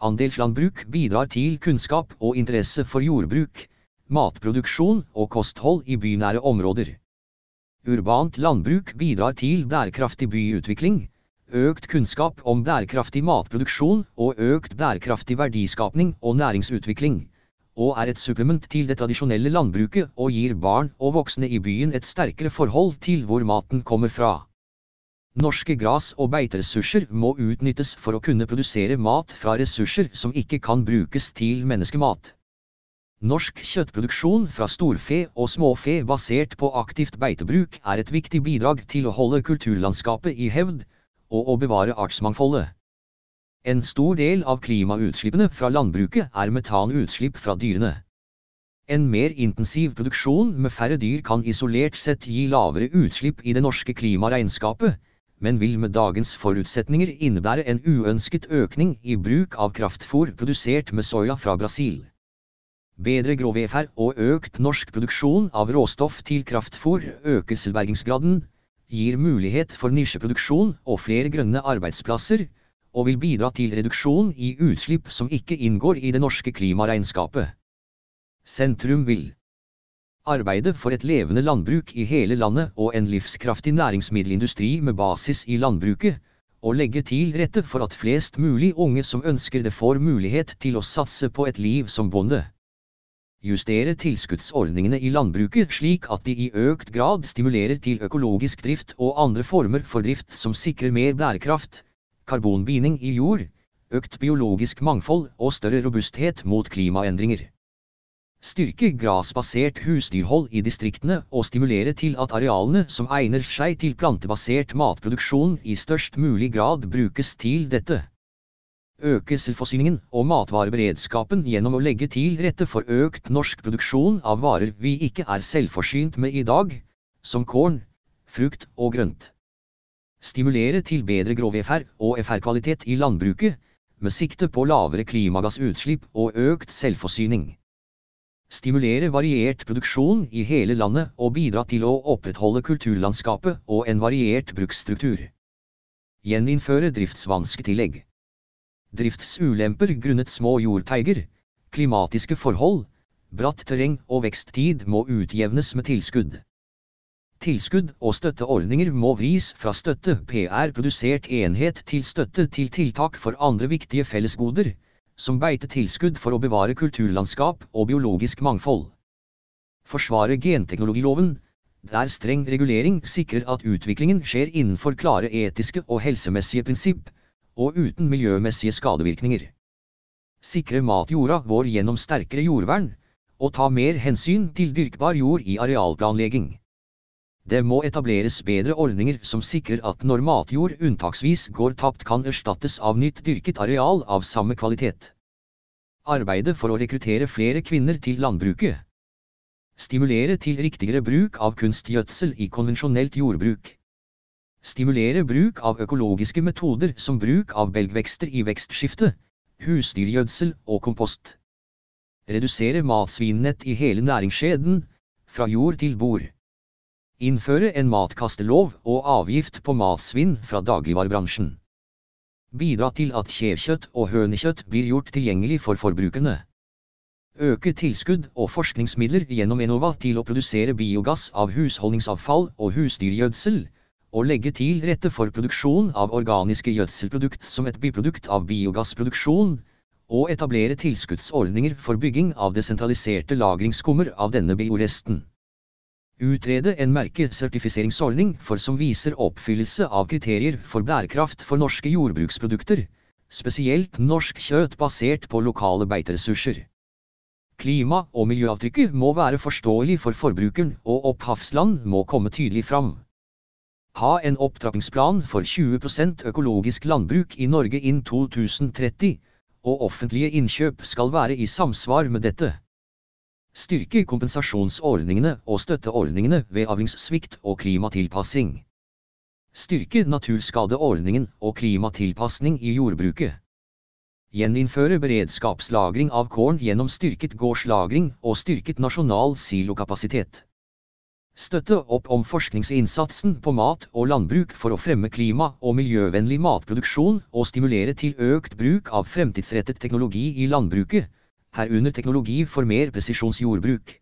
Andelslandbruk bidrar til kunnskap og interesse for jordbruk, matproduksjon og kosthold i bynære områder. Urbant landbruk bidrar til bærekraftig byutvikling, økt kunnskap om bærekraftig matproduksjon og økt bærekraftig verdiskapning og næringsutvikling, og er et supplement til det tradisjonelle landbruket og gir barn og voksne i byen et sterkere forhold til hvor maten kommer fra. Norske gras- og beiteressurser må utnyttes for å kunne produsere mat fra ressurser som ikke kan brukes til menneskemat. Norsk kjøttproduksjon fra storfe og småfe basert på aktivt beitebruk er et viktig bidrag til å holde kulturlandskapet i hevd, og å bevare artsmangfoldet. En stor del av klimautslippene fra landbruket er metanutslipp fra dyrene. En mer intensiv produksjon med færre dyr kan isolert sett gi lavere utslipp i det norske klimaregnskapet, men vil med dagens forutsetninger innebære en uønsket økning i bruk av kraftfôr produsert med soya fra Brasil. Bedre grovefær og økt norsk produksjon av råstoff til kraftfôr øker selvbergingsgraden, gir mulighet for nisjeproduksjon og flere grønne arbeidsplasser, og vil bidra til reduksjon i utslipp som ikke inngår i det norske klimaregnskapet. Sentrum vil arbeide for et levende landbruk i hele landet og en livskraftig næringsmiddelindustri med basis i landbruket, og legge til rette for at flest mulig unge som ønsker det får mulighet til å satse på et liv som bonde justere tilskuddsordningene i landbruket slik at de i økt grad stimulerer til økologisk drift og andre former for drift som sikrer mer bærekraft, karbonbinding i jord, økt biologisk mangfold og større robusthet mot klimaendringer. Styrke grasbasert husdyrhold i distriktene og stimulere til at arealene som egner seg til plantebasert matproduksjon i størst mulig grad brukes til dette. Øke selvforsyningen og matvareberedskapen gjennom å legge til rette for økt norsk produksjon av varer vi ikke er selvforsynt med i dag, som korn, frukt og grønt. Stimulere til bedre grovfr og FR-kvalitet i landbruket, med sikte på lavere klimagassutslipp og økt selvforsyning. Stimulere variert produksjon i hele landet og bidra til å opprettholde kulturlandskapet og en variert bruksstruktur. Gjeninnføre driftsvansketillegg. Driftsulemper grunnet små jordteiger, klimatiske forhold, bratt terreng og veksttid må utjevnes med tilskudd. Tilskudd og støtteordninger må vris fra støtte PR produsert enhet til støtte til tiltak for andre viktige fellesgoder, som beitetilskudd for å bevare kulturlandskap og biologisk mangfold. Forsvare genteknologiloven, der streng regulering sikrer at utviklingen skjer innenfor klare etiske og helsemessige prinsipp, og uten miljømessige skadevirkninger. Sikre matjorda vår gjennom sterkere jordvern, og ta mer hensyn til dyrkbar jord i arealplanlegging. Det må etableres bedre ordninger som sikrer at når matjord unntaksvis går tapt kan erstattes av nytt dyrket areal av samme kvalitet. Arbeide for å rekruttere flere kvinner til landbruket. Stimulere til riktigere bruk av kunstgjødsel i konvensjonelt jordbruk. Stimulere bruk av økologiske metoder som bruk av belgvekster i vekstskifte, husdyrgjødsel og kompost. Redusere matsvinnett i hele næringskjeden, fra jord til bord. Innføre en matkastelov og avgift på matsvinn fra dagligvarebransjen. Bidra til at kjevkjøtt og hønekjøtt blir gjort tilgjengelig for forbrukerne. Øke tilskudd og forskningsmidler gjennom Enova til å produsere biogass av husholdningsavfall og husdyrgjødsel, og legge til rette for produksjon av organiske gjødselprodukt som et biprodukt av biogassproduksjon, og etablere tilskuddsordninger for bygging av desentraliserte lagringskummer av denne bioresten. Utrede en merkesertifiseringsordning for som viser oppfyllelse av kriterier for bærekraft for norske jordbruksprodukter, spesielt norsk kjøtt basert på lokale beiteressurser. Klima- og miljøavtrykket må være forståelig for forbrukeren, og opphavsland må komme tydelig fram. Ha en opptrappingsplan for 20% økologisk landbruk i Norge innen 2030, og offentlige innkjøp skal være i samsvar med dette. Styrke kompensasjonsordningene og støtteordningene ved avlingssvikt og klimatilpassing. Styrke naturskadeordningen og klimatilpasning i jordbruket. Gjeninnføre beredskapslagring av korn gjennom styrket gårdslagring og styrket nasjonal silokapasitet. Støtte opp om forskningsinnsatsen på mat og landbruk for å fremme klima- og miljøvennlig matproduksjon og stimulere til økt bruk av fremtidsrettet teknologi i landbruket, herunder teknologi for mer presisjonsjordbruk.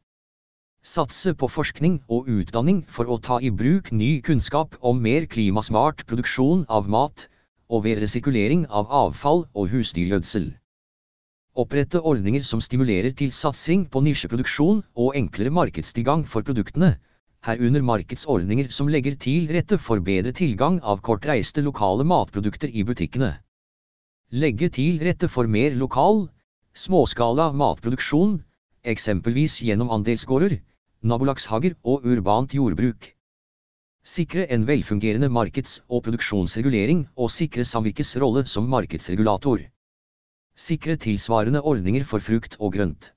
Satse på forskning og utdanning for å ta i bruk ny kunnskap om mer klimasmart produksjon av mat, og ved resirkulering av avfall og husdyrgjødsel. Opprette ordninger som stimulerer til satsing på nisjeproduksjon og enklere markedstilgang for produktene, herunder markedsordninger som legger til rette for bedre tilgang av kortreiste lokale matprodukter i butikkene. Legge til rette for mer lokal, Småskala matproduksjon, eksempelvis gjennom andelsgårder, nabolagshager og urbant jordbruk. Sikre en velfungerende markeds- og produksjonsregulering og sikre samvirkets rolle som markedsregulator. Sikre tilsvarende ordninger for frukt og grønt.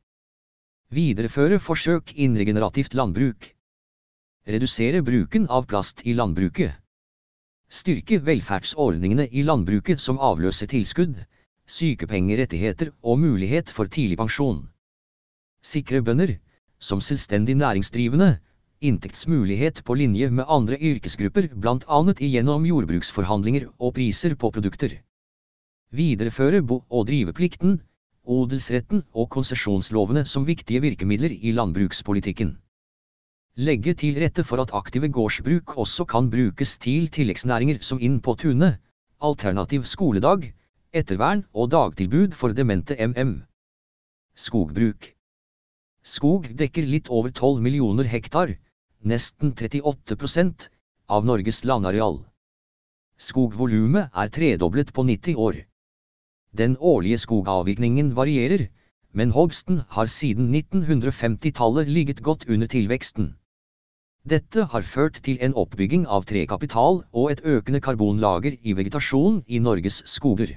Videreføre forsøk innen regenerativt landbruk. Redusere bruken av plast i landbruket. Styrke velferdsordningene i landbruket som avløser tilskudd, sykepengerettigheter og mulighet for tidlig pensjon. Sikre bønder, som selvstendig næringsdrivende, inntektsmulighet på linje med andre yrkesgrupper bl.a. igjennom jordbruksforhandlinger og priser på produkter. Videreføre bo- og driveplikten, odelsretten og konsesjonslovene som viktige virkemidler i landbrukspolitikken. Legge til rette for at aktive gårdsbruk også kan brukes til tilleggsnæringer som Inn på tunet, alternativ skoledag, ettervern og dagtilbud for demente MM. Skogbruk. Skog dekker litt over 12 millioner hektar, nesten 38% av Norges landareal. Skogvolumet er tredoblet på 90 år. Den årlige skogavvirkningen varierer, men hogsten har siden 1950-tallet ligget godt under tilveksten. Dette har ført til en oppbygging av trekapital og et økende karbonlager i vegetasjon i Norges skoger.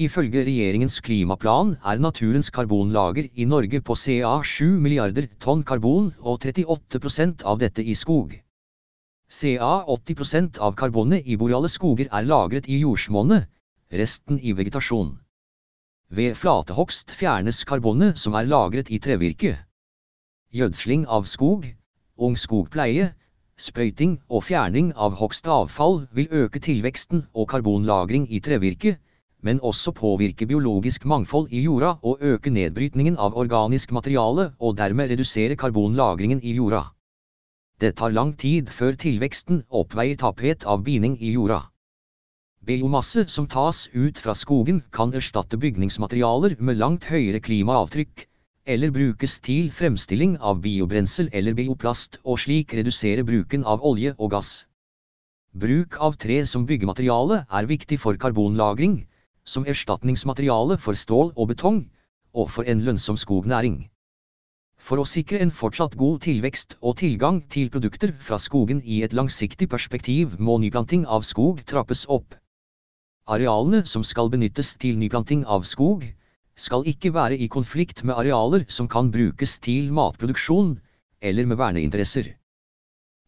Ifølge regjeringens klimaplan er naturens karbonlager i Norge på ca 7 milliarder tonn karbon og 38% av dette i skog. Ca 80% av karbonet i boreale skoger er lagret i jordsmonnet, resten i vegetasjon. Ved flatehogst fjernes karbonet som er lagret i trevirke. Gjødsling av skog, ung skogpleie, sprøyting og fjerning av hogstavfall vil øke tilveksten og karbonlagring i trevirke, men også påvirke biologisk mangfold i jorda og øke nedbrytningen av organisk materiale og dermed redusere karbonlagringen i jorda. Det tar lang tid før tilveksten oppveier taphet av binding i jorda. Biomasse som tas ut fra skogen kan erstatte bygningsmaterialer med langt høyere klimaavtrykk, eller brukes til fremstilling av biobrensel eller bioplast og slik redusere bruken av olje og gass. Bruk av tre som byggemateriale er viktig for karbonlagring, som erstatningsmateriale for stål og betong, og for en lønnsom skognæring. For å sikre en fortsatt god tilvekst og tilgang til produkter fra skogen i et langsiktig perspektiv må nyplanting av skog trappes opp. Arealene som skal benyttes til nyplanting av skog, skal ikke være i konflikt med arealer som kan brukes til matproduksjon, eller med verneinteresser.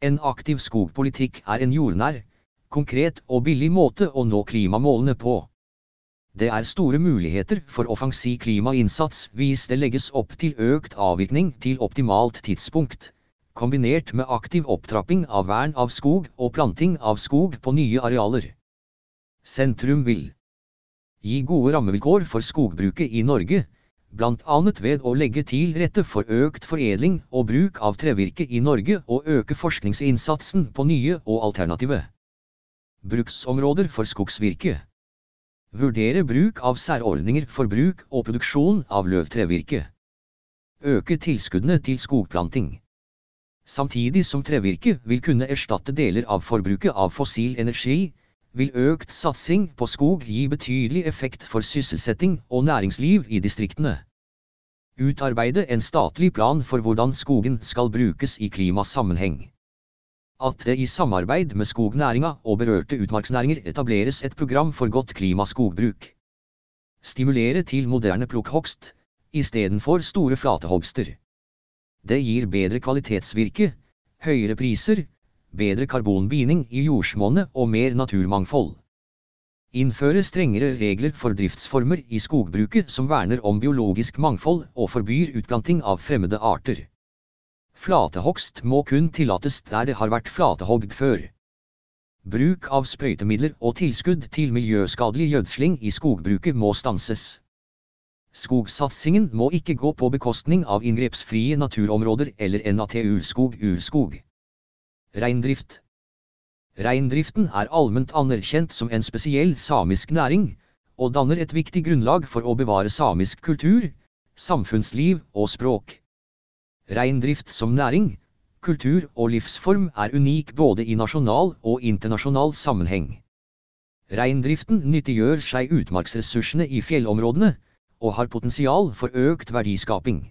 En aktiv skogpolitikk er en jordnær, konkret og billig måte å nå klimamålene på. Det er store muligheter for offensiv klimainnsats hvis det legges opp til økt avvirkning til optimalt tidspunkt, kombinert med aktiv opptrapping av vern av skog og planting av skog på nye arealer. Sentrum vil gi gode rammevilkår for skogbruket i Norge, bl.a. ved å legge til rette for økt foredling og bruk av trevirke i Norge og øke forskningsinnsatsen på nye og alternative bruksområder for skogsvirke. Vurdere bruk av særordninger for bruk og produksjon av løvtrevirke. Øke tilskuddene til skogplanting. Samtidig som trevirke vil kunne erstatte deler av forbruket av fossil energi, vil økt satsing på skog gi betydelig effekt for sysselsetting og næringsliv i distriktene. Utarbeide en statlig plan for hvordan skogen skal brukes i klimasammenheng at det i samarbeid med skognæringa og berørte utmarksnæringer etableres et program for godt klimaskogbruk. Stimulere til moderne plukkhogst, istedenfor store flatehogster. Det gir bedre kvalitetsvirke, høyere priser, bedre karbonbinding i jordsmonnet og mer naturmangfold. Innføre strengere regler for driftsformer i skogbruket som verner om biologisk mangfold og forbyr utplanting av fremmede arter. Flatehogst må kun tillates der det har vært flatehogd før. Bruk av sprøytemidler og tilskudd til miljøskadelig gjødsling i skogbruket må stanses. Skogsatsingen må ikke gå på bekostning av inngrepsfrie naturområder eller NATU-skog-urskog. Reindrift Reindriften er allment anerkjent som en spesiell samisk næring, og danner et viktig grunnlag for å bevare samisk kultur, samfunnsliv og språk. Reindrift som næring, kultur og livsform er unik både i nasjonal og internasjonal sammenheng. Reindriften nyttiggjør seg utmarksressursene i fjellområdene, og har potensial for økt verdiskaping.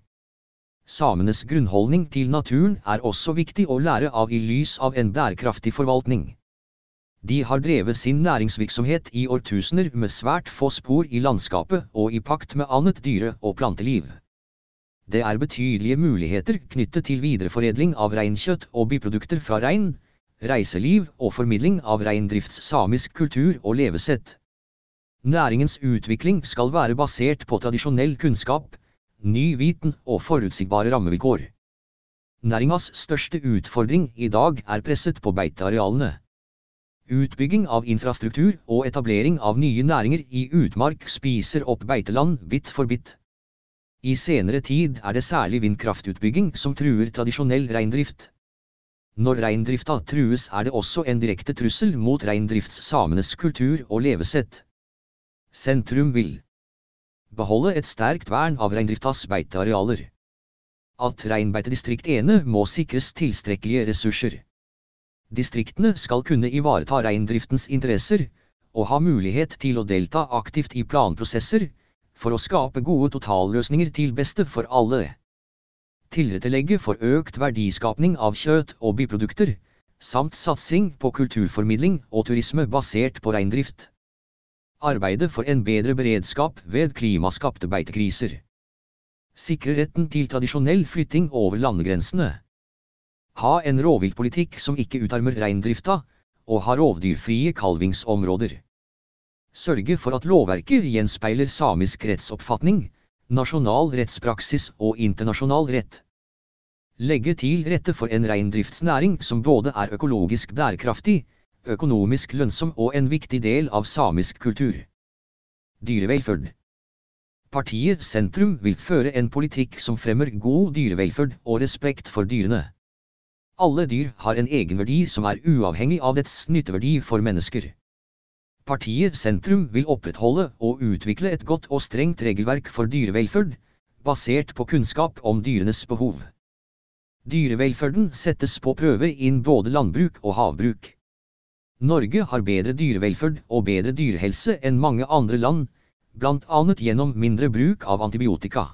Samenes grunnholdning til naturen er også viktig å lære av i lys av en bærekraftig forvaltning. De har drevet sin næringsvirksomhet i årtusener med svært få spor i landskapet og i pakt med annet dyre- og planteliv. Det er betydelige muligheter knyttet til videreforedling av reinkjøtt og biprodukter fra rein, reiseliv og formidling av reindrifts samisk kultur og levesett. Næringens utvikling skal være basert på tradisjonell kunnskap, ny viten og forutsigbare rammevilkår. Næringas største utfordring i dag er presset på beitearealene. Utbygging av infrastruktur og etablering av nye næringer i utmark spiser opp beiteland bit for bit. I senere tid er det særlig vindkraftutbygging som truer tradisjonell reindrift. Når reindrifta trues er det også en direkte trussel mot reindriftssamenes kultur og levesett. Sentrum vil beholde et sterkt vern av reindriftas beitearealer. At reinbeitedistrikt ene må sikres tilstrekkelige ressurser. Distriktene skal kunne ivareta reindriftens interesser, og ha mulighet til å delta aktivt i planprosesser, for å skape gode totalløsninger til beste for alle. Tilrettelegge for økt verdiskapning av kjøtt og biprodukter, samt satsing på kulturformidling og turisme basert på reindrift. Arbeide for en bedre beredskap ved klimaskapte beitekriser. Sikre retten til tradisjonell flytting over landegrensene. Ha en rovviltpolitikk som ikke utarmer reindrifta, og ha rovdyrfrie kalvingsområder. Sørge for at lovverket gjenspeiler samisk rettsoppfatning, nasjonal rettspraksis og internasjonal rett. Legge til rette for en reindriftsnæring som både er økologisk bærekraftig, økonomisk lønnsom og en viktig del av samisk kultur. Dyrevelferd Partiet Sentrum vil føre en politikk som fremmer god dyrevelferd og respekt for dyrene. Alle dyr har en egenverdi som er uavhengig av dets nytteverdi for mennesker. Partiet Sentrum vil opprettholde og utvikle et godt og strengt regelverk for dyrevelferd, basert på kunnskap om dyrenes behov. Dyrevelferden settes på prøve inn både landbruk og havbruk. Norge har bedre dyrevelferd og bedre dyrehelse enn mange andre land, annet gjennom mindre bruk av antibiotika.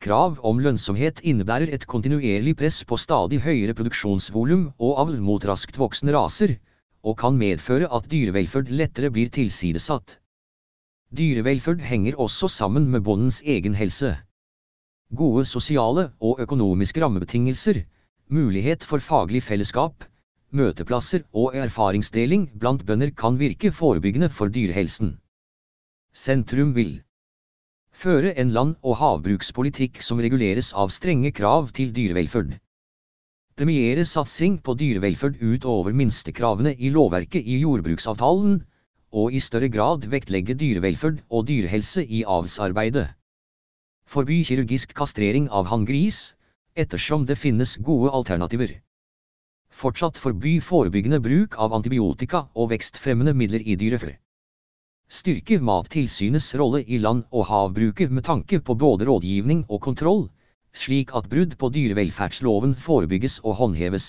Krav om lønnsomhet innebærer et kontinuerlig press på stadig høyere produksjonsvolum og avl mot raskt voksende raser, og kan medføre at dyrevelferd lettere blir tilsidesatt. Dyrevelferd henger også sammen med bondens egen helse. Gode sosiale og økonomiske rammebetingelser, mulighet for faglig fellesskap, møteplasser og erfaringsdeling blant bønder kan virke forebyggende for dyrehelsen. Sentrum vil føre en land- og havbrukspolitikk som reguleres av strenge krav til dyrevelferd. Premiere satsing på dyrevelferd utover minstekravene i lovverket i jordbruksavtalen, og i større grad vektlegge dyrevelferd og dyrehelse i avlsarbeidet. Forby kirurgisk kastrering av hanngris, ettersom det finnes gode alternativer. Fortsatt forby forebyggende bruk av antibiotika og vekstfremmende midler i dyrefør. Styrke Mattilsynets rolle i land- og havbruket med tanke på både rådgivning og kontroll, slik at brudd på dyrevelferdsloven forebygges og håndheves.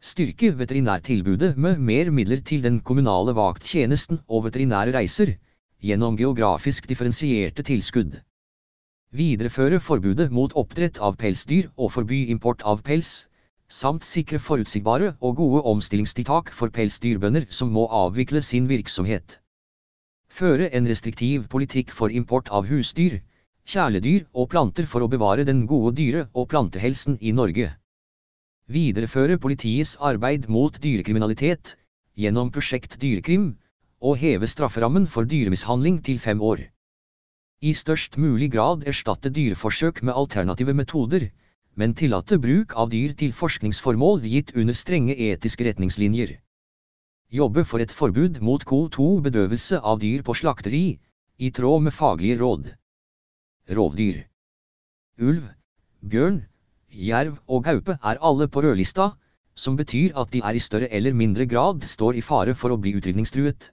Styrke veterinærtilbudet med mer midler til den kommunale vakttjenesten og veterinære reiser, gjennom geografisk differensierte tilskudd. Videreføre forbudet mot oppdrett av pelsdyr og forby import av pels, samt sikre forutsigbare og gode omstillingstiltak for pelsdyrbønder som må avvikle sin virksomhet. Føre en restriktiv politikk for import av husdyr, kjæledyr og planter for å bevare den gode dyre- og plantehelsen i Norge. Videreføre politiets arbeid mot dyrekriminalitet, gjennom prosjekt Dyrekrim, og heve strafferammen for dyremishandling til fem år. I størst mulig grad erstatte dyreforsøk med alternative metoder, men tillate bruk av dyr til forskningsformål gitt under strenge etiske retningslinjer jobbe for et forbud mot CO2-bedøvelse av dyr på slakteri, i tråd med faglige råd. Rovdyr. Ulv, bjørn, jerv og gaupe er alle på rødlista, som betyr at de er i større eller mindre grad står i fare for å bli utrydningstruet.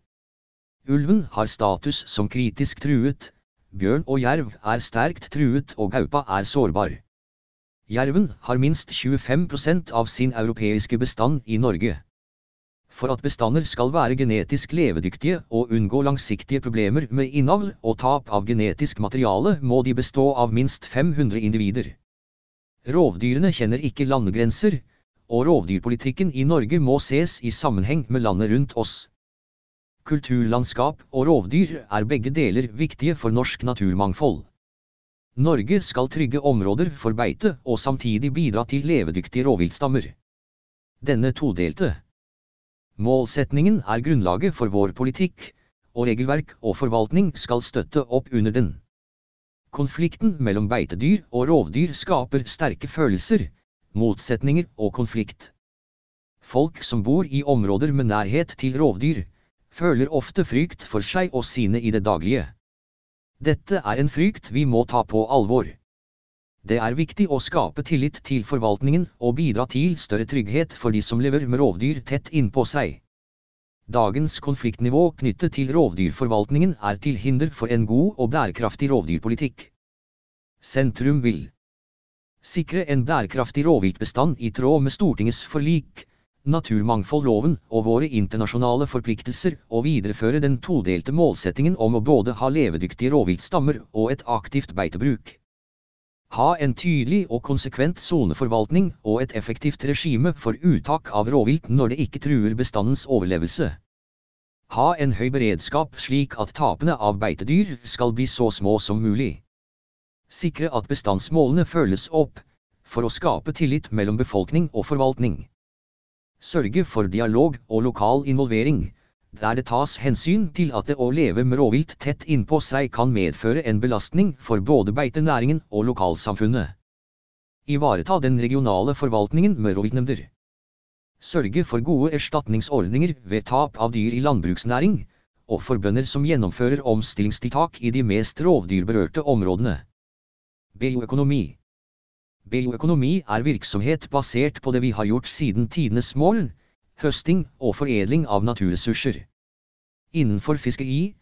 Ulven har status som kritisk truet, bjørn og jerv er sterkt truet og gaupa er sårbar. Jerven har minst 25% av sin europeiske bestand i Norge. For at bestander skal være genetisk levedyktige og unngå langsiktige problemer med innavl og tap av genetisk materiale, må de bestå av minst 500 individer. Rovdyrene kjenner ikke landegrenser, og rovdyrpolitikken i Norge må ses i sammenheng med landet rundt oss. Kulturlandskap og rovdyr er begge deler viktige for norsk naturmangfold. Norge skal trygge områder for beite og samtidig bidra til levedyktige rovviltstammer. Denne todelte Målsetningen er grunnlaget for vår politikk, og regelverk og forvaltning skal støtte opp under den. Konflikten mellom beitedyr og rovdyr skaper sterke følelser, motsetninger og konflikt. Folk som bor i områder med nærhet til rovdyr, føler ofte frykt for seg og sine i det daglige. Dette er en frykt vi må ta på alvor. Det er viktig å skape tillit til forvaltningen og bidra til større trygghet for de som lever med rovdyr tett innpå seg. Dagens konfliktnivå knyttet til rovdyrforvaltningen er til hinder for en god og bærekraftig rovdyrpolitikk. Sentrum vil sikre en bærekraftig rovviltbestand i tråd med Stortingets forlik, naturmangfoldloven og våre internasjonale forpliktelser og videreføre den todelte målsettingen om å både ha levedyktige rovviltstammer og et aktivt beitebruk. Ha en tydelig og konsekvent soneforvaltning og et effektivt regime for uttak av rovvilt når det ikke truer bestandens overlevelse. Ha en høy beredskap slik at tapene av beitedyr skal bli så små som mulig. Sikre at bestandsmålene følges opp, for å skape tillit mellom befolkning og forvaltning. Sørge for dialog og lokal involvering, der det tas hensyn til at det å leve med rovvilt tett innpå seg kan medføre en belastning for både beitenæringen og lokalsamfunnet. Ivareta den regionale forvaltningen med rovviltnemnder. Sørge for gode erstatningsordninger ved tap av dyr i landbruksnæring, og for bønder som gjennomfører omstillingstiltak i de mest rovdyrberørte områdene. Bioøkonomi Bioøkonomi er virksomhet basert på det vi har gjort siden tidenes mål, høsting og foredling av naturressurser. Innenfor fiskeri,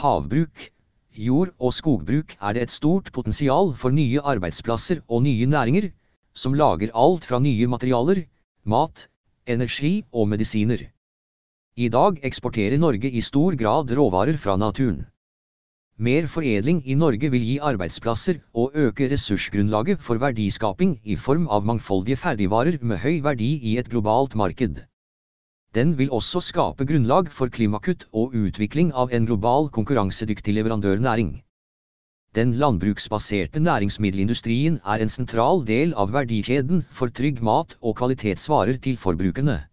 havbruk, jord- og skogbruk er det et stort potensial for nye arbeidsplasser og nye næringer, som lager alt fra nye materialer, mat, energi og medisiner. I dag eksporterer Norge i stor grad råvarer fra naturen. Mer foredling i Norge vil gi arbeidsplasser og øke ressursgrunnlaget for verdiskaping i form av mangfoldige ferdigvarer med høy verdi i et globalt marked. Den vil også skape grunnlag for klimakutt og utvikling av en global konkurransedyktig leverandørnæring. Den landbruksbaserte næringsmiddelindustrien er en sentral del av verdikjeden for trygg mat og kvalitetsvarer til forbrukerne.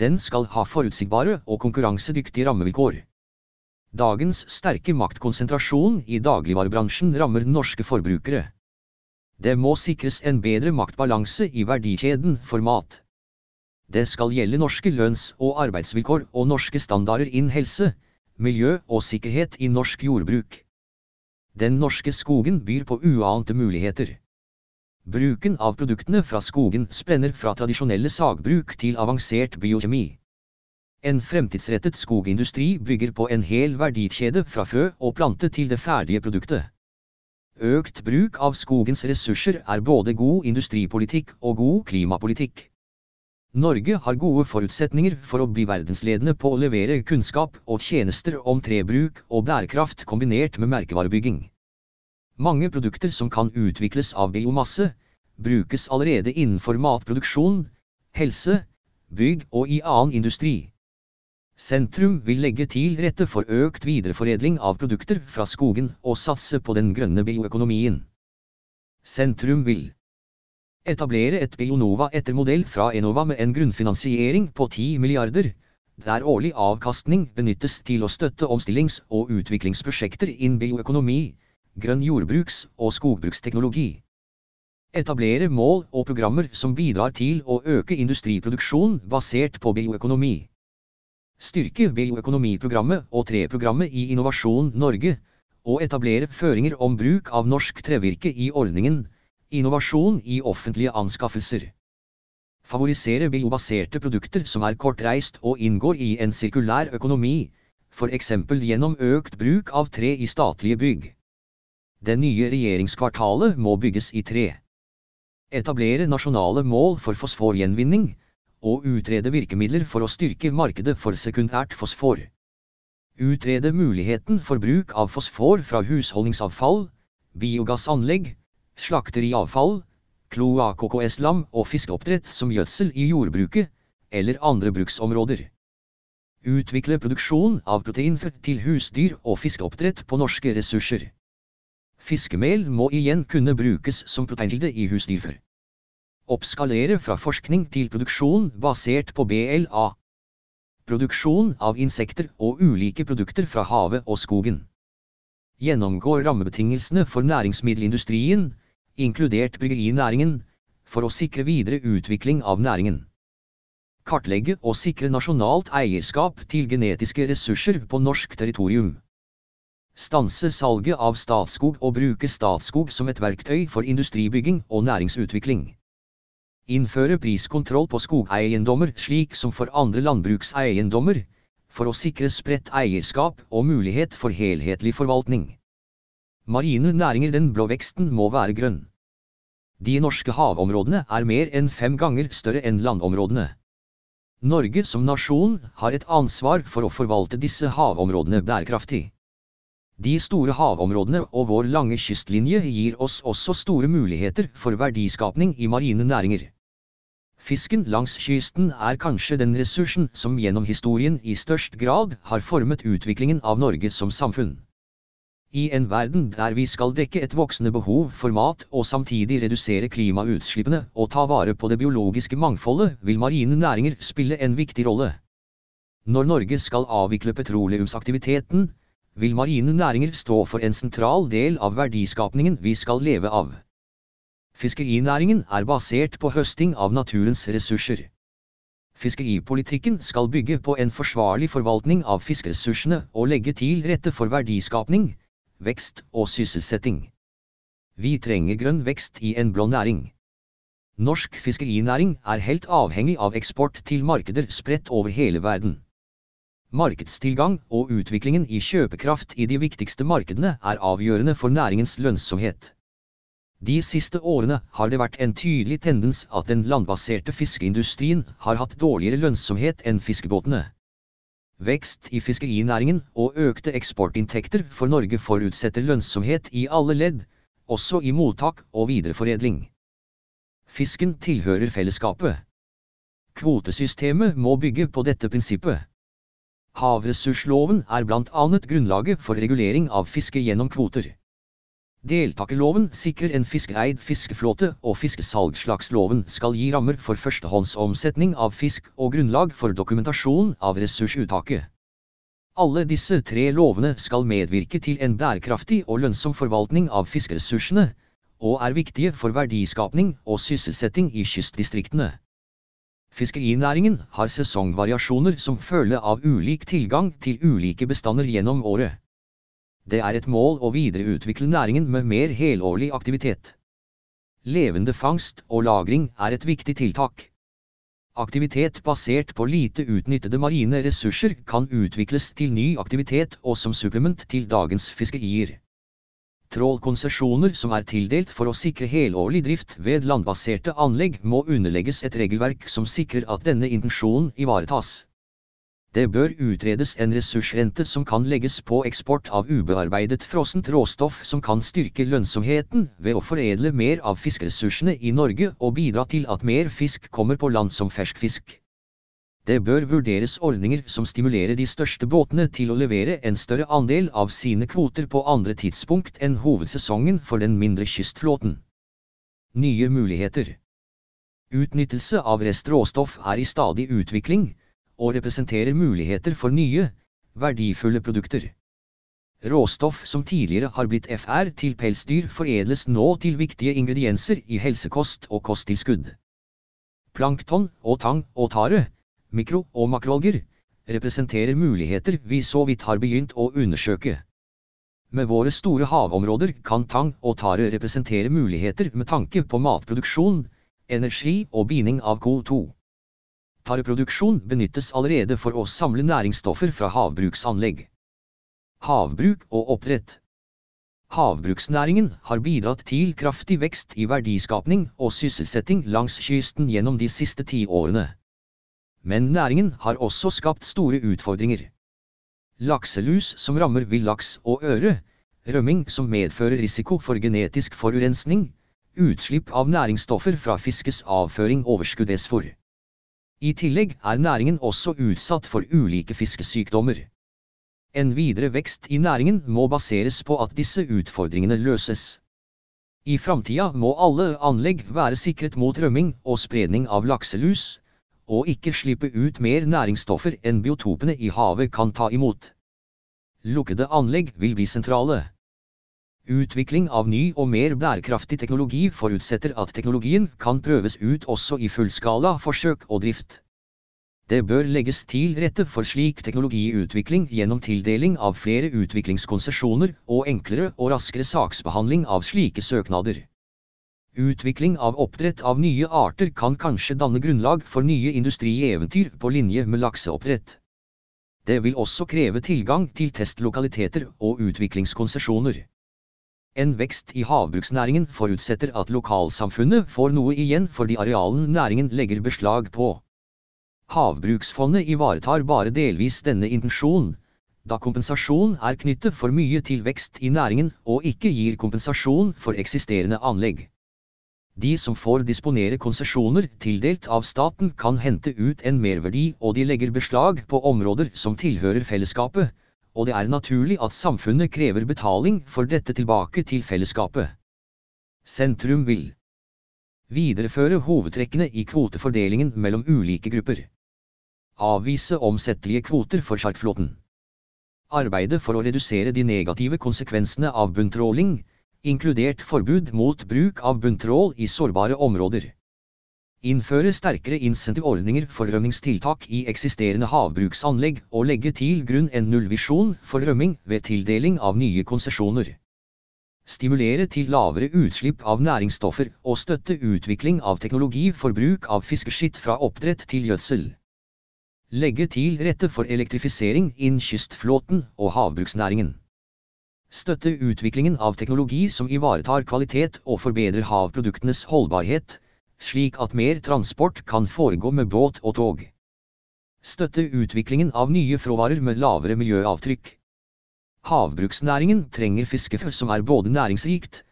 Den skal ha forutsigbare og konkurransedyktige rammevilkår. Dagens sterke maktkonsentrasjon i dagligvarebransjen rammer norske forbrukere. Det må sikres en bedre maktbalanse i verdikjeden for mat. Det skal gjelde norske lønns- og arbeidsvilkår og norske standarder innen helse, miljø og sikkerhet i norsk jordbruk. Den norske skogen byr på uante muligheter. Bruken av produktene fra skogen spenner fra tradisjonelle sagbruk til avansert biokjemi. En fremtidsrettet skogindustri bygger på en hel verdikjede fra frø og plante til det ferdige produktet. Økt bruk av skogens ressurser er både god industripolitikk og god klimapolitikk. Norge har gode forutsetninger for å bli verdensledende på å levere kunnskap og tjenester om trebruk og bærekraft kombinert med merkevarebygging. Mange produkter som kan utvikles av biomasse, brukes allerede innenfor matproduksjon, helse, bygg og i annen industri. Sentrum vil legge til rette for økt videreforedling av produkter fra skogen og satse på den grønne bioøkonomien. Sentrum vil etablere et Bionova etter modell fra Enova med en grunnfinansiering på 10 milliarder, der årlig avkastning benyttes til å støtte omstillings- og utviklingsprosjekter innen bioøkonomi, grønn jordbruks- og skogbruksteknologi. Etablere mål og programmer som bidrar til å øke industriproduksjon basert på bioøkonomi. Styrke bioøkonomiprogrammet og treprogrammet i Innovasjon Norge, og etablere føringer om bruk av norsk trevirke i ordningen Innovasjon i offentlige anskaffelser. Favorisere biobaserte produkter som er kortreist og inngår i en sirkulær økonomi, f.eks. gjennom økt bruk av tre i statlige bygg. Det nye regjeringskvartalet må bygges i tre. Etablere nasjonale mål for fosforgjenvinning, og utrede virkemidler for å styrke markedet for sekundært fosfor. Utrede muligheten for bruk av fosfor fra husholdningsavfall, biogassanlegg, slakteriavfall, kloakk-KS-lam og fiskeoppdrett som gjødsel i jordbruket, eller andre bruksområder. Utvikle produksjon av proteinfør til husdyr og fiskeoppdrett på norske ressurser. Fiskemel må igjen kunne brukes som proteinkilde i husdyrfør. Oppskalere fra forskning til produksjon basert på BLA. Produksjon av insekter og ulike produkter fra havet og skogen. Gjennomgå rammebetingelsene for næringsmiddelindustrien, inkludert bryggerinæringen, for å sikre videre utvikling av næringen. Kartlegge og sikre nasjonalt eierskap til genetiske ressurser på norsk territorium. Stanse salget av Statskog og bruke Statskog som et verktøy for industribygging og næringsutvikling. Innføre priskontroll på skogeiendommer slik som for andre landbrukseiendommer, for å sikre spredt eierskap og mulighet for helhetlig forvaltning. Marine næringer Den blå veksten må være grønn. De norske havområdene er mer enn fem ganger større enn landområdene. Norge som nasjon har et ansvar for å forvalte disse havområdene bærekraftig. De store havområdene og vår lange kystlinje gir oss også store muligheter for verdiskapning i marine næringer. Fisken langs kysten er kanskje den ressursen som gjennom historien i størst grad har formet utviklingen av Norge som samfunn. I en verden der vi skal dekke et voksende behov for mat og samtidig redusere klimautslippene og ta vare på det biologiske mangfoldet, vil marine næringer spille en viktig rolle. Når Norge skal avvikle petroleumsaktiviteten, vil marine næringer stå for en sentral del av verdiskapningen vi skal leve av. Fiskerinæringen er basert på høsting av naturens ressurser. Fiskeripolitikken skal bygge på en forsvarlig forvaltning av fiskeressursene og legge til rette for verdiskapning, vekst og sysselsetting. Vi trenger grønn vekst i en blå næring. Norsk fiskerinæring er helt avhengig av eksport til markeder spredt over hele verden. Markedstilgang og utviklingen i kjøpekraft i de viktigste markedene er avgjørende for næringens lønnsomhet. De siste årene har det vært en tydelig tendens at den landbaserte fiskeindustrien har hatt dårligere lønnsomhet enn fiskebåtene. Vekst i fiskerinæringen og økte eksportinntekter for Norge forutsetter lønnsomhet i alle ledd, også i mottak og videreforedling. Fisken tilhører fellesskapet. Kvotesystemet må bygge på dette prinsippet. Havressursloven er blant annet grunnlaget for regulering av fiske gjennom kvoter. Deltakerloven sikrer en fiskeeid fiskeflåte, og fiskesalgslagsloven skal gi rammer for førstehåndsomsetning av fisk og grunnlag for dokumentasjon av ressursuttaket. Alle disse tre lovene skal medvirke til en bærekraftig og lønnsom forvaltning av fiskeressursene, og er viktige for verdiskapning og sysselsetting i kystdistriktene. Fiskerinæringen har sesongvariasjoner som følge av ulik tilgang til ulike bestander gjennom året. Det er et mål å videreutvikle næringen med mer helårlig aktivitet. Levende fangst og lagring er et viktig tiltak. Aktivitet basert på lite utnyttede marine ressurser kan utvikles til ny aktivitet og som supplement til dagens fiskerier. Trålkonsesjoner som er tildelt for å sikre helårlig drift ved landbaserte anlegg må underlegges et regelverk som sikrer at denne intensjonen ivaretas. Det bør utredes en ressursrente som kan legges på eksport av ubearbeidet frossent råstoff som kan styrke lønnsomheten ved å foredle mer av fiskeressursene i Norge og bidra til at mer fisk kommer på land som ferskfisk. Det bør vurderes ordninger som stimulerer de største båtene til å levere en større andel av sine kvoter på andre tidspunkt enn hovedsesongen for den mindre kystflåten. Nye muligheter Utnyttelse av restråstoff er i stadig utvikling, og representerer muligheter for nye, verdifulle produkter. Råstoff som tidligere har blitt FR til pelsdyr foredles nå til viktige ingredienser i helsekost og kosttilskudd. Plankton og tang og tare, mikro- og makroalger, representerer muligheter vi så vidt har begynt å undersøke. Med våre store havområder kan tang og tare representere muligheter med tanke på matproduksjon, energi og binding av CO2. Tareproduksjon benyttes allerede for å samle næringsstoffer fra havbruksanlegg. Havbruk og oppdrett. Havbruksnæringen har bidratt til kraftig vekst i verdiskapning og sysselsetting langs kysten gjennom de siste ti årene. Men næringen har også skapt store utfordringer. Lakselus som rammer villaks og øre, rømming som medfører risiko for genetisk forurensning, utslipp av næringsstoffer fra fiskes avføring overskudd esfor. I tillegg er næringen også utsatt for ulike fiskesykdommer. En videre vekst i næringen må baseres på at disse utfordringene løses. I framtida må alle anlegg være sikret mot rømming og spredning av lakselus, og ikke slippe ut mer næringsstoffer enn biotopene i havet kan ta imot. Lukkede anlegg vil bli sentrale. Utvikling av ny og mer bærekraftig teknologi forutsetter at teknologien kan prøves ut også i fullskala forsøk og drift. Det bør legges til rette for slik teknologiutvikling gjennom tildeling av flere utviklingskonsesjoner og enklere og raskere saksbehandling av slike søknader. Utvikling av oppdrett av nye arter kan kanskje danne grunnlag for nye industrieventyr på linje med lakseoppdrett. Det vil også kreve tilgang til testlokaliteter og utviklingskonsesjoner. En vekst i havbruksnæringen forutsetter at lokalsamfunnet får noe igjen for de arealene næringen legger beslag på. Havbruksfondet ivaretar bare delvis denne intensjonen, da kompensasjon er knyttet for mye til vekst i næringen og ikke gir kompensasjon for eksisterende anlegg. De som får disponere konsesjoner tildelt av staten kan hente ut en merverdi og de legger beslag på områder som tilhører fellesskapet, og det er naturlig at samfunnet krever betaling for dette tilbake til fellesskapet. Sentrum vil videreføre hovedtrekkene i kvotefordelingen mellom ulike grupper. Avvise omsettelige kvoter for sjarkflåten. Arbeide for å redusere de negative konsekvensene av bunntråling, inkludert forbud mot bruk av bunntrål i sårbare områder. Innføre sterkere insentivordninger for rømmingstiltak i eksisterende havbruksanlegg og legge til grunn en nullvisjon for rømming ved tildeling av nye konsesjoner. Stimulere til lavere utslipp av næringsstoffer og støtte utvikling av teknologi for bruk av fiskeskitt fra oppdrett til gjødsel. Legge til rette for elektrifisering innen kystflåten og havbruksnæringen. Støtte utviklingen av teknologi som ivaretar kvalitet og forbedrer havproduktenes holdbarhet, slik at mer transport kan foregå med båt og tog. Støtte utviklingen av nye fråvarer med lavere miljøavtrykk. Havbruksnæringen trenger fiskefø som er både næringsrikt,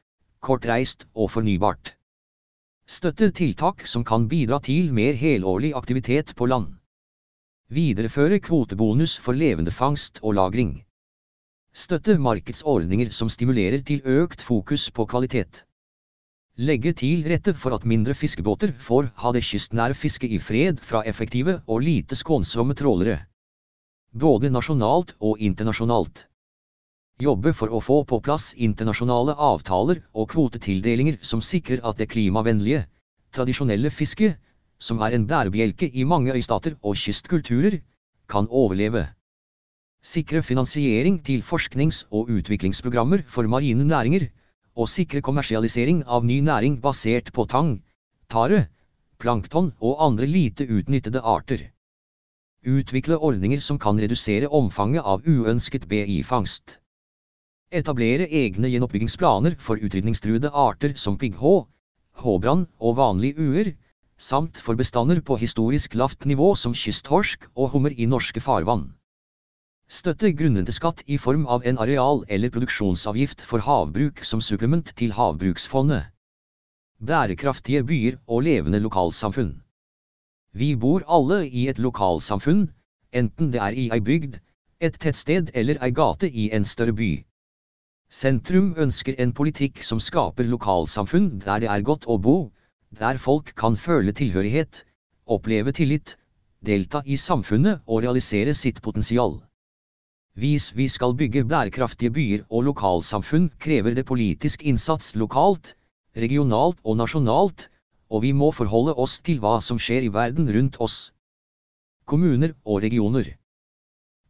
kortreist og fornybart. Støtte tiltak som kan bidra til mer helårlig aktivitet på land. Videreføre kvotebonus for levende fangst og lagring. Støtte markedsordninger som stimulerer til økt fokus på kvalitet. Legge til rette for at mindre fiskebåter får ha det kystnære fisket i fred fra effektive og lite skånsomme trålere. Både nasjonalt og internasjonalt. Jobbe for å få på plass internasjonale avtaler og kvotetildelinger som sikrer at det klimavennlige, tradisjonelle fisket, som er en bærebjelke i mange øystater og kystkulturer, kan overleve. Sikre finansiering til forsknings- og utviklingsprogrammer for marine næringer, og sikre kommersialisering av ny næring basert på tang, tare, plankton og andre lite utnyttede arter. Utvikle ordninger som kan redusere omfanget av uønsket BI-fangst. Etablere egne gjenoppbyggingsplaner for utrydningstruede arter som pigghå, håbrann og vanlig uer, samt for bestander på historisk lavt nivå som kysttorsk og hummer i norske farvann. Støtte grunnrenteskatt i form av en areal- eller produksjonsavgift for havbruk som supplement til Havbruksfondet. Bærekraftige byer og levende lokalsamfunn. Vi bor alle i et lokalsamfunn, enten det er i ei bygd, et tettsted eller ei gate i en større by. Sentrum ønsker en politikk som skaper lokalsamfunn der det er godt å bo, der folk kan føle tilhørighet, oppleve tillit, delta i samfunnet og realisere sitt potensial. Hvis vi skal bygge bærekraftige byer og lokalsamfunn, krever det politisk innsats lokalt, regionalt og nasjonalt, og vi må forholde oss til hva som skjer i verden rundt oss. Kommuner og regioner.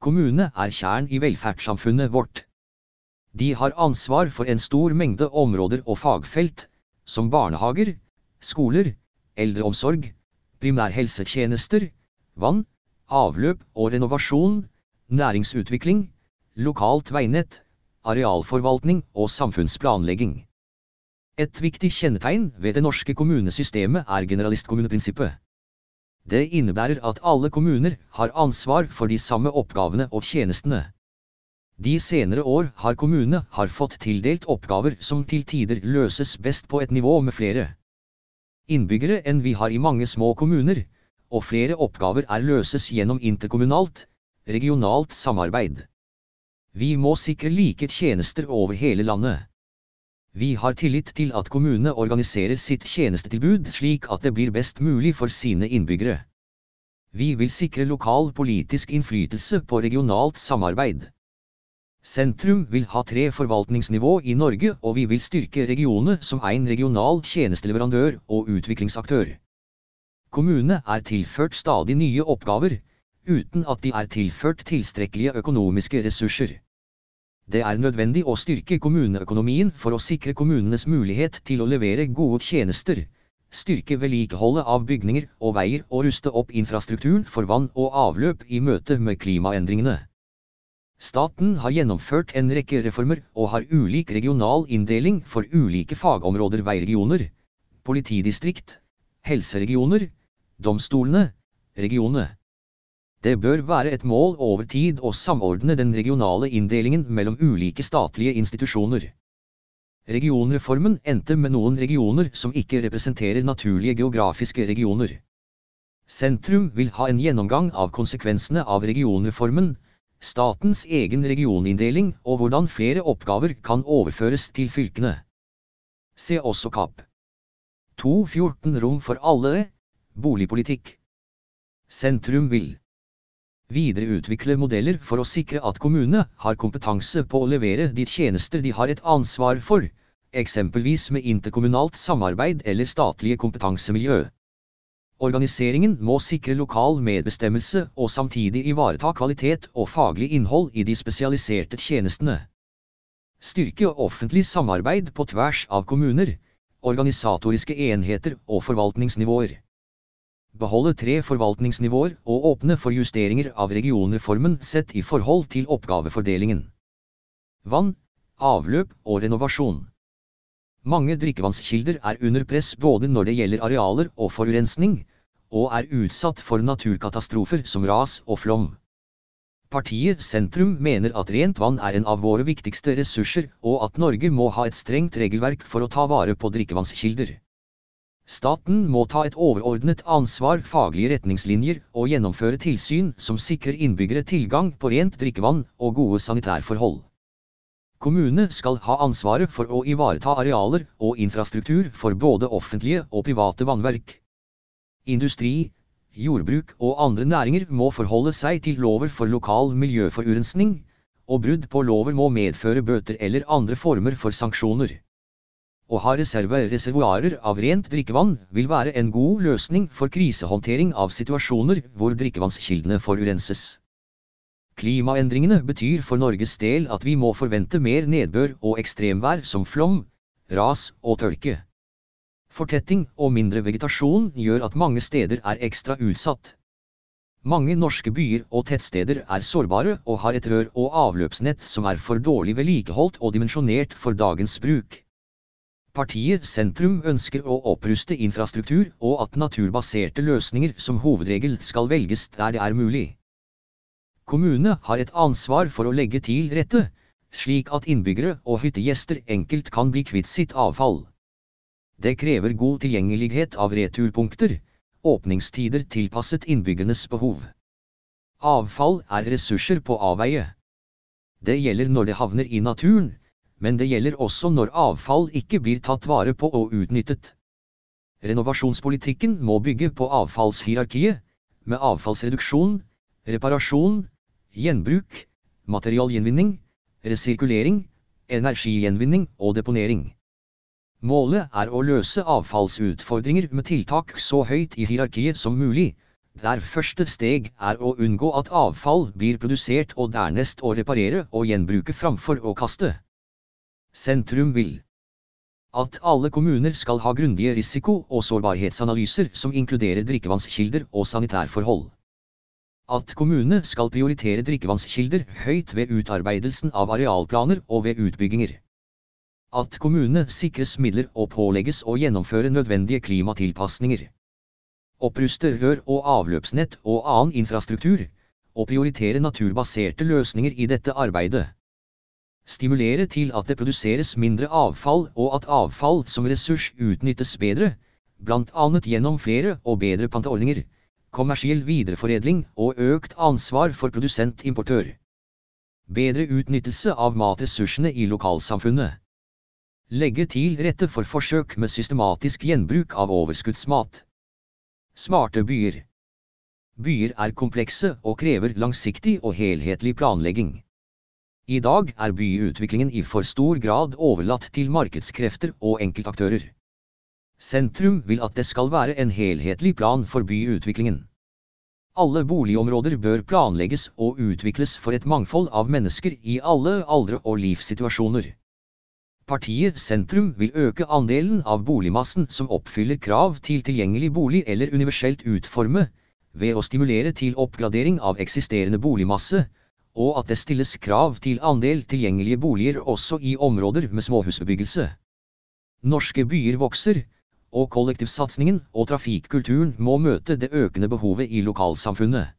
Kommune er kjern i velferdssamfunnet vårt. De har ansvar for en stor mengde områder og fagfelt, som barnehager, skoler, eldreomsorg, primærhelsetjenester, vann, avløp og renovasjon, næringsutvikling, lokalt veinett, arealforvaltning og samfunnsplanlegging. Et viktig kjennetegn ved det norske kommunesystemet er generalistkommuneprinsippet. Det innebærer at alle kommuner har ansvar for de samme oppgavene og tjenestene. De senere år har kommunene har fått tildelt oppgaver som til tider løses best på et nivå med flere innbyggere enn vi har i mange små kommuner, og flere oppgaver er løses gjennom interkommunalt, regionalt samarbeid. Vi må sikre like tjenester over hele landet. Vi har tillit til at kommunene organiserer sitt tjenestetilbud slik at det blir best mulig for sine innbyggere. Vi vil sikre lokal politisk innflytelse på regionalt samarbeid. Sentrum vil ha tre forvaltningsnivå i Norge og vi vil styrke regionene som en regional tjenesteleverandør og utviklingsaktør. Kommunene er tilført stadig nye oppgaver, uten at de er tilført tilstrekkelige økonomiske ressurser. Det er nødvendig å styrke kommuneøkonomien for å sikre kommunenes mulighet til å levere gode tjenester, styrke vedlikeholdet av bygninger og veier og ruste opp infrastrukturen for vann og avløp i møte med klimaendringene. Staten har gjennomført en rekke reformer og har ulik regional inndeling for ulike fagområder veiregioner, politidistrikt, helseregioner, domstolene, regionene. Det bør være et mål over tid å samordne den regionale inndelingen mellom ulike statlige institusjoner. Regionreformen endte med noen regioner som ikke representerer naturlige geografiske regioner. Sentrum vil ha en gjennomgang av konsekvensene av regionreformen, statens egen regioninndeling og hvordan flere oppgaver kan overføres til fylkene. Se også Kapp. 2.14 Rom for alle, boligpolitikk. Sentrum vil videreutvikle modeller for å sikre at kommunene har kompetanse på å levere de tjenester de har et ansvar for, eksempelvis med interkommunalt samarbeid eller statlige kompetansemiljø. Organiseringen må sikre lokal medbestemmelse og samtidig ivareta kvalitet og faglig innhold i de spesialiserte tjenestene. Styrke offentlig samarbeid på tvers av kommuner, organisatoriske enheter og forvaltningsnivåer. Beholde tre forvaltningsnivåer og åpne for justeringer av regionreformen sett i forhold til oppgavefordelingen. Vann, avløp og renovasjon. Mange drikkevannskilder er under press både når det gjelder arealer og forurensning, og er utsatt for naturkatastrofer som ras og flom. Partiet Sentrum mener at rent vann er en av våre viktigste ressurser, og at Norge må ha et strengt regelverk for å ta vare på drikkevannskilder. Staten må ta et overordnet ansvar, faglige retningslinjer og gjennomføre tilsyn som sikrer innbyggere tilgang på rent drikkevann og gode sanitærforhold. Kommunene skal ha ansvaret for å ivareta arealer og infrastruktur for både offentlige og private vannverk. Industri, jordbruk og andre næringer må forholde seg til lover for lokal miljøforurensning, og brudd på lover må medføre bøter eller andre former for sanksjoner. Å ha reservoarer av rent drikkevann vil være en god løsning for krisehåndtering av situasjoner hvor drikkevannskildene forurenses. Klimaendringene betyr for Norges del at vi må forvente mer nedbør og ekstremvær som flom, ras og tørke. Fortetting og mindre vegetasjon gjør at mange steder er ekstra utsatt. Mange norske byer og tettsteder er sårbare og har et rør- og avløpsnett som er for dårlig vedlikeholdt og dimensjonert for dagens bruk. Partiet Sentrum ønsker å oppruste infrastruktur og at naturbaserte løsninger som hovedregel skal velges der det er mulig. Kommunene har et ansvar for å legge til rette, slik at innbyggere og hyttegjester enkelt kan bli kvitt sitt avfall. Det krever god tilgjengelighet av returpunkter, åpningstider tilpasset innbyggernes behov. Avfall er ressurser på avveie. Det gjelder når det havner i naturen, men det gjelder også når avfall ikke blir tatt vare på og utnyttet. Renovasjonspolitikken må bygge på avfallshierarkiet, med avfallsreduksjon, reparasjon, gjenbruk, materialgjenvinning, resirkulering, energigjenvinning og deponering. Målet er å løse avfallsutfordringer med tiltak så høyt i hierarkiet som mulig, der første steg er å unngå at avfall blir produsert og dernest å reparere og gjenbruke framfor å kaste. Sentrum vil at alle kommuner skal ha grundige risiko- og sårbarhetsanalyser som inkluderer drikkevannskilder og sanitærforhold. At kommunene skal prioritere drikkevannskilder høyt ved utarbeidelsen av arealplaner og ved utbygginger at kommunene sikres midler og pålegges å gjennomføre nødvendige klimatilpasninger. Oppruste rør- og avløpsnett og annen infrastruktur, og prioritere naturbaserte løsninger i dette arbeidet. Stimulere til at det produseres mindre avfall og at avfall som ressurs utnyttes bedre, bl.a. gjennom flere og bedre panteordninger, kommersiell videreforedling og økt ansvar for produsent-importør. Bedre utnyttelse av matressursene i lokalsamfunnet. Legge til rette for forsøk med systematisk gjenbruk av overskuddsmat. Smarte byer. Byer er komplekse og krever langsiktig og helhetlig planlegging. I dag er byutviklingen i for stor grad overlatt til markedskrefter og enkeltaktører. Sentrum vil at det skal være en helhetlig plan for byutviklingen. Alle boligområder bør planlegges og utvikles for et mangfold av mennesker i alle aldre og livssituasjoner. Partiet Sentrum vil øke andelen av boligmassen som oppfyller krav til tilgjengelig bolig eller universelt utforme, ved å stimulere til oppgradering av eksisterende boligmasse, og at det stilles krav til andel tilgjengelige boliger også i områder med småhusbebyggelse. Norske byer vokser, og kollektivsatsingen og trafikkulturen må møte det økende behovet i lokalsamfunnet.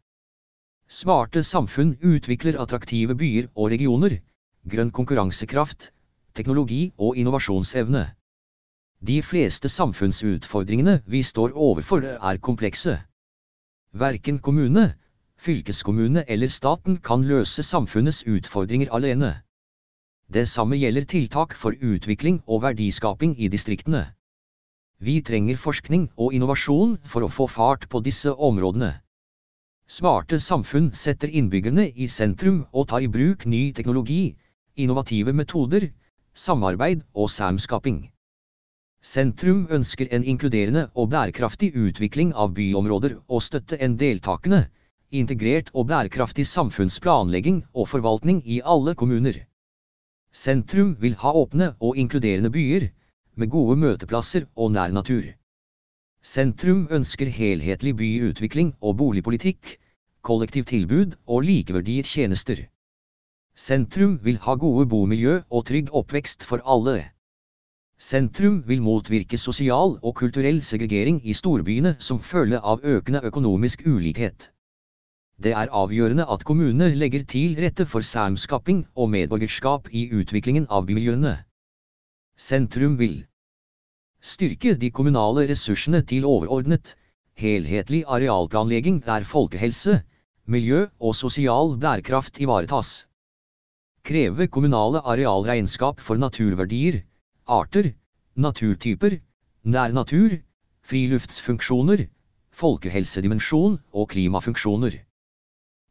Smarte samfunn utvikler attraktive byer og regioner, grønn konkurransekraft, teknologi og innovasjonsevne. De fleste samfunnsutfordringene vi står overfor er komplekse. Verken kommune, fylkeskommune eller staten kan løse samfunnets utfordringer alene. Det samme gjelder tiltak for utvikling og verdiskaping i distriktene. Vi trenger forskning og innovasjon for å få fart på disse områdene. Smarte samfunn setter innbyggerne i sentrum og tar i bruk ny teknologi, innovative metoder, samarbeid og samskaping. Sentrum ønsker en inkluderende og bærekraftig utvikling av byområder og støtte en deltakende, integrert og bærekraftig samfunnsplanlegging og forvaltning i alle kommuner. Sentrum vil ha åpne og inkluderende byer, med gode møteplasser og nær natur. Sentrum ønsker helhetlig byutvikling og boligpolitikk, kollektivtilbud og likeverdige tjenester. Sentrum vil ha gode bomiljø og trygg oppvekst for alle. Sentrum vil motvirke sosial og kulturell segregering i storbyene som følge av økende økonomisk ulikhet. Det er avgjørende at kommunene legger til rette for samskaping og medborgerskap i utviklingen av bymiljøene. Sentrum vil styrke de kommunale ressursene til overordnet, helhetlig arealplanlegging der folkehelse, miljø og sosial bærekraft ivaretas. Kreve kommunale arealregnskap for naturverdier, arter, naturtyper, nærnatur, friluftsfunksjoner, folkehelsedimensjon og klimafunksjoner.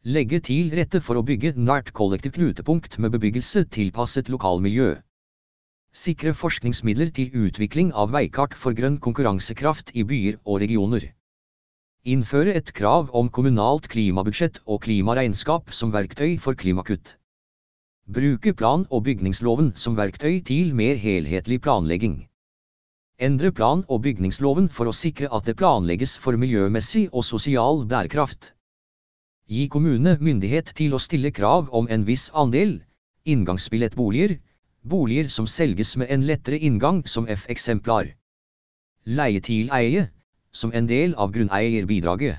Legge til rette for å bygge nært kollektivt knutepunkt med bebyggelse tilpasset lokalmiljø. Sikre forskningsmidler til utvikling av veikart for grønn konkurransekraft i byer og regioner. Innføre et krav om kommunalt klimabudsjett og klimaregnskap som verktøy for klimakutt. Bruke plan- og bygningsloven som verktøy til mer helhetlig planlegging. Endre plan- og bygningsloven for å sikre at det planlegges for miljømessig og sosial bærekraft. Gi kommunene myndighet til å stille krav om en viss andel, inngangsbillettboliger, boliger som selges med en lettere inngang som F-eksemplar. Leie til eie, som en del av grunneierbidraget.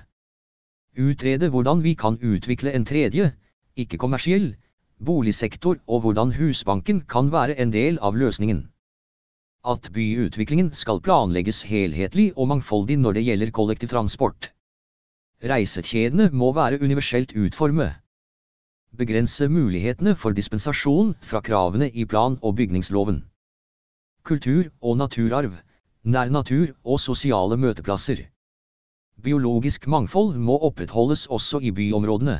Utrede hvordan vi kan utvikle en tredje, ikke-kommersiell, boligsektor og hvordan Husbanken kan være en del av løsningen. At byutviklingen skal planlegges helhetlig og mangfoldig når det gjelder kollektivtransport. Reisekjedene må være universelt utformet. Begrense mulighetene for dispensasjon fra kravene i plan- og bygningsloven. Kultur og naturarv, nær natur og sosiale møteplasser. Biologisk mangfold må opprettholdes også i byområdene.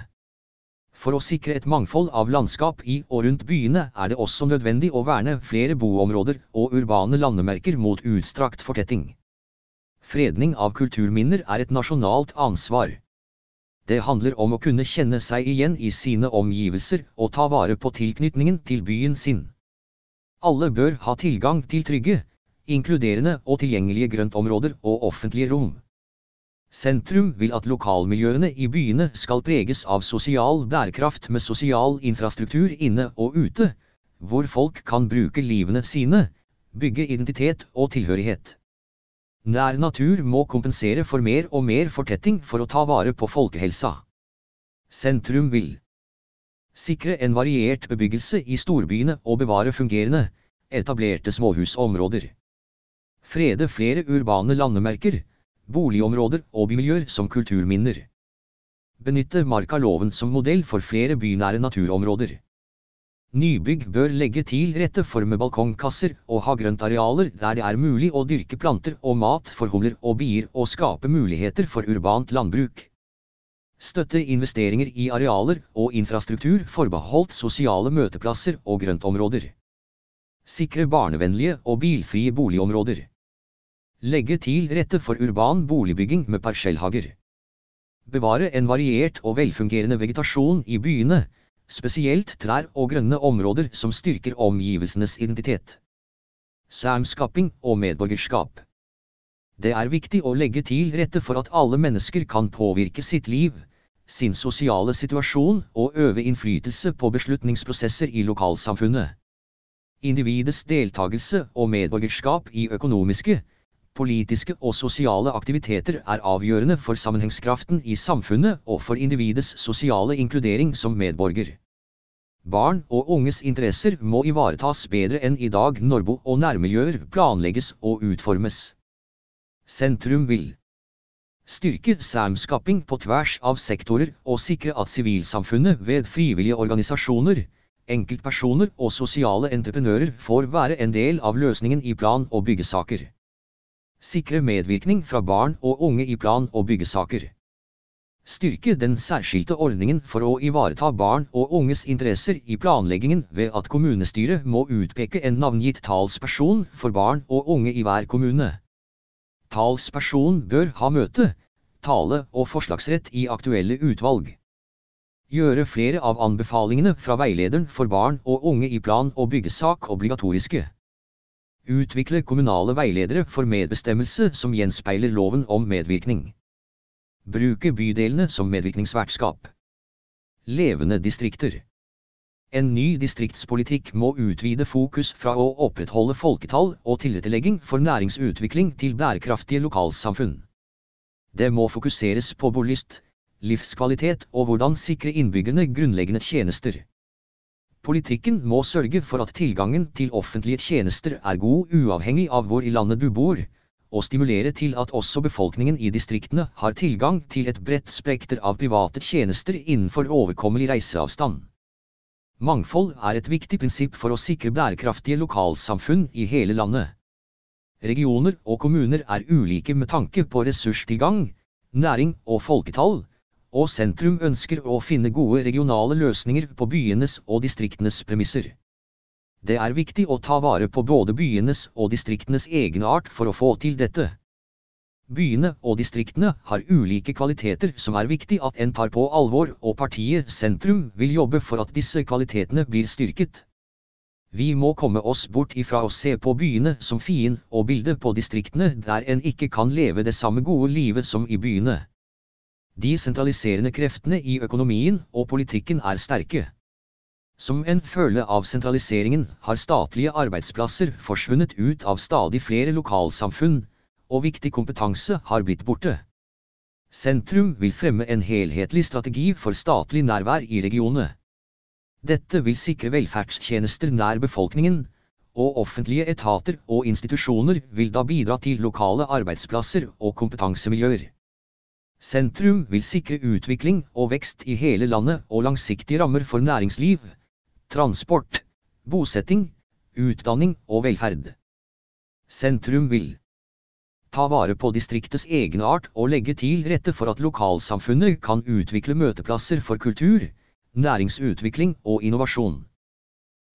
For å sikre et mangfold av landskap i og rundt byene er det også nødvendig å verne flere boområder og urbane landemerker mot utstrakt fortetting. Fredning av kulturminner er et nasjonalt ansvar. Det handler om å kunne kjenne seg igjen i sine omgivelser og ta vare på tilknytningen til byen sin. Alle bør ha tilgang til trygge, inkluderende og tilgjengelige grøntområder og offentlige rom. Sentrum vil at lokalmiljøene i byene skal preges av sosial bærekraft med sosial infrastruktur inne og ute, hvor folk kan bruke livene sine, bygge identitet og tilhørighet. Nær natur må kompensere for mer og mer fortetting for å ta vare på folkehelsa. Sentrum vil sikre en variert bebyggelse i storbyene og bevare fungerende, etablerte småhusområder. Frede flere urbane landemerker, boligområder og bymiljøer som kulturminner. Benytte markaloven som modell for flere bynære naturområder. Nybygg bør legge til rette for med balkongkasser og ha grøntarealer der det er mulig å dyrke planter og mat for humler og bier og skape muligheter for urbant landbruk. Støtte investeringer i arealer og infrastruktur forbeholdt sosiale møteplasser og grøntområder. Sikre barnevennlige og bilfrie boligområder. Legge til rette for urban boligbygging med parsellhager. Bevare en variert og velfungerende vegetasjon i byene spesielt trær og grønne områder som styrker omgivelsenes identitet. Samskaping og medborgerskap. Det er viktig å legge til rette for at alle mennesker kan påvirke sitt liv, sin sosiale situasjon og øve innflytelse på beslutningsprosesser i lokalsamfunnet. Individets deltakelse og medborgerskap i økonomiske, Politiske og sosiale aktiviteter er avgjørende for sammenhengskraften i samfunnet og for individets sosiale inkludering som medborger. Barn og unges interesser må ivaretas bedre enn i dag når bo- og nærmiljøer planlegges og utformes. Sentrum vil styrke samskaping på tvers av sektorer og sikre at sivilsamfunnet ved frivillige organisasjoner, enkeltpersoner og sosiale entreprenører får være en del av løsningen i plan- og byggesaker. Sikre medvirkning fra barn og unge i plan- og byggesaker. Styrke den særskilte ordningen for å ivareta barn og unges interesser i planleggingen ved at kommunestyret må utpeke en navngitt talsperson for barn og unge i hver kommune. Talsperson bør ha møte, tale og forslagsrett i aktuelle utvalg. Gjøre flere av anbefalingene fra veilederen for barn og unge i plan- og byggesak obligatoriske. Utvikle kommunale veiledere for medbestemmelse som gjenspeiler loven om medvirkning. Bruke bydelene som medvirkningsvertskap. Levende distrikter. En ny distriktspolitikk må utvide fokus fra å opprettholde folketall og tilrettelegging for næringsutvikling til bærekraftige lokalsamfunn. Det må fokuseres på bolyst, livskvalitet og hvordan sikre innbyggerne grunnleggende tjenester. Politikken må sørge for at tilgangen til offentlige tjenester er god uavhengig av hvor i landet du bor, og stimulere til at også befolkningen i distriktene har tilgang til et bredt spekter av private tjenester innenfor overkommelig reiseavstand. Mangfold er et viktig prinsipp for å sikre bærekraftige lokalsamfunn i hele landet. Regioner og kommuner er ulike med tanke på ressurstilgang, næring og folketall, og sentrum ønsker å finne gode regionale løsninger på byenes og distriktenes premisser. Det er viktig å ta vare på både byenes og distriktenes egenart for å få til dette. Byene og distriktene har ulike kvaliteter som er viktig at en tar på alvor, og partiet Sentrum vil jobbe for at disse kvalitetene blir styrket. Vi må komme oss bort ifra å se på byene som fiend og bilde på distriktene der en ikke kan leve det samme gode livet som i byene. De sentraliserende kreftene i økonomien og politikken er sterke. Som en følge av sentraliseringen har statlige arbeidsplasser forsvunnet ut av stadig flere lokalsamfunn, og viktig kompetanse har blitt borte. Sentrum vil fremme en helhetlig strategi for statlig nærvær i regionene. Dette vil sikre velferdstjenester nær befolkningen, og offentlige etater og institusjoner vil da bidra til lokale arbeidsplasser og kompetansemiljøer. Sentrum vil sikre utvikling og vekst i hele landet og langsiktige rammer for næringsliv, transport, bosetting, utdanning og velferd. Sentrum vil ta vare på distriktets egenart og legge til rette for at lokalsamfunnet kan utvikle møteplasser for kultur, næringsutvikling og innovasjon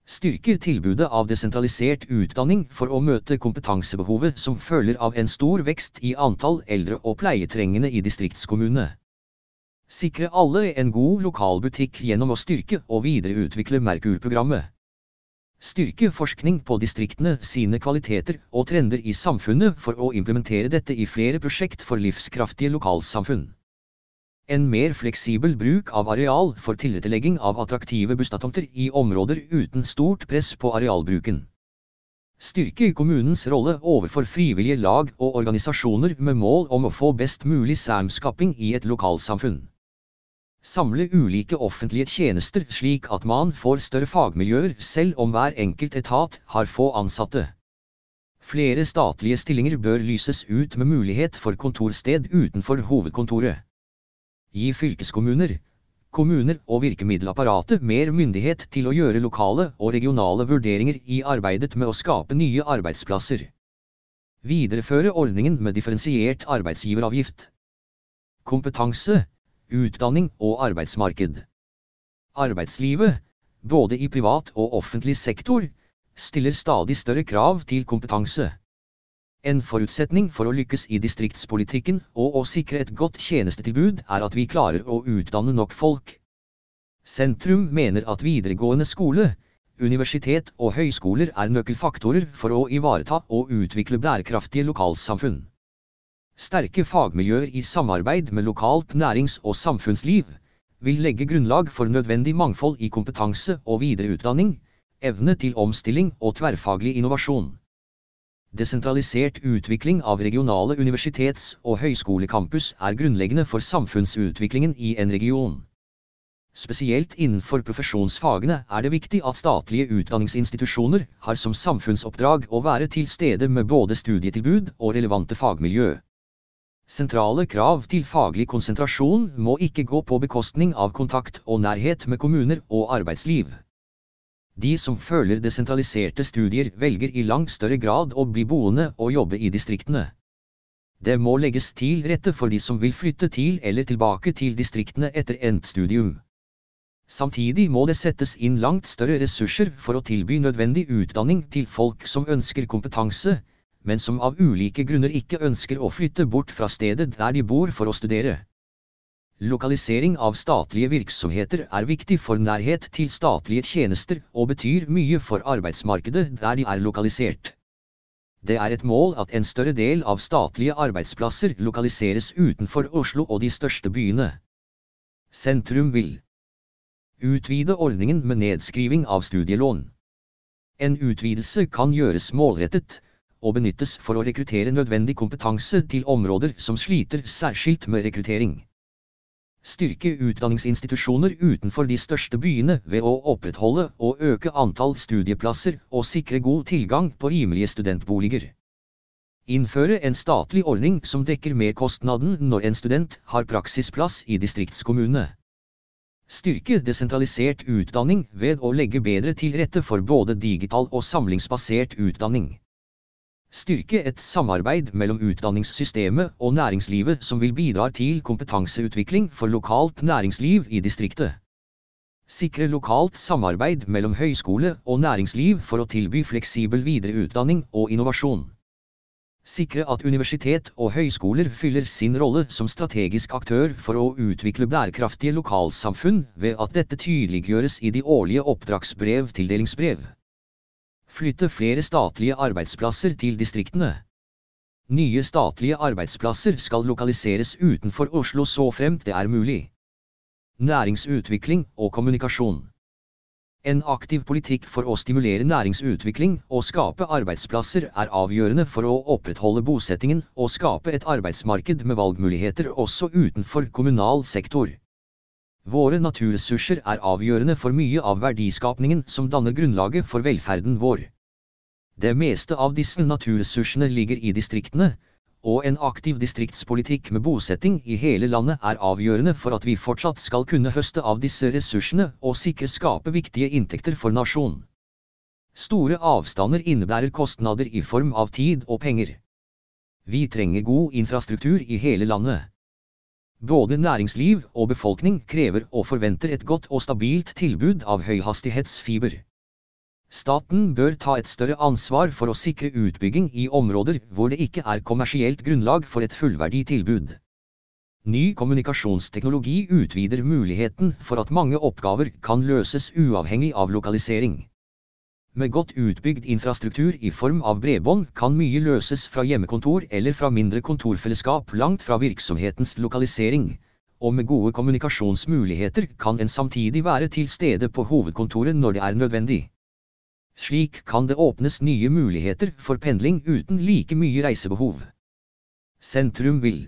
styrker tilbudet av desentralisert utdanning for å møte kompetansebehovet som følger av en stor vekst i antall eldre og pleietrengende i distriktskommunene. Sikre alle en god lokalbutikk gjennom å styrke og videreutvikle Merkur-programmet. Styrke forskning på distriktene sine kvaliteter og trender i samfunnet for å implementere dette i flere prosjekt for livskraftige lokalsamfunn. En mer fleksibel bruk av areal for tilrettelegging av attraktive bustatomter i områder uten stort press på arealbruken. Styrke kommunens rolle overfor frivillige lag og organisasjoner med mål om å få best mulig samskaping i et lokalsamfunn. Samle ulike offentlige tjenester slik at man får større fagmiljøer selv om hver enkelt etat har få ansatte. Flere statlige stillinger bør lyses ut med mulighet for kontorsted utenfor hovedkontoret gi fylkeskommuner, kommuner og virkemiddelapparatet mer myndighet til å gjøre lokale og regionale vurderinger i arbeidet med å skape nye arbeidsplasser. Videreføre ordningen med differensiert arbeidsgiveravgift. Kompetanse, utdanning og arbeidsmarked. Arbeidslivet, både i privat og offentlig sektor, stiller stadig større krav til kompetanse. En forutsetning for å lykkes i distriktspolitikken og å sikre et godt tjenestetilbud er at vi klarer å utdanne nok folk. Sentrum mener at videregående skole, universitet og høyskoler er nøkkelfaktorer for å ivareta og utvikle bærekraftige lokalsamfunn. Sterke fagmiljøer i samarbeid med lokalt nærings- og samfunnsliv vil legge grunnlag for nødvendig mangfold i kompetanse og videreutdanning, evne til omstilling og tverrfaglig innovasjon. Desentralisert utvikling av regionale universitets- og høyskolecampus er grunnleggende for samfunnsutviklingen i en region. Spesielt innenfor profesjonsfagene er det viktig at statlige utdanningsinstitusjoner har som samfunnsoppdrag å være til stede med både studietilbud og relevante fagmiljø. Sentrale krav til faglig konsentrasjon må ikke gå på bekostning av kontakt og nærhet med kommuner og arbeidsliv. De som føler desentraliserte studier, velger i langt større grad å bli boende og jobbe i distriktene. Det må legges til rette for de som vil flytte til eller tilbake til distriktene etter endt studium. Samtidig må det settes inn langt større ressurser for å tilby nødvendig utdanning til folk som ønsker kompetanse, men som av ulike grunner ikke ønsker å flytte bort fra stedet der de bor for å studere. Lokalisering av statlige virksomheter er viktig for nærhet til statlige tjenester og betyr mye for arbeidsmarkedet der de er lokalisert. Det er et mål at en større del av statlige arbeidsplasser lokaliseres utenfor Oslo og de største byene. Sentrum vil Utvide ordningen med nedskriving av studielån. En utvidelse kan gjøres målrettet, og benyttes for å rekruttere nødvendig kompetanse til områder som sliter særskilt med rekruttering. Styrke utdanningsinstitusjoner utenfor de største byene ved å opprettholde og øke antall studieplasser og sikre god tilgang på rimelige studentboliger. Innføre en statlig ordning som dekker merkostnaden når en student har praksisplass i distriktskommune. Styrke desentralisert utdanning ved å legge bedre til rette for både digital og samlingsbasert utdanning. Styrke et samarbeid mellom utdanningssystemet og næringslivet som vil bidra til kompetanseutvikling for lokalt næringsliv i distriktet. Sikre lokalt samarbeid mellom høyskole og næringsliv for å tilby fleksibel videreutdanning og innovasjon sikre at universitet og høyskoler fyller sin rolle som strategisk aktør for å utvikle bærekraftige lokalsamfunn ved at dette tydeliggjøres i de årlige oppdragsbrev-tildelingsbrev. Flytte flere statlige arbeidsplasser til distriktene. Nye statlige arbeidsplasser skal lokaliseres utenfor Oslo så fremt det er mulig. Næringsutvikling og kommunikasjon. En aktiv politikk for å stimulere næringsutvikling og skape arbeidsplasser er avgjørende for å opprettholde bosettingen og skape et arbeidsmarked med valgmuligheter også utenfor kommunal sektor. Våre naturressurser er avgjørende for mye av verdiskapningen som danner grunnlaget for velferden vår. Det meste av disse naturressursene ligger i distriktene, og en aktiv distriktspolitikk med bosetting i hele landet er avgjørende for at vi fortsatt skal kunne høste av disse ressursene og sikre skape viktige inntekter for nasjonen. Store avstander innebærer kostnader i form av tid og penger. Vi trenger god infrastruktur i hele landet. Både næringsliv og befolkning krever og forventer et godt og stabilt tilbud av høyhastighetsfiber. Staten bør ta et større ansvar for å sikre utbygging i områder hvor det ikke er kommersielt grunnlag for et fullverdig tilbud. Ny kommunikasjonsteknologi utvider muligheten for at mange oppgaver kan løses uavhengig av lokalisering. Med godt utbygd infrastruktur i form av bredbånd kan mye løses fra hjemmekontor eller fra mindre kontorfellesskap langt fra virksomhetens lokalisering, og med gode kommunikasjonsmuligheter kan en samtidig være til stede på hovedkontoret når det er nødvendig. Slik kan det åpnes nye muligheter for pendling uten like mye reisebehov. Sentrum vil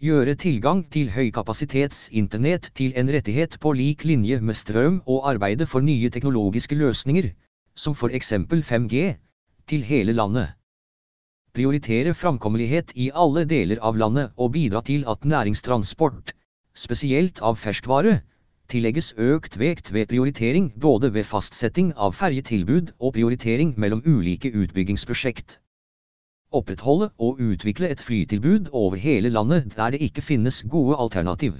gjøre tilgang til høykapasitetsinternett til en rettighet på lik linje med strøm og arbeide for nye teknologiske løsninger, som for eksempel 5G, til hele landet. Prioritere framkommelighet i alle deler av landet og bidra til at næringstransport, spesielt av ferskvare, tillegges økt vekt ved prioritering både ved fastsetting av ferjetilbud og prioritering mellom ulike utbyggingsprosjekt. Opprettholde og utvikle et flytilbud over hele landet der det ikke finnes gode alternativ.